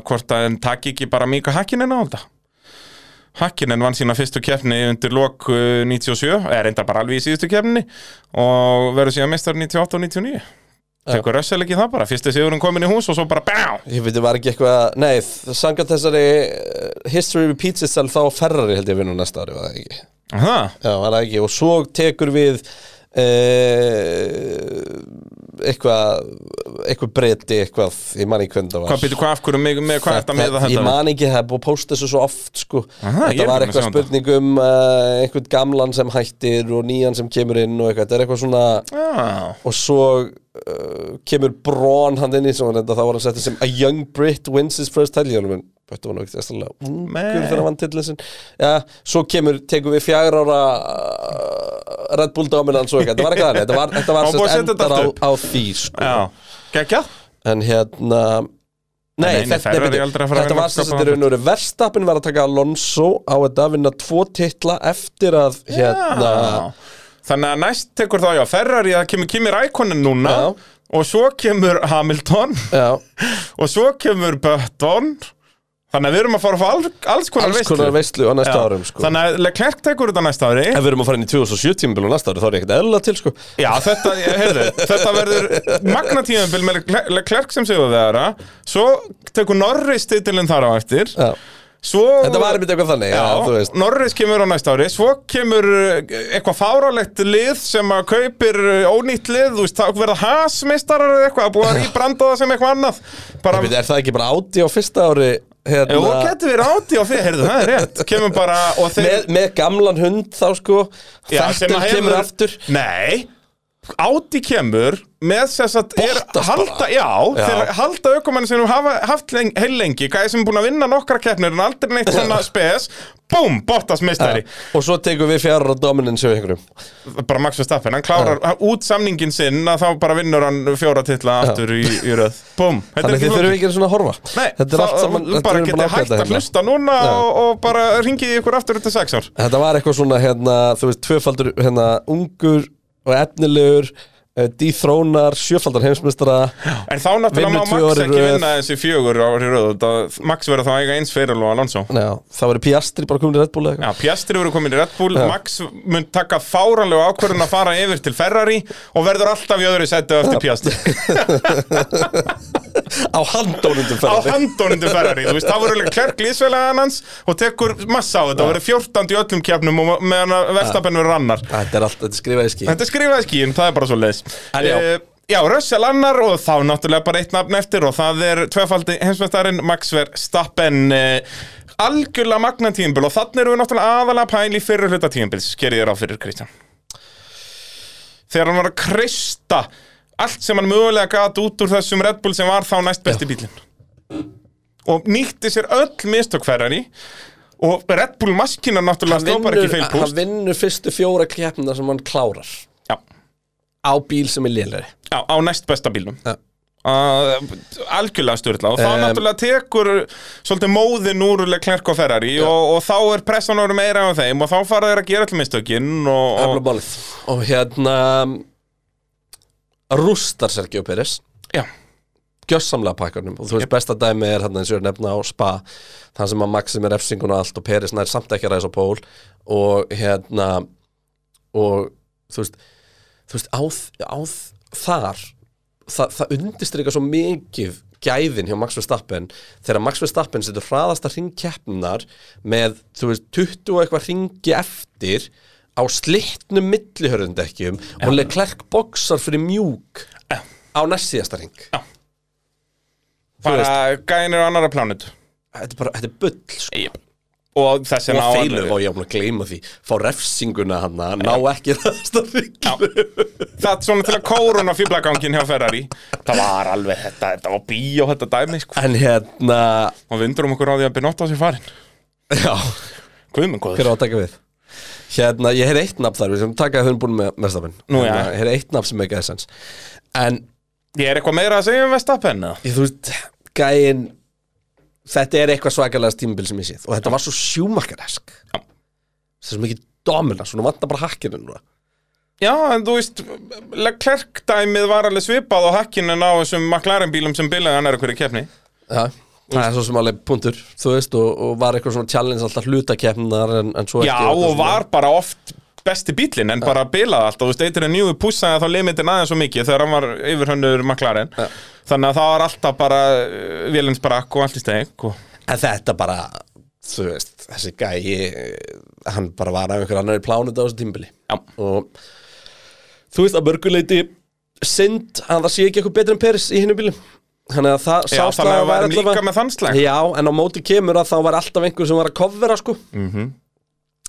hvort að hann taki ekki bara Mika Hakkinen á þetta Hakkinen vann sína fyrstu keppni undir lok uh, 97, er reyndar bara alveg í síðustu keppni og verður síðan mestar 98 og 99 Tekur Russell ekki það bara, fyrsti sigurinn komin í hús og svo bara BÁ! ég veit, það var ekki eitthvað Nei, sangat þessari uh, History repeats itself þá Ferrari held ég að vinna næsta ári var það ekki? Það, Já, var það ekki? Og svo tekur við uh, eitthvað eitthvað breyti eitthvað ég man ekki hvernig það var. Hvað byrju, hvað af hverju, með, með, hvað þetta með þetta? Ég man ekki, það er búið að posta þessu svo oft sko. Aha, Þetta var að eitthvað spurning um uh, einhvern gamlan sem hættir og nýjan sem kemur inn og eitthvað, þetta er eitthvað svona Já, og svo uh, kemur Braun hann inn í svona þá var hann settið sem a young Brit wins his first title en þetta var ekkert eftirlega ungur þegar hann vann titlin sin Já, svo kemur, tekum við fjagur ára uh, Red Bull dominance og eitthvað, þetta var ekki þannig þetta var, þetta var þetta endar á, á því sko. já, geggjað En hérna Nei, nei, þetta, nei, að þetta vinna var sem sagt Verstappen í raun og veru Verstappen var að taka Alonso á þetta að vinna tvo titla eftir að hérna Já. Þannig að næst tekur þá, já, Ferrari, það kemur Kimi Rækonen núna Já. og svo kemur Hamilton Já, og svo kemur Button Þannig að við erum að fara að fá all, alls konar alls veistlu konar veistlu á næsta árum sko. Þannig að Leclerc tekur þetta næsta ári. Ef við erum að fara inn í 2007 tímabil og næsta ári þá er ég ekkert eðlulega til sko. Já, þetta, heyrðu, þetta verður magna tímabil með Leclerc- sem séu þeirra Svo tekur Norris titilinn þar á eftir. Já. Svo Þetta var einmitt eitthvað þannig, já, þú Já, veist. Norris kemur á næsta ári. Svo kemur uh, eitthvað fárálegt lið sem að kaupir uh, ónýtt lið Þú veist, það verða hasmeistarar eða eitthvað að búa að rýbranda það sem eitthvað annað. Bara, veit, Er það ekki bara áti á fyrsta ári hérna, jú, getur verið áti á fyrir, heyrðu, það er rétt. Kemur bara, og þeir með, með gamlan hund þá sko. Já, hefur- kemur aftur. Nei, Áti kemur með þess að halda, já, Já. halda aukumann sem hafa haft heil lengi, gæði sem er búin að vinna nokkra keppnir en aldrei neitt svona spes. Búm, Bottas meistari. Og svo tekum við fjara á dominance hjá einhverjum. Bara Max Verstappen, hann klárar út samningin sinn að þá bara vinnur hann fjóra titla aftur í, í röð, búm Þannig þið þurfum ekki svona að horfa. Nei, Þetta er allt saman bara getið hægt að hérna. hlusta núna og, og bara ringið ykkur aftur eftir sex ár. Þetta var eitthvað svona hérna, þú veist, tvöfaldur hérna, ungur og efnilegur uh, dethrónar, sjöfaldar heimsmyndstara En þá náttúrulega má Max ekki vinna þessi fjögur ári röð. Max verður þá eiga eins fyrir Alonso. Já, það var Piastri bara komin í Red Bull eða Já, Piastri verður komin í Red Bull. Já. Max mun taka fáranlega ákvörðun að fara yfir til Ferrari og verður alltaf í öðru sættu eftir Piastri. Á handónundum á ferðari handónundu Ferrari. Þú veist, það verður klerk lísfélagan hans og tekur massa á þetta. Og verður 14 í öllum kjafnum og meðan að Verstappen verður annar. Þetta er allt, þetta er er skrifað í En já. Já, Russell annar og þá náttúrulega bara eitt nafn eftir og það er tvöfaldi heimsmestarinn Max Verstappen uh, algjörlega magna tímbil og þannig erum við náttúrulega aðalega pæli fyrir hluta tímbils, gerir þér á fyrir Kristján. Þegar hann var að kreista allt sem hann mögulega gat út úr þessum Red Bull sem var þá næst besti bílinn og nýtti sér öll mistök Ferrari og Red Bull maskina náttúrulega bara ekki vinnur, feil púst hann vinnur fyrstu fjóra keppna sem hann klárar á bíl sem er lélæri Já, á næst besta bílnum. Já. uh, algjörlega styrla og þá Em. náttúrulega tekur svolítið móðin úr Leclerc og Ferrari og, og þá er pressan orðið meira á þeim og þá fara þeir að gera allir mistökin og, og Og hérna Rústar Sergio Pérez. Já, Gjössamlega pakkarnum Og þú veist besta dæmi er eins og ég er að nefna á spa Það sem að Maxi með refsingun og allt Og Pérez nær samt ekki að ræsa á pól. Og hérna og þú veist, þú veist á, á þar það, það undistrika svo mikið gæðin hjá Max Verstappen þegar Max Verstappen setur hraðasta hringkeppnar með, þú veist, 20 og eitthvað hringi eftir á slittnum millihörðundekkjum og Leclerc boxar fyrir mjúk Já. á næst síðasta hring Já. bara gænir á annara plánutu þetta er bara, þetta er bull sko. yep. Og og vegna á feilu og ég var búin að gleyma því. Fá refsinguna hann að ná ekki hraðasta hring það er svona til að kóruna fýblagangin hjá Ferrari. Það var alveg þetta, þetta var bíó þetta dæmi sko. en hérna og við undurum okkur á því að Binotto sé farin já, hver góður. Á að taka við? Hérna, ég heyr eitt nafn þar við sem taka að þau búin með mestafinn Nú, já. ég heyr eitt nafn sem ekki aðeins sens en ég er eitthvað meira að segja um Vestapen eða? ég, þú veist, gæin þetta er eitthvað svakalega tímabil sem ég séð. Og þetta var svo sjúmakkaresk svo mikið domina, svona vantar bara hakkinu núna. Já, en þú veist Leclerc dæmið var alveg svipað á hakkinu á þessum McLaren bílum sem bilaði hann er okkur í keppni. Já, það er svo sem alveg punktur, þú veist, og, og var eitthvað svona challenge alltaf hlutakeppnar en, en svo já, ekki og var bara oft besti bílinn en bara bilaði allt. Og þú veist, eitthvað nýju pussaði þá limitin aðeins svo mikið þegar hann var yfirhönnur McLaren. Já. þannig að það var alltaf bara vélins brakk og allt í steg og... En þetta bara, þú veist, þessi gæi, hann bara var af einhver annar í plánut á þessu tímbili Já. og þú veist að mörguleiti synd að það sé ekki eitthvað betur en Peris í hinnu bílum Þannig að það Já, þannig að með þann slag. Já, en á móti kemur að þá var alltaf einhver sem var að covera sko. Mm -hmm.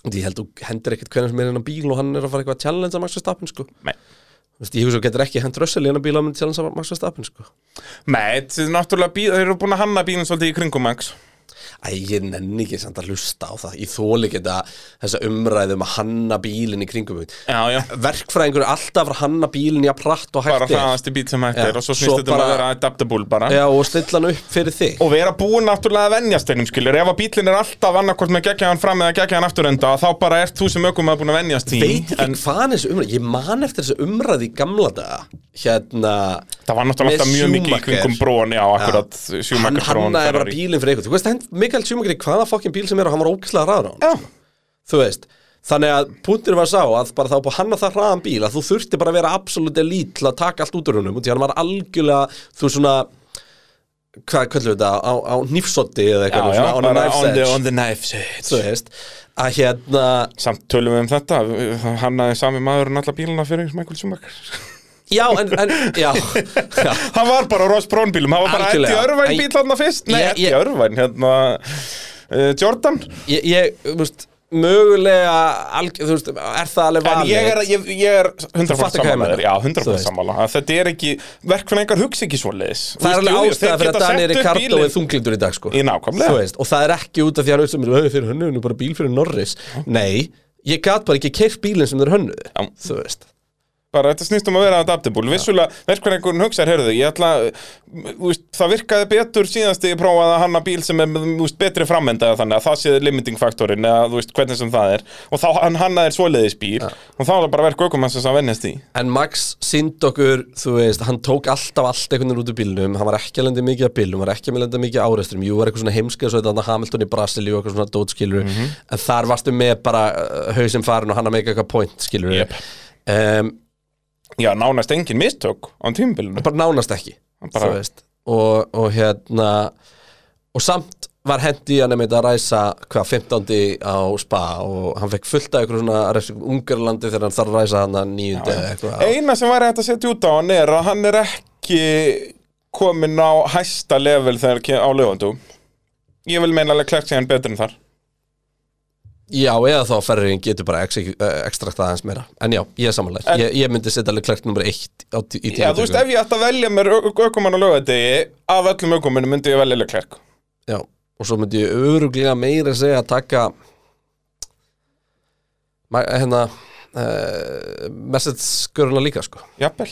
Ég held þú hendur ekkert hvernig sem er á bíl og hann er að fara eitthvað að challenge að Max Verstappen sko. Nei. Þú veist, ég hugsa þú getur ekki hend Russell í hennar bíl að myndi challenge að Max Verstappen sko. Nei, þetta er náttúrulega bíl, þeir eru búin að hanna bílinn svolítið í kringum Max Æ, ég nenni ekki samt að hlusta á það. Ég þóli ekki þessa umræðum að hanna bílinn í kringum Verkfræðingur er alltaf að að hanna bílinn í að pratt og bara hægt er hraðasti bíl sem hægt Já, er og svo snýst þetta um bara- að vera adaptable bara. Já, og stilla hann upp fyrir þig. Og vera búin náttúrulega að venjast einum skilur. Ef að bílinn er alltaf annarkvort með geggjaðan fram eða geggjaðan afturenda þá bara ert þú sem ökum að búin að venjast því. Veit ekki en hvað þessi umræð Ég man eftir þessi umræð í gamla daga. Hérna það var náttúrulega mjög mikið í kringum brón já, akkurat Hann Schumacher Þú veist, Mikael Schumacher í hvaða fokkin bíl sem er og hann var á hann Já, Þú veist Þannig að punktur var sá að bara þá búið að hanna það hraðan bíl að þú þurfti bara að vera absolutt elít til að taka allt út úr húnum og því hann var algjörlega þú svona hvað kallum við þetta á, á nýfsotti eða já, eitthvað já, svona on on the, edge. on the knife's þú edge veist að hérna Samt tölum við um þetta hann aðeins sami maðurinn alla bíluna fyrir Michael Schumacher já en, en já, já. Hann var bara á Ross Brown bílum, hann var bara Eddie Algjörlega. Örvæn En- bíl hann fyrst. Nei, ég- Örvæn, hérna uh, Jordan. Ég, ég þú veist mögulega alg, þú veist er það alveg En valið ég er, ég, ég er 100% fattar hvað ég sammála Já, Þú 100% veist. sammála. Að Þetta er ekki, verkfræðingar hugsa ekki svoleiðis. Það er alveg ástæða fyrir að Daniel Ricardo er þunglindur í dag sko. Í nákvæmlega. Þú veist, og það er ekki út af því að hann sem er fyrir hönnu, hann er bara bíl fyrir Norris. Nei, ég gat bara ekki keirt bílinn sem þeir hönnu Já. þú veist Bara þetta snýst um að vera adaptable. Vissulega, verkfræðingur hugsa, heyrðu, ég ætla veist, Það virkaði betur síðast ég prófaði að hanna bíl sem er veist, betri framenda þannig að það sé limiting faktorin eða þú veist, hvernig sem það er. Og þá hann hannaði svoleiðis bíl og þá var það bara verk aukumann sem að vennjast í En Max sínd okkur, þú veist, hann tók alltaf allt einhvern veginn út úr bílnum, hann var ekki að lenda mikið að bílnum, hann var ekki að lenda mikið að áreisturum, jú, var eitthvað svona heimskið svo þetta Hamilton í Brasilíu eitthvað svona dótskilur, Mhm. en þar varstu með bara uh, hausinn farin og hann að meika eitthvað point, skilur um, Já, nánast engin mistök á tímbilinu bara nánast ekki, Bara- þú veist, og, og hérna, og samt var hendi hann einmitt að ræsa hvað 15. á spa og hann fekk fullt af eitthvað svona refsing Ungarlandi þegar hann þarf að ræsa hann að nýjundi eða eitthvað. Eina sem væri hægt að setja út á hann er að hann er ekki komin á hæsta level þegar á lögundum Ég vil meina alveg klart sé hann betur en þar Já, eða þá ferriðin getur bara ekstrakta aðeins meira. En já, ég er samanlega ég, ég myndi setja alveg klart nummer eitt í Já, þú veist, ef ég ætti að velja mér aukumann á lögadegi af öllum aukumannum myndi ég velja Leclerc. Já, og svo myndi ég öruglega meira segja að taka Hérna uh, Message-sköruna líka, sko. Jafnvel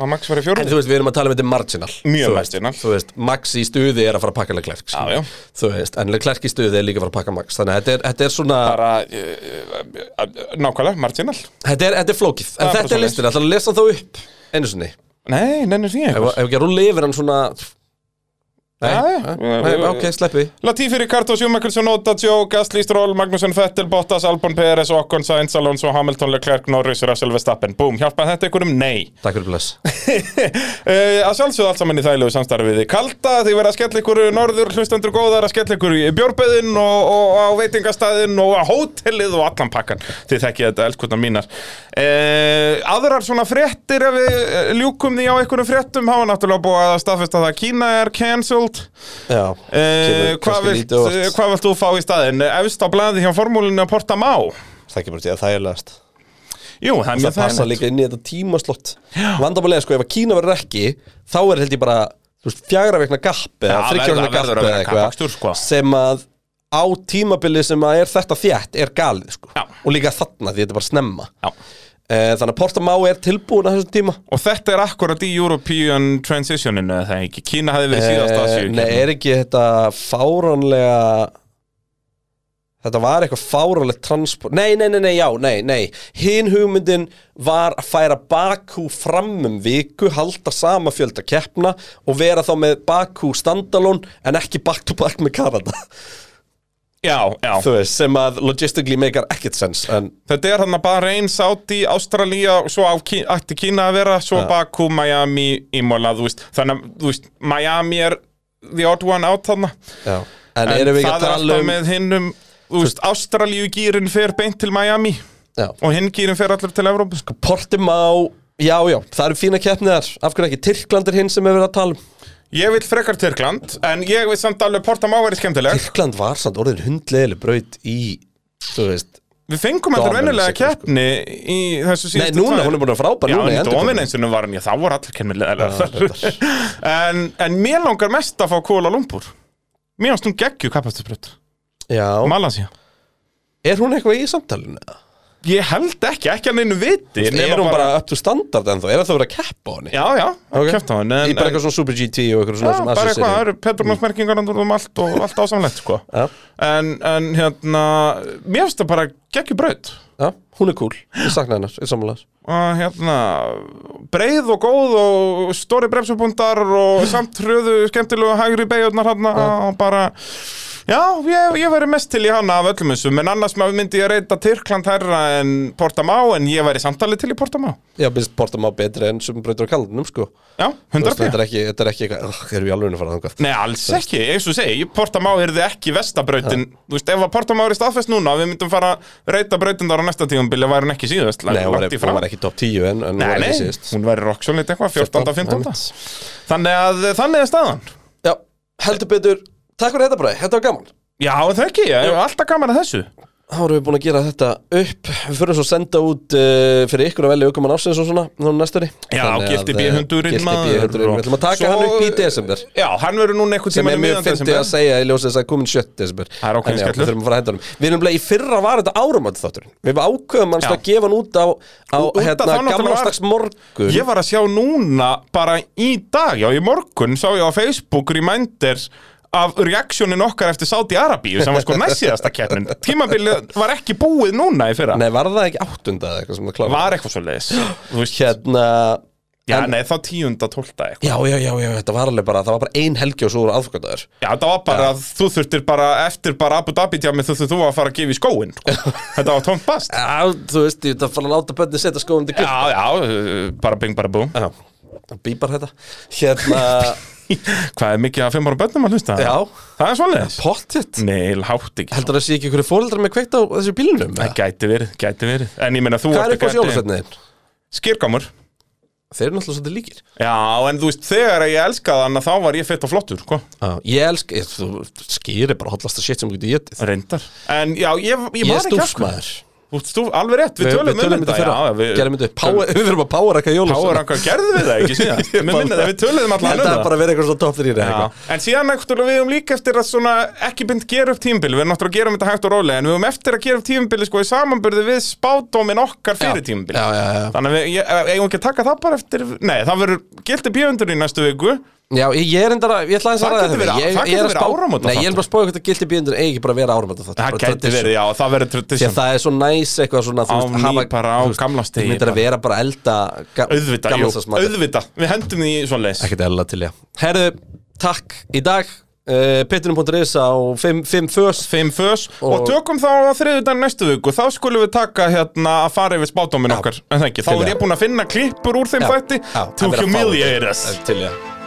Að Max verið En fjórum þú veist, við erum að tala um þetta marginal. Mjög marginal. Þú veist, Max í stuði er að fara að pakka Leclerc Já, já. Þú veist, en Leclerc í stuði er líka að fara að pakka Max. Þannig að þetta er, þetta er svona Bara, uh, nákvæmlega, marginal. Þetta er, þetta er flókið. En þetta er listin, ætla að lesa þá upp Einu sinni? Nei, nennir því einhver ef ekki að rúli yfir hann svona Nei, ok, sleppi. Latifi, Ricardo, Sonoda, Joe, Gasly, Stroll, Magnusson, Vettel, Bottas, Albon, Peres, Ocon, Sainz, Alonso, Hamilton, Leclerc, Norris, Russell, Verstappen. Búm, hjálpaði þetta einhverjum? Nei. Takk fyrir bless. Uh, að sjálfsögðu allt saman í þægilegu samstarfi við Kalda, því verða að skella ykkur norður hlustendur góðar að skella ykkur í bjórbeðin og, og á veitingastæðin og á hótelið og allan pakkan. Þið þekkið þetta elskutna mínar. Uh, aðrar svona fréttir ef við eh, ljúkum því á einhverjum fréttum hafa náttúrulega búið að staðfesta það að Kína er cancelled Já, uh, kemur hvað, vilt, vilt þú fá í staðinn? Efst á blaði hjá formúlinu að porta má? Það kemur til að þægilegast Jú, það er Það mjög passa líka inn í þetta tímaslott. Vandamálega sko, ef að Kína verður ekki Þá er held ég bara, veist, fjagra vegna gapp Eða þryggja verður að eða kappakstur, sko. eitthvað Sem að á tímabili sem að er þetta þétt Er galið sko. Já. Og líka þarna því þetta er bara snemma. Já. Eh, Þannig að Portamá er tilbúin að þessum tíma. Og þetta er akkurat í European Transitioninu, það ekki? Kína hefði verið síðast Eh, séu Nei, er ekki þetta fáránlega Þetta var eitthvað fáránlegt transport Nei, nei, nei, nei, já, nei, nei. Hinn hugmyndin var að færa Bakú fram um viku Halda sama fjölda keppna Og vera þá með Bakú standalone En ekki back to back með Kanada Já, já. Þú veist, sem að logistically meikar ekkert sens En Þetta er hann að bara einn Saudi, Ástralía og svo á Kí, ætti Kína að vera svo Baku, Miami, Imola, þú veist þannig að, þú veist, Miami er the odd one out þarna. Já. En, erum við ekki það að er alltaf um með hinnum þú veist, Ástralíu gýrin fer beint til Miami. Já. Og hinn gýrin fer allir til Evrópu. Portimá Já, já, það eru fína keppniðar Af hverju ekki Tyrkland er hinn sem við verið að tala um Ég vil frekar Tyrkland, en ég veit samt alveg Porta má verið skemmtileg Tyrkland var samt orðin hundlegileg braut í Þú veist Við fengum Dominance vennilega sko. keppni í þessu Nei, síðustu núna, tvær. hún er búin að frábæra Já, núna í en endurkomu. dominansinu var hann, já, þá voru allir kennmilega en, en mér langar mest að fá Kuala Lumpur Mér finnst hún geggju kapastusbrödd Já, Malasía er hún eitthvað í samtalinu? Ég held ekki, ekki að neinu viti Er nema hún bara up to standard ennþá? Er það verið að keppa á henni? Já, já, Ok. okay. kæft á hann Í bara eitthvað svona Super GT og eitthvað Já, svona bara eitthvað, það er í. eru Petronas-merkingar um allt og allt ásamlegt, sko Já, en, en hérna, mér finnst það bara geggju brödd já, hún er cool Ég sakna hennar, ég samanlega og hérna breið og góð og stóri bremsubundar og samt hröðu skemmtilegu hægri beigurnar hann og bara já, ég, ég væri mest til í hana af öllum þessum, en annars myndi ég reyta Tyrkland herra en Portamá en ég væri samtalið til í Portamá Já, minnst Portamá betri en sem breytur á kaldunum, sko já, 100 veist, Þetta er ekki, þetta er ekki Ugh, Erum við alveg að fara þangað? Nei, alls ekki, eins og segi, Portamá er þið ekki vestabrautin, þú veist, ef að Portamá er í staðfest núna, við myndum fara reyta brautindar á næsta tíðumbili, væri hún ekki síðast Nei, hún var, langt í hún frá. var ekki top 10 en, en hún Nei, var nei, ekki síðust hún væri rocksólít eitthvað, 14. 15. einmitt. Þannig að þannig er staðan Já, heldur betur Takk fyrir þetta bara, þetta var gaman. Já, það ekki, ég hef alltaf gaman að þessu. Þá erum við búin að gera þetta upp. Við fyrir svo að senda út uh, fyrir ykkur að velja aukumann ásins og svona Nú næstunni. Já, Þannig að, Gilti eh, B-hundurinn, Gilti maður, B-hundurinn og- Við ætlum að taka Svo- hann upp í desember. Já, hann verður núna einhvern sem tíma er mjög fyndið að segja í ljósið þess að komin 7. desember. Það er ákveðin En já, skellur. Við þurfum að fara að henda honum. Við erum bleið í fyrra var þetta áramönd þátturinn. Við ákveðum hans Já. að gefa hann út á, á Út af hérna, þá náttúrulega var- gamlastags morgun Ég var að sjá núna bara í dag, já, í morgun sá ég á Facebook reminders af reaksjónin okkar eftir Saudi Arabíu sem var sko næstíðasta keppnin. Tímabilið var ekki búið núna í fyrra. Nei, var það ekki áttunda eða eitthvað sem það klára Var eitthvað svo leiðis Hérna Já, en- nei, þá tíunda, tólta eitthvað. Já, já, já, já, þetta var alveg bara Það var bara ein helgi og svo voru aðfokkandaður Já, það var bara að þú þurftir bara eftir bara Abu Dhabi tjámi þú þurftir þú að fara að gefa í skóin sko. Þetta var tómt bast. Já, þú veist, ég ætla að láta bönni setja skóðum til Já, já, uh, bara bing, bara bú Já, bíbar þetta. Hérna, Hvað er mikið að fimm ára bönnum að hlusta? já, Það er svoleiðis. Pottitt Nei, hátt ekki. Heldur það sé ekki ykkur fóreldrar með kveikt á þessu bílunum? Það gæti verið, gæti verið. En ég meina þú Hvað er upp á að sjólasveitniðin? Skýrgámur Þeir eru náttúrulega svolítið líkir. Já, en þú veist, þegar ég elskaði hann þá var ég fett og flottur, sko. Já, ég elsk, ég, þú skýri bara hotlasta shit sem þú getur getið Reyndar. En já, ég, ég, Ég er ekki hverju. Þú alveg rétt, við, tölum um þetta við, Gerum þetta upp, Power- við verðum að power ekki að Power jólasveitna Ranka gerðum við það ekki síðan. Við það, við töluðum allan Þetta er bara vera eitthvað svona top 3 Já. eitthvað. En síðan náttúrulega við höfum líka eftir að svona ekki bynd gera upp tímbil, við erum náttúrulega að gera um þetta hægt og rólega, en við höfum eftir að gera upp tímbili sko í samanburði við spádómin okkar fyrir tímbil. Já, já, já. Þannig að við ég- eigum ekki að taka það bara eftir, nei það verður gildi bjöfundur í næstu viku. Já, ég, er endara, ég ætla aðeins að Það ræða getur verið- Ég, það getur að verið spá- áramótaþáttur. Nei, ég er bara að spá eitthvað gildi bíndur eigi ekki bara að vera áramönda Það gæti verið, já, það verður að tradition. það er svo næs eitthvað svona Á ný, bara á gamla stigi, Þú myndir að vera bara að elda ga Auðvitað, jú, auðvitað, við hendum því svona leis. Ekkert eðla til, já. Herðu, takk í dag. Uh, Pitturinn.is á 5 fös. Fimm fös. Og, Og- tökum þá á þriðudag næstu viku. Þá skulum við taka hérna að fara yfir spátuminn Já. okkar. En það ekki, þá er ég búinn að finna klippur úr þeim já, to að humiliate us